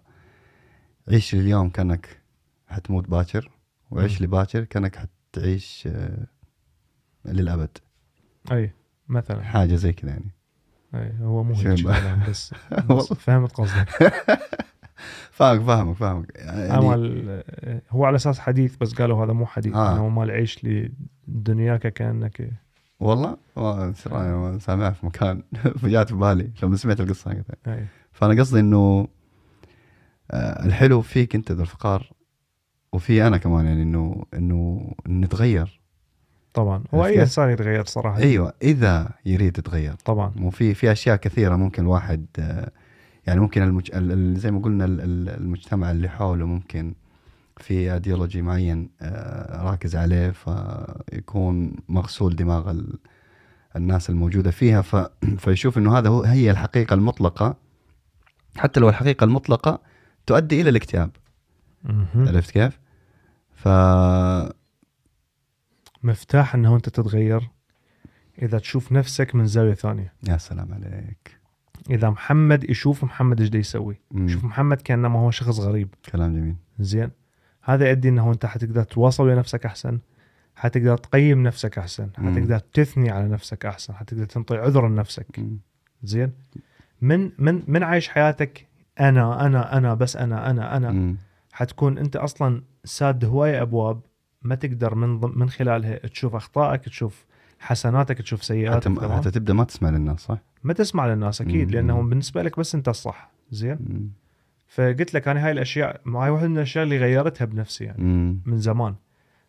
عيش اليوم كأنك حتموت باكر وعيش. لباكر كأنك حتعيش آه، للأبد أي مثلا حاجة زي كذا يعني أي هو مو هيك بس, (laughs) بس. فهمت قصدك (laughs) فاهمك فاهمك فاهمك. يعني امل هو على أساس حديث بس قالوا هذا مو حديث. آه. أنه مال عيش لدنياك كأنك والله ترى سامعها في مكان (laughs) فجات في بالي لما سمعت القصة أي. فأنا قصدي إنه آه، الحلو فيك أنت ذا الفقار وفي أنا كمان يعني إنه إنه نتغير. طبعا. هو أي؟ إنسان يتغير صراحة. أيوه إذا يريد يتغير. طبعا. مو في في أشياء كثيرة ممكن الواحد آه، يعني ممكن المج... ال- ال- زي ما قلنا ال- ال- المجتمع اللي حوله ممكن في ايديولوجي معين آه، راكز عليه فيكون مغسول دماغ ال... الناس الموجودة فيها. ف... فيشوف إنه هذا هو هي الحقيقة المطلقة. حتى لو الحقيقة المطلقة تؤدي إلى الاكتئاب. عرفت كيف؟ ف مفتاح إنه أنت تتغير إذا تشوف نفسك من زاوية ثانية. يا سلام عليك. إذا محمد يشوف محمد إيش يسوي. مم. يشوف محمد كأنما هو شخص غريب. كلام جميل. زين. هذا يؤدي إنه أنت حتقدر تواصل ويا نفسك أحسن. حتقدر تقيم نفسك أحسن. حتقدر تثني على نفسك أحسن. حتقدر تنطي عذر لنفسك. زين. من من من عايش حياتك؟ أنا أنا أنا بس أنا أنا أنا. مم. حتكون أنت أصلا ساد هواية أبواب ما تقدر من من خلالها تشوف أخطائك تشوف حسناتك تشوف سيئاتك حتى تبدأ ما تسمع للناس صح؟ ما تسمع للناس أكيد. لأنه بالنسبة لك بس أنت الصح زين. فقلت لك أنا هاي الأشياء هاي واحدة من الأشياء اللي غيرتها بنفسي يعني. من زمان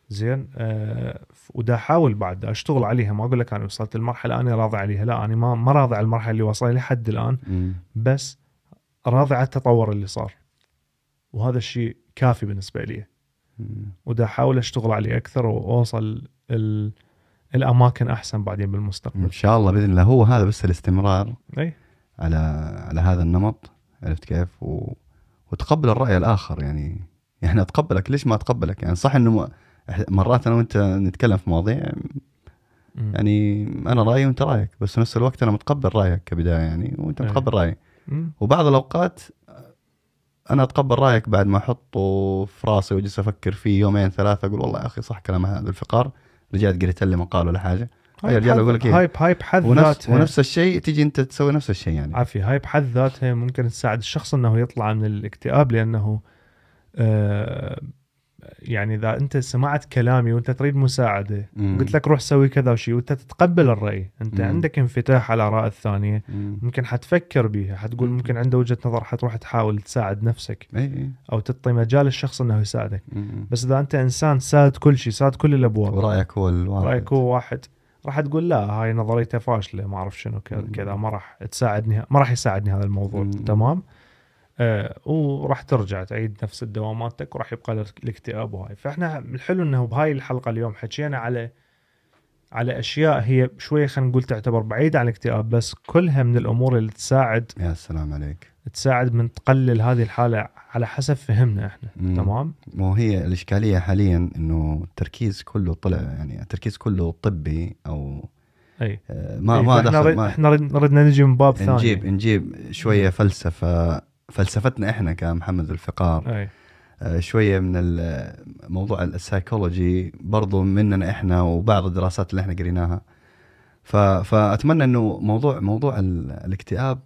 زين آه ودا أحاول بعد أشتغل عليها ما أقول لك أنا وصلت المرحله أنا راضي عليها لا أنا ما ما راضي على المرحلة اللي وصلت لحد الآن. بس راضي على التطور اللي صار وهذا الشيء كافي بالنسبة لي. ودا أحاول أشتغل عليه أكثر وأوصل ال... الأماكن أحسن بعدين بالمستقبل إن شاء الله بإذن الله هو هذا بس الاستمرار إي على على هذا النمط عرفت كيف؟ و... وتقبل الرأي الآخر يعني يعني أتقبلك ليش ما أتقبلك؟ يعني صح إنه م- مرات أنا وأنت نتكلم في مواضيع. يعني أنا رأيي وأنت رأيك بس في نفس الوقت أنا متقبل رأيك كبداية يعني وأنت. متقبل رأيي. وبعض الأوقات أنا أتقبل رأيك بعد ما أحطه في راسي وأجلس أفكر فيه يومين ثلاثة أقول والله يا أخي صح كلام هذا الفقار رجعت قريت لي مقال ولا حاجة هاي رجال بحد- أقول لك إيه. هاي هاي بحد ونفس ذاتها ونفس الشيء تيجي أنت تسوي نفس الشيء يعني عافية هاي بحد ذاتها ممكن تساعد الشخص إنه يطلع من الاكتئاب لأنه آه يعني إذا أنت سمعت كلامي وأنت تريد مساعدة مم. قلت لك روح سوي كذا وشي وأنت تتقبل الرأي أنت مم. عندك انفتاح على آراء الثانية مم. ممكن حتفكر بيها حتقول ممكن عنده وجهة نظر حتروح تحاول تساعد نفسك إي أو تعطي مجال الشخص إنه يساعدك مم. بس إذا أنت إنسان ساد كل شيء ساد كل الأبواب ورايك هو الواحد رأيك هو واحد راح تقول لا هاي نظريته فاشلة ما أعرف شنو. كذا ما راح تساعدني ما راح يساعدني هذا الموضوع مم. تمام آه وراح ترجع تعيد نفس الدواماتك وراح يبقى لك الاكتئاب وهاي. فإحنا الحلو إنه بهاي الحلقة اليوم حكينا على على أشياء هي شوية خلينا نقول تعتبر بعيده عن الاكتئاب بس كلها من الأمور اللي تساعد يا سلام عليك. تساعد من تقلل هذه الحالة على حسب فهمنا إحنا مم. تمام؟ مو هي الإشكالية حاليا إنه التركيز كله طلع يعني التركيز كله طبي أو أي. آه، ما إي، ما دخل إحنا رد- ردنا نجي من باب ثاني. نجيب نجيب شوية فلسفة فلسفتنا إحنا كمحمد الفقار أي. آه، شوية من موضوع السايكولوجي برضو مننا إحنا وبعض الدراسات اللي إحنا قريناها. فأتمنى إنه موضوع موضوع ال- الاكتئاب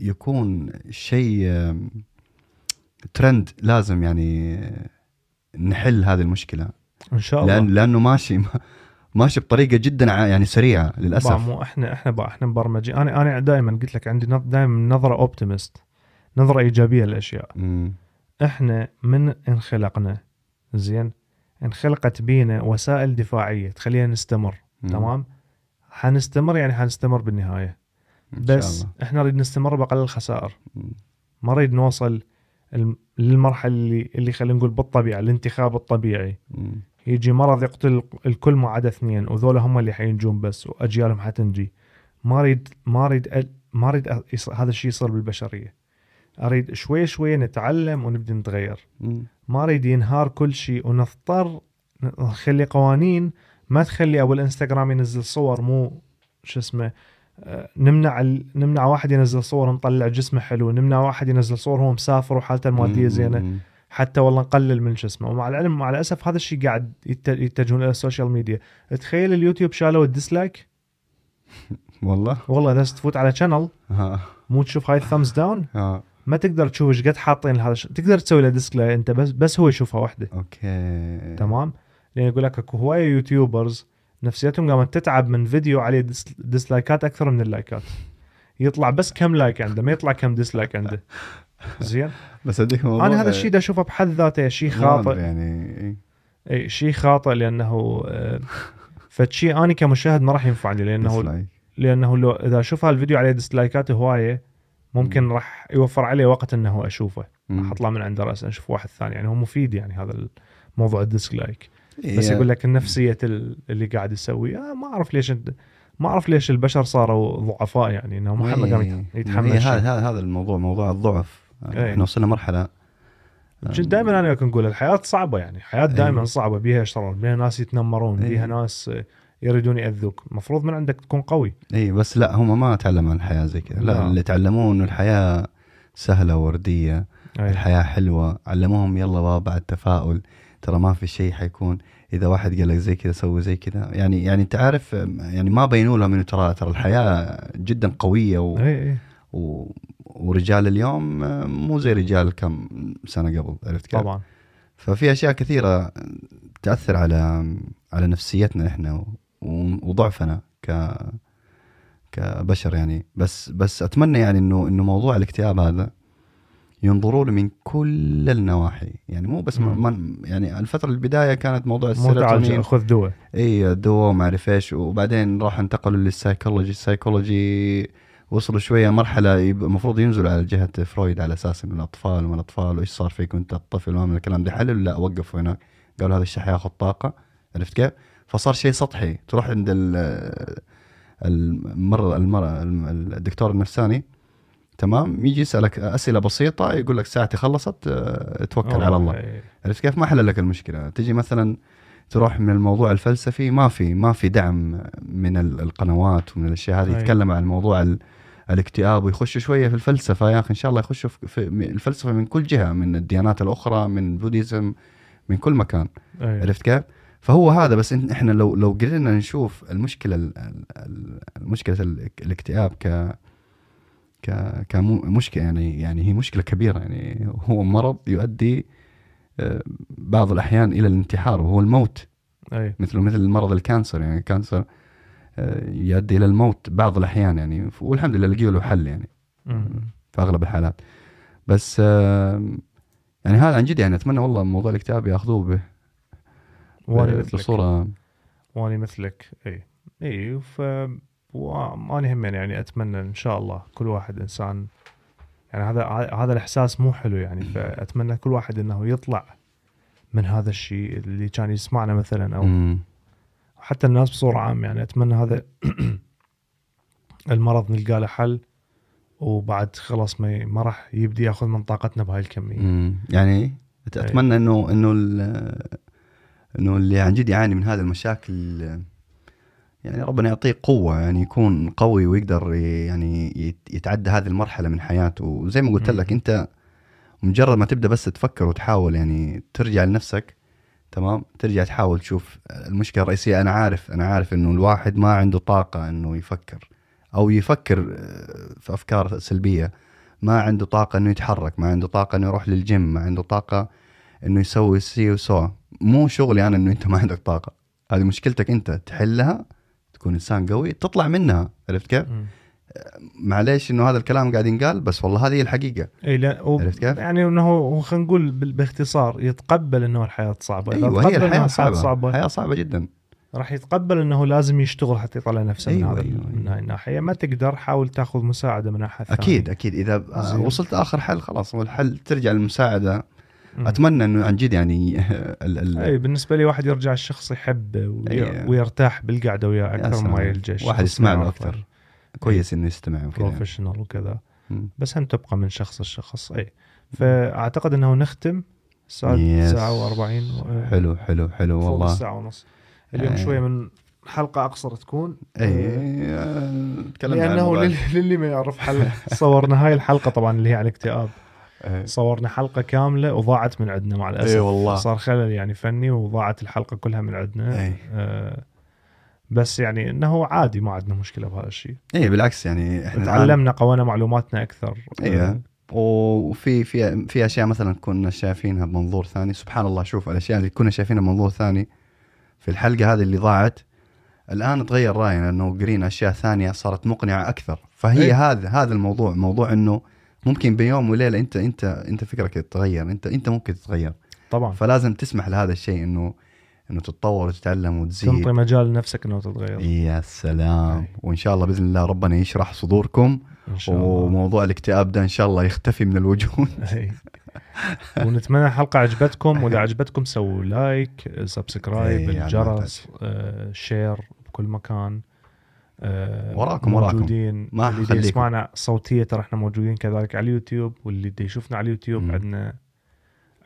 يكون شيء ترند لازم يعني نحل هذه المشكلة. إن شاء الله. لأن لأنه ماشي ماشي بطريقة جدا يعني سريعة للأسف. مو إحنا إحنا إحنا مبرمجين. أنا أنا دائما قلت لك عندي دائما نظرة اوبتيمست نظرة إيجابية للأشياء مم. إحنا من انخلقنا زين انخلقت بينا وسائل دفاعية تخلينا نستمر مم. تمام حنستمر يعني حنستمر بالنهاية بس الله. إحنا نريد نستمر بأقل الخسائر مم. ما نريد نوصل للمرحلة اللي اللي خلينا نقول بالطبيعة الانتخاب الطبيعي مم. يجي مرض يقتل الكل ما عدا اثنين وذولا هم اللي حينجون بس وأجيالهم حتنجي ما اريد ما اريد ما اريد هذا الشيء يصير بالبشرية أريد شوي شوي نتعلم ونبدا نتغير. ما أريد ينهار كل شيء ونضطر نخلي قوانين ما تخلي أبو الإنستغرام ينزل صور مو شو اسمه آه، نمنع ال... نمنع واحد ينزل صور مطلع جسمه حلو نمنع واحد ينزل صور هو مسافر وحالته المادية زينة. حتى والله نقلل من شو اسمه. ومع العلم مع الأسف هذا الشيء قاعد يت- يتجهون إلى ال social media. تخيل اليوتيوب شالوا ال dislike؟ (laughs) والله. والله إذا تفوت على channel مو تشوف هاي ال thumbs down ما تقدر تشوف إيش قد حاطين هذا تقدر تسوي له dislike أنت بس بس هو يشوفها وحده أوكي. تمام؟ لأن يقول لك أكو هواية YouTubers نفسيتهم قامت تتعب من فيديو عليه dis ديسلايكات أكثر من اللايكات. يطلع بس كم like عنده ما يطلع كم dislike عنده. (laughs) زين؟ بس هذيك موضوع أنا هذا الشيء دا أشوفه بحد ذاته شيء خاطئ. يعني إيه. إي شيء خاطئ لأنه آه، فشي أنا كمشاهد ما راح ينفعني لأنه dislike. لأنه لو إذا أشوف هالفيديو عليه ديسلايكات هواية ممكن مم. راح يوفر عليه وقت إنه أشوفه. راح أطلع من عنده راسا أشوف واحد ثاني يعني هو مفيد يعني هذا الموضوع ال dislike إيه. بس يقول لك النفسيه ال- اللي قاعد يسوي آه ما أعرف ليش انت ما أعرف ليش البشر صاروا ضعفاء يعني إنه محمد إيه. قام هي يتحمل هذا شيء هذا هذا الموضوع موضوع الضعف إيه. إحنا وصلنا مرحلة دائما أنا كنت نقول الحياة صعبة يعني الحياة دائما إيه. صعبة بيها شرار بيها ناس يتنمرون إيه. بيها ناس يريدون يأذوك. المفروض من عندك تكون قوي. اي بس لا هم ما تعلموا عن الحياة زي كذا. لا لا. اللي تعلموه إنه الحياة سهلة ورديه أي. الحياة حلوة. علموهم يلا بابا بعد تفاؤل ترى ما في شيء حيكون. إذا واحد قال لك زي كذا سوي زي كذا. يعني يعني أنت عارف يعني ما بينوا لهم إنه ترى ترى الحياة جدا قوية و أي و ورجال اليوم مو زي رجال كم سنة قبل عرفت كيف؟ طبعا. ففي أشياء كثيرة تأثر على على نفسيتنا إحنا وضعفنا ك كبشر يعني. بس بس أتمنى يعني إنه إنه موضوع الاكتئاب هذا ينظروا له من كل النواحي. يعني مو بس. ما يعني الفترة البداية كانت موضوع السيروتونين. خذ دواء. إي دواء وما أعرف إيش. وبعدين راح انتقلوا لل psychology. ال psychology وصلوا شوية مرحلة المفروض ينزلوا على جهة فرويد على أساس إنه الأطفال وما الأطفال وإيش صار فيك وأنت الطفل وما من الكلام ده. حلل لا وقفوا هناك. قالوا هذا الشيء حياخذ طاقة. عرفت كيف؟ فصار شيء سطحي تروح عند ال- المرة المرة الدكتور النفساني تمام يجي يسألك أسئلة بسيطة يقول لك ساعتي خلصت آه، توكل على الله. عرفت كيف ما حل لك المشكلة تجي مثلا تروح من الموضوع الفلسفي ما في ما في دعم من ال- القنوات ومن الأشياء هذه أي. يتكلم عن موضوع ال- الاكتئاب ويخشوا شوية في الفلسفة يا أخي إن شاء الله يخشوا في- الفلسفة من كل جهة من الديانات الأخرى من البوديزم من كل مكان إي. عرفت كيف؟ فهو هذا بس إحنا لو لو قدرنا نشوف المشكلة ال- ال- ال- المشكلة ال- الاكتئاب ك ك كمشكله يعني يعني هي مشكلة كبيرة. يعني هو مرض يؤدي آه، بعض الأحيان إلى الانتحار وهو الموت. أي. مثل مثل مرض ال cancer. يعني ال cancer آه، يؤدي إلى الموت بعض الأحيان يعني والحمد لله لقيوا له حل يعني. في أغلب الحالات. بس آه، يعني هذا عن جد يعني أتمنى والله موضوع الاكتئاب ياخذوه به. وأنا ب- مثلك. بصوره واني مثلك. إي. إي ف وأنا هم يعني أتمنى إن شاء الله كل واحد إنسان يعني هذا هذا الإحساس مو حلو يعني فأتمنى كل واحد إنه يطلع من هذا الشيء اللي كان يسمعنا مثلا أو مم. حتى الناس بصورة عامة يعني أتمنى هذا (clears throat) المرض نلقى له حل وبعد خلاص ما ما راح يبدي يأخذ من طاقتنا بهاي الكمية. مم. يعني أتمنى إنه إنه ال- إنه اللي عن جد يعاني من هذه المشاكل يعني ربنا يعطيه قوة يعني يكون قوي ويقدر يعني يت- يتعدى هذه المرحلة من حياته. وزي ما قلت. لك أنت مجرد ما تبدأ بس تفكر وتحاول يعني ترجع لنفسك تمام؟ ترجع تحاول تشوف المشكلة الرئيسية. أنا عارف أنا عارف إنه الواحد ما عنده طاقة إنه يفكر أو يفكر آه، في أفكار سلبية. ما عنده طاقة إنه يتحرك ما عنده طاقة إنه يروح للجيم ما عنده طاقة إنه يسوي سي وسو. مو شغلي أنا إنه أنت ما عندك طاقة هذه مشكلتك أنت تحلها تكون إنسان قوي تطلع منها عرفت كيف؟ معليش إنه هذا الكلام قاعد ينقال بس والله هذه هي الحقيقة إي لا و... عرفت كيف؟ يعني إنه هو خلينا نقول باختصار يتقبل إنه الحياة صعبة إذا أيوه هي إنه الحياة صعبة صعبة الحياة صعبة جدا راح يتقبل إنه لازم يشتغل حتى يطلع نفسه من أيوة، هذا أيوة، من أيوة. هاي الناحية ما تقدر حاول تأخذ مساعدة من أحد ثاني. أكيد أكيد إذا زين. وصلت آخر حل خلاص الحل ترجع للمساعدة مم. أتمنى إنه عن جد يعني (laughs) ال ال أي بالنسبة لي واحد يرجع الشخص يحبه وي... ويرتاح بالقعدة وياه يا أكثر ما. يلجأ واحد يسمع له. يعرفه. كويس إنه يستمع وكذا professional وكذا مم. بس هم تبقى من شخص لشخص أي فأعتقد إنه نختم الساعة. ساعة و40 حلو حلو حلو والله الساعة ونص اليوم. شوية من حلقة أقصر تكون أي آه، آه، تكلمنا. لل- للي ما يعرف حل صورنا هاي الحلقة طبعا اللي هي عن الاكتئاب إيه. صورنا حلقة كاملة وضاعت من عندنا مع الأسف. اي والله. صار خلل يعني فني وضاعت الحلقة كلها من عندنا. اي آه بس يعني إنه عادي ما عندنا مشكلة بهذا الشيء. اي بالعكس يعني إحنا تعلمنا قوينا معلوماتنا أكثر. أيوه وفي في في أشياء مثلا كنا شايفينها بمنظور ثاني. سبحان الله شوف الأشياء اللي كنا شايفينها بمنظور ثاني في الحلقة هذه اللي ضاعت الآن تغير رأينا إنه قرينا أشياء ثانية صارت مقنعة أكثر. فهي إيه. هذا هذا الموضوع. موضوع إنه ممكن بيوم وليلة انت انت أنت فكرك يتغير انت أنت ممكن تتغير. طبعا. فلازم تسمح لهذا الشيء انه إنه تتطور وتتعلم وتزيد. تنطي مجال لنفسك إنه تتغير. يا سلام. أي. وإن شاء الله بإذن الله ربنا يشرح صدوركم. إن شاء الله. وموضوع الاكتئاب ده إن شاء الله يختفي من الوجود. (laughs) إي. ونتمنى الحلقة عجبتكم. وإذا عجبتكم سووا like subscribe إي، على الجرس آه، share بكل مكان. آه، وراكم- وراكم. موجودين ما اللي دي. يسمعنا صوتية ترى إحنا موجودين كذلك على اليوتيوب واللي دي يشوفنا على اليوتيوب. عندنا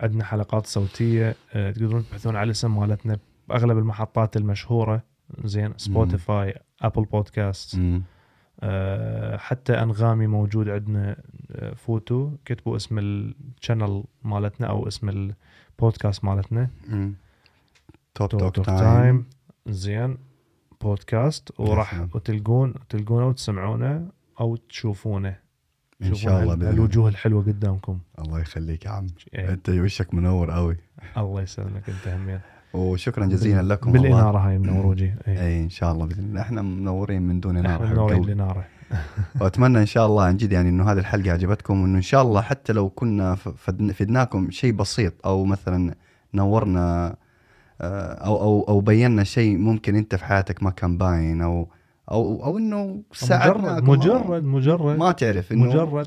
عندنا حلقات صوتية آه، تقدرون تبحثون على الاسم مالتنا بأغلب المحطات المشهورة زين Spotify Apple Podcast مم. آه، حتى أنغامي موجود عندنا فوتوا كتبوا اسم ال channel مالتنا أو اسم البودكاست مالتنا. Talk Talk Time زين بودكاست وراح سلام. تلقون تلقونه وتسمعونه أو تشوفونه إن شاء الله بإذن. الوجوه الحلوة قدامكم الله يخليك يا عم إيه. أنت وشك منور قوي (laughs) الله يسلمك أنت همين وشكرا جزيلا لكم. بالإنارة هاي منور وجهي (clears throat) إيه. اي إن شاء الله بإذن الله إحنا منورين من دون نار إحنا منورين. الاناره (laughs) وأتمنى إن شاء الله عن جد يعني إنه هذه الحلقة عجبتكم وإنه إن شاء الله حتى لو كنا فدناكم شيء بسيط أو مثلا نورنا أو أو أو بينا شيء ممكن أنت في حياتك ما كان باين أو أو أو إنه مجرد مجرد مجرد. ما تعرف إنه مجرد.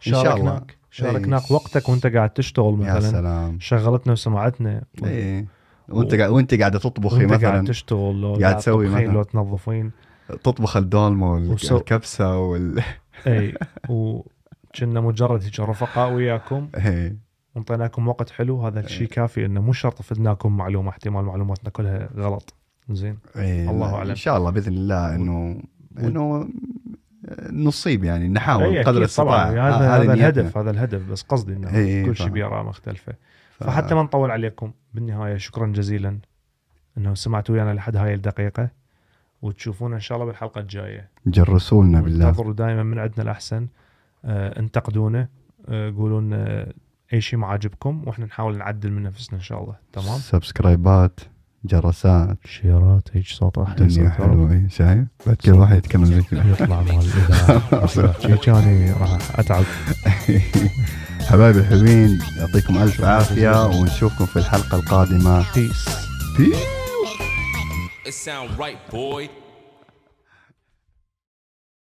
شاركناك شاركناك. وقتك وأنت قاعد تشتغل يا مثلا. سلام. شغلتنا وسمعتنا. إيه. وأنت قاعد وأنت قاعدة تطبخي وأنت قاعد مثلا. تشتغل لو قاعد تسوي مثلاً. لو تنظفين. تطبخ الدولمه والكبسه وال اي وكنا مجرد هيك رفقاء وياكم. إيه. وانطيناكم وقت حلو هذا الشيء كافي إنه مو شرط فدناكم معلومة احتمال معلوماتنا كلها غلط. زين. إيه. الله لا، أعلم. ان شاء الله بإذن الله إنه إنه نصيب يعني نحاول اي قدر الاستطاعة. هذا هذه هذا. الهدف هذا الهدف بس قصدي إنه إي، كل شيء. بآراء مختلفة. ف- فحتى ما نطول عليكم بالنهاية شكرا جزيلا. إنه سمعتوا ويانا لحد هاي الدقيقة. وتشوفونا إن شاء الله بالحلقة الجاية. جرسوا لنا بالله. انتظروا دائما من عندنا الأحسن. آه انتقدونا. آه قولوا لنا أي شيء ما عاجبكم وإحنا نحاول نعدل من نفسنا إن شاء الله. تمام؟ سبسكرايبات جرسات شيرات هيك صوت راح الدنيا حلوة. إيه، شايف بعد كل واحد يتكلم زي كذا. يطلع مال الاذاعه (laughs) كاني راح أتعب. (laughs) حبايبي الحلوين يعطيكم ألف عافية ونشوفكم في الحلقة القادمة. Peace Peace. It sound right, boy.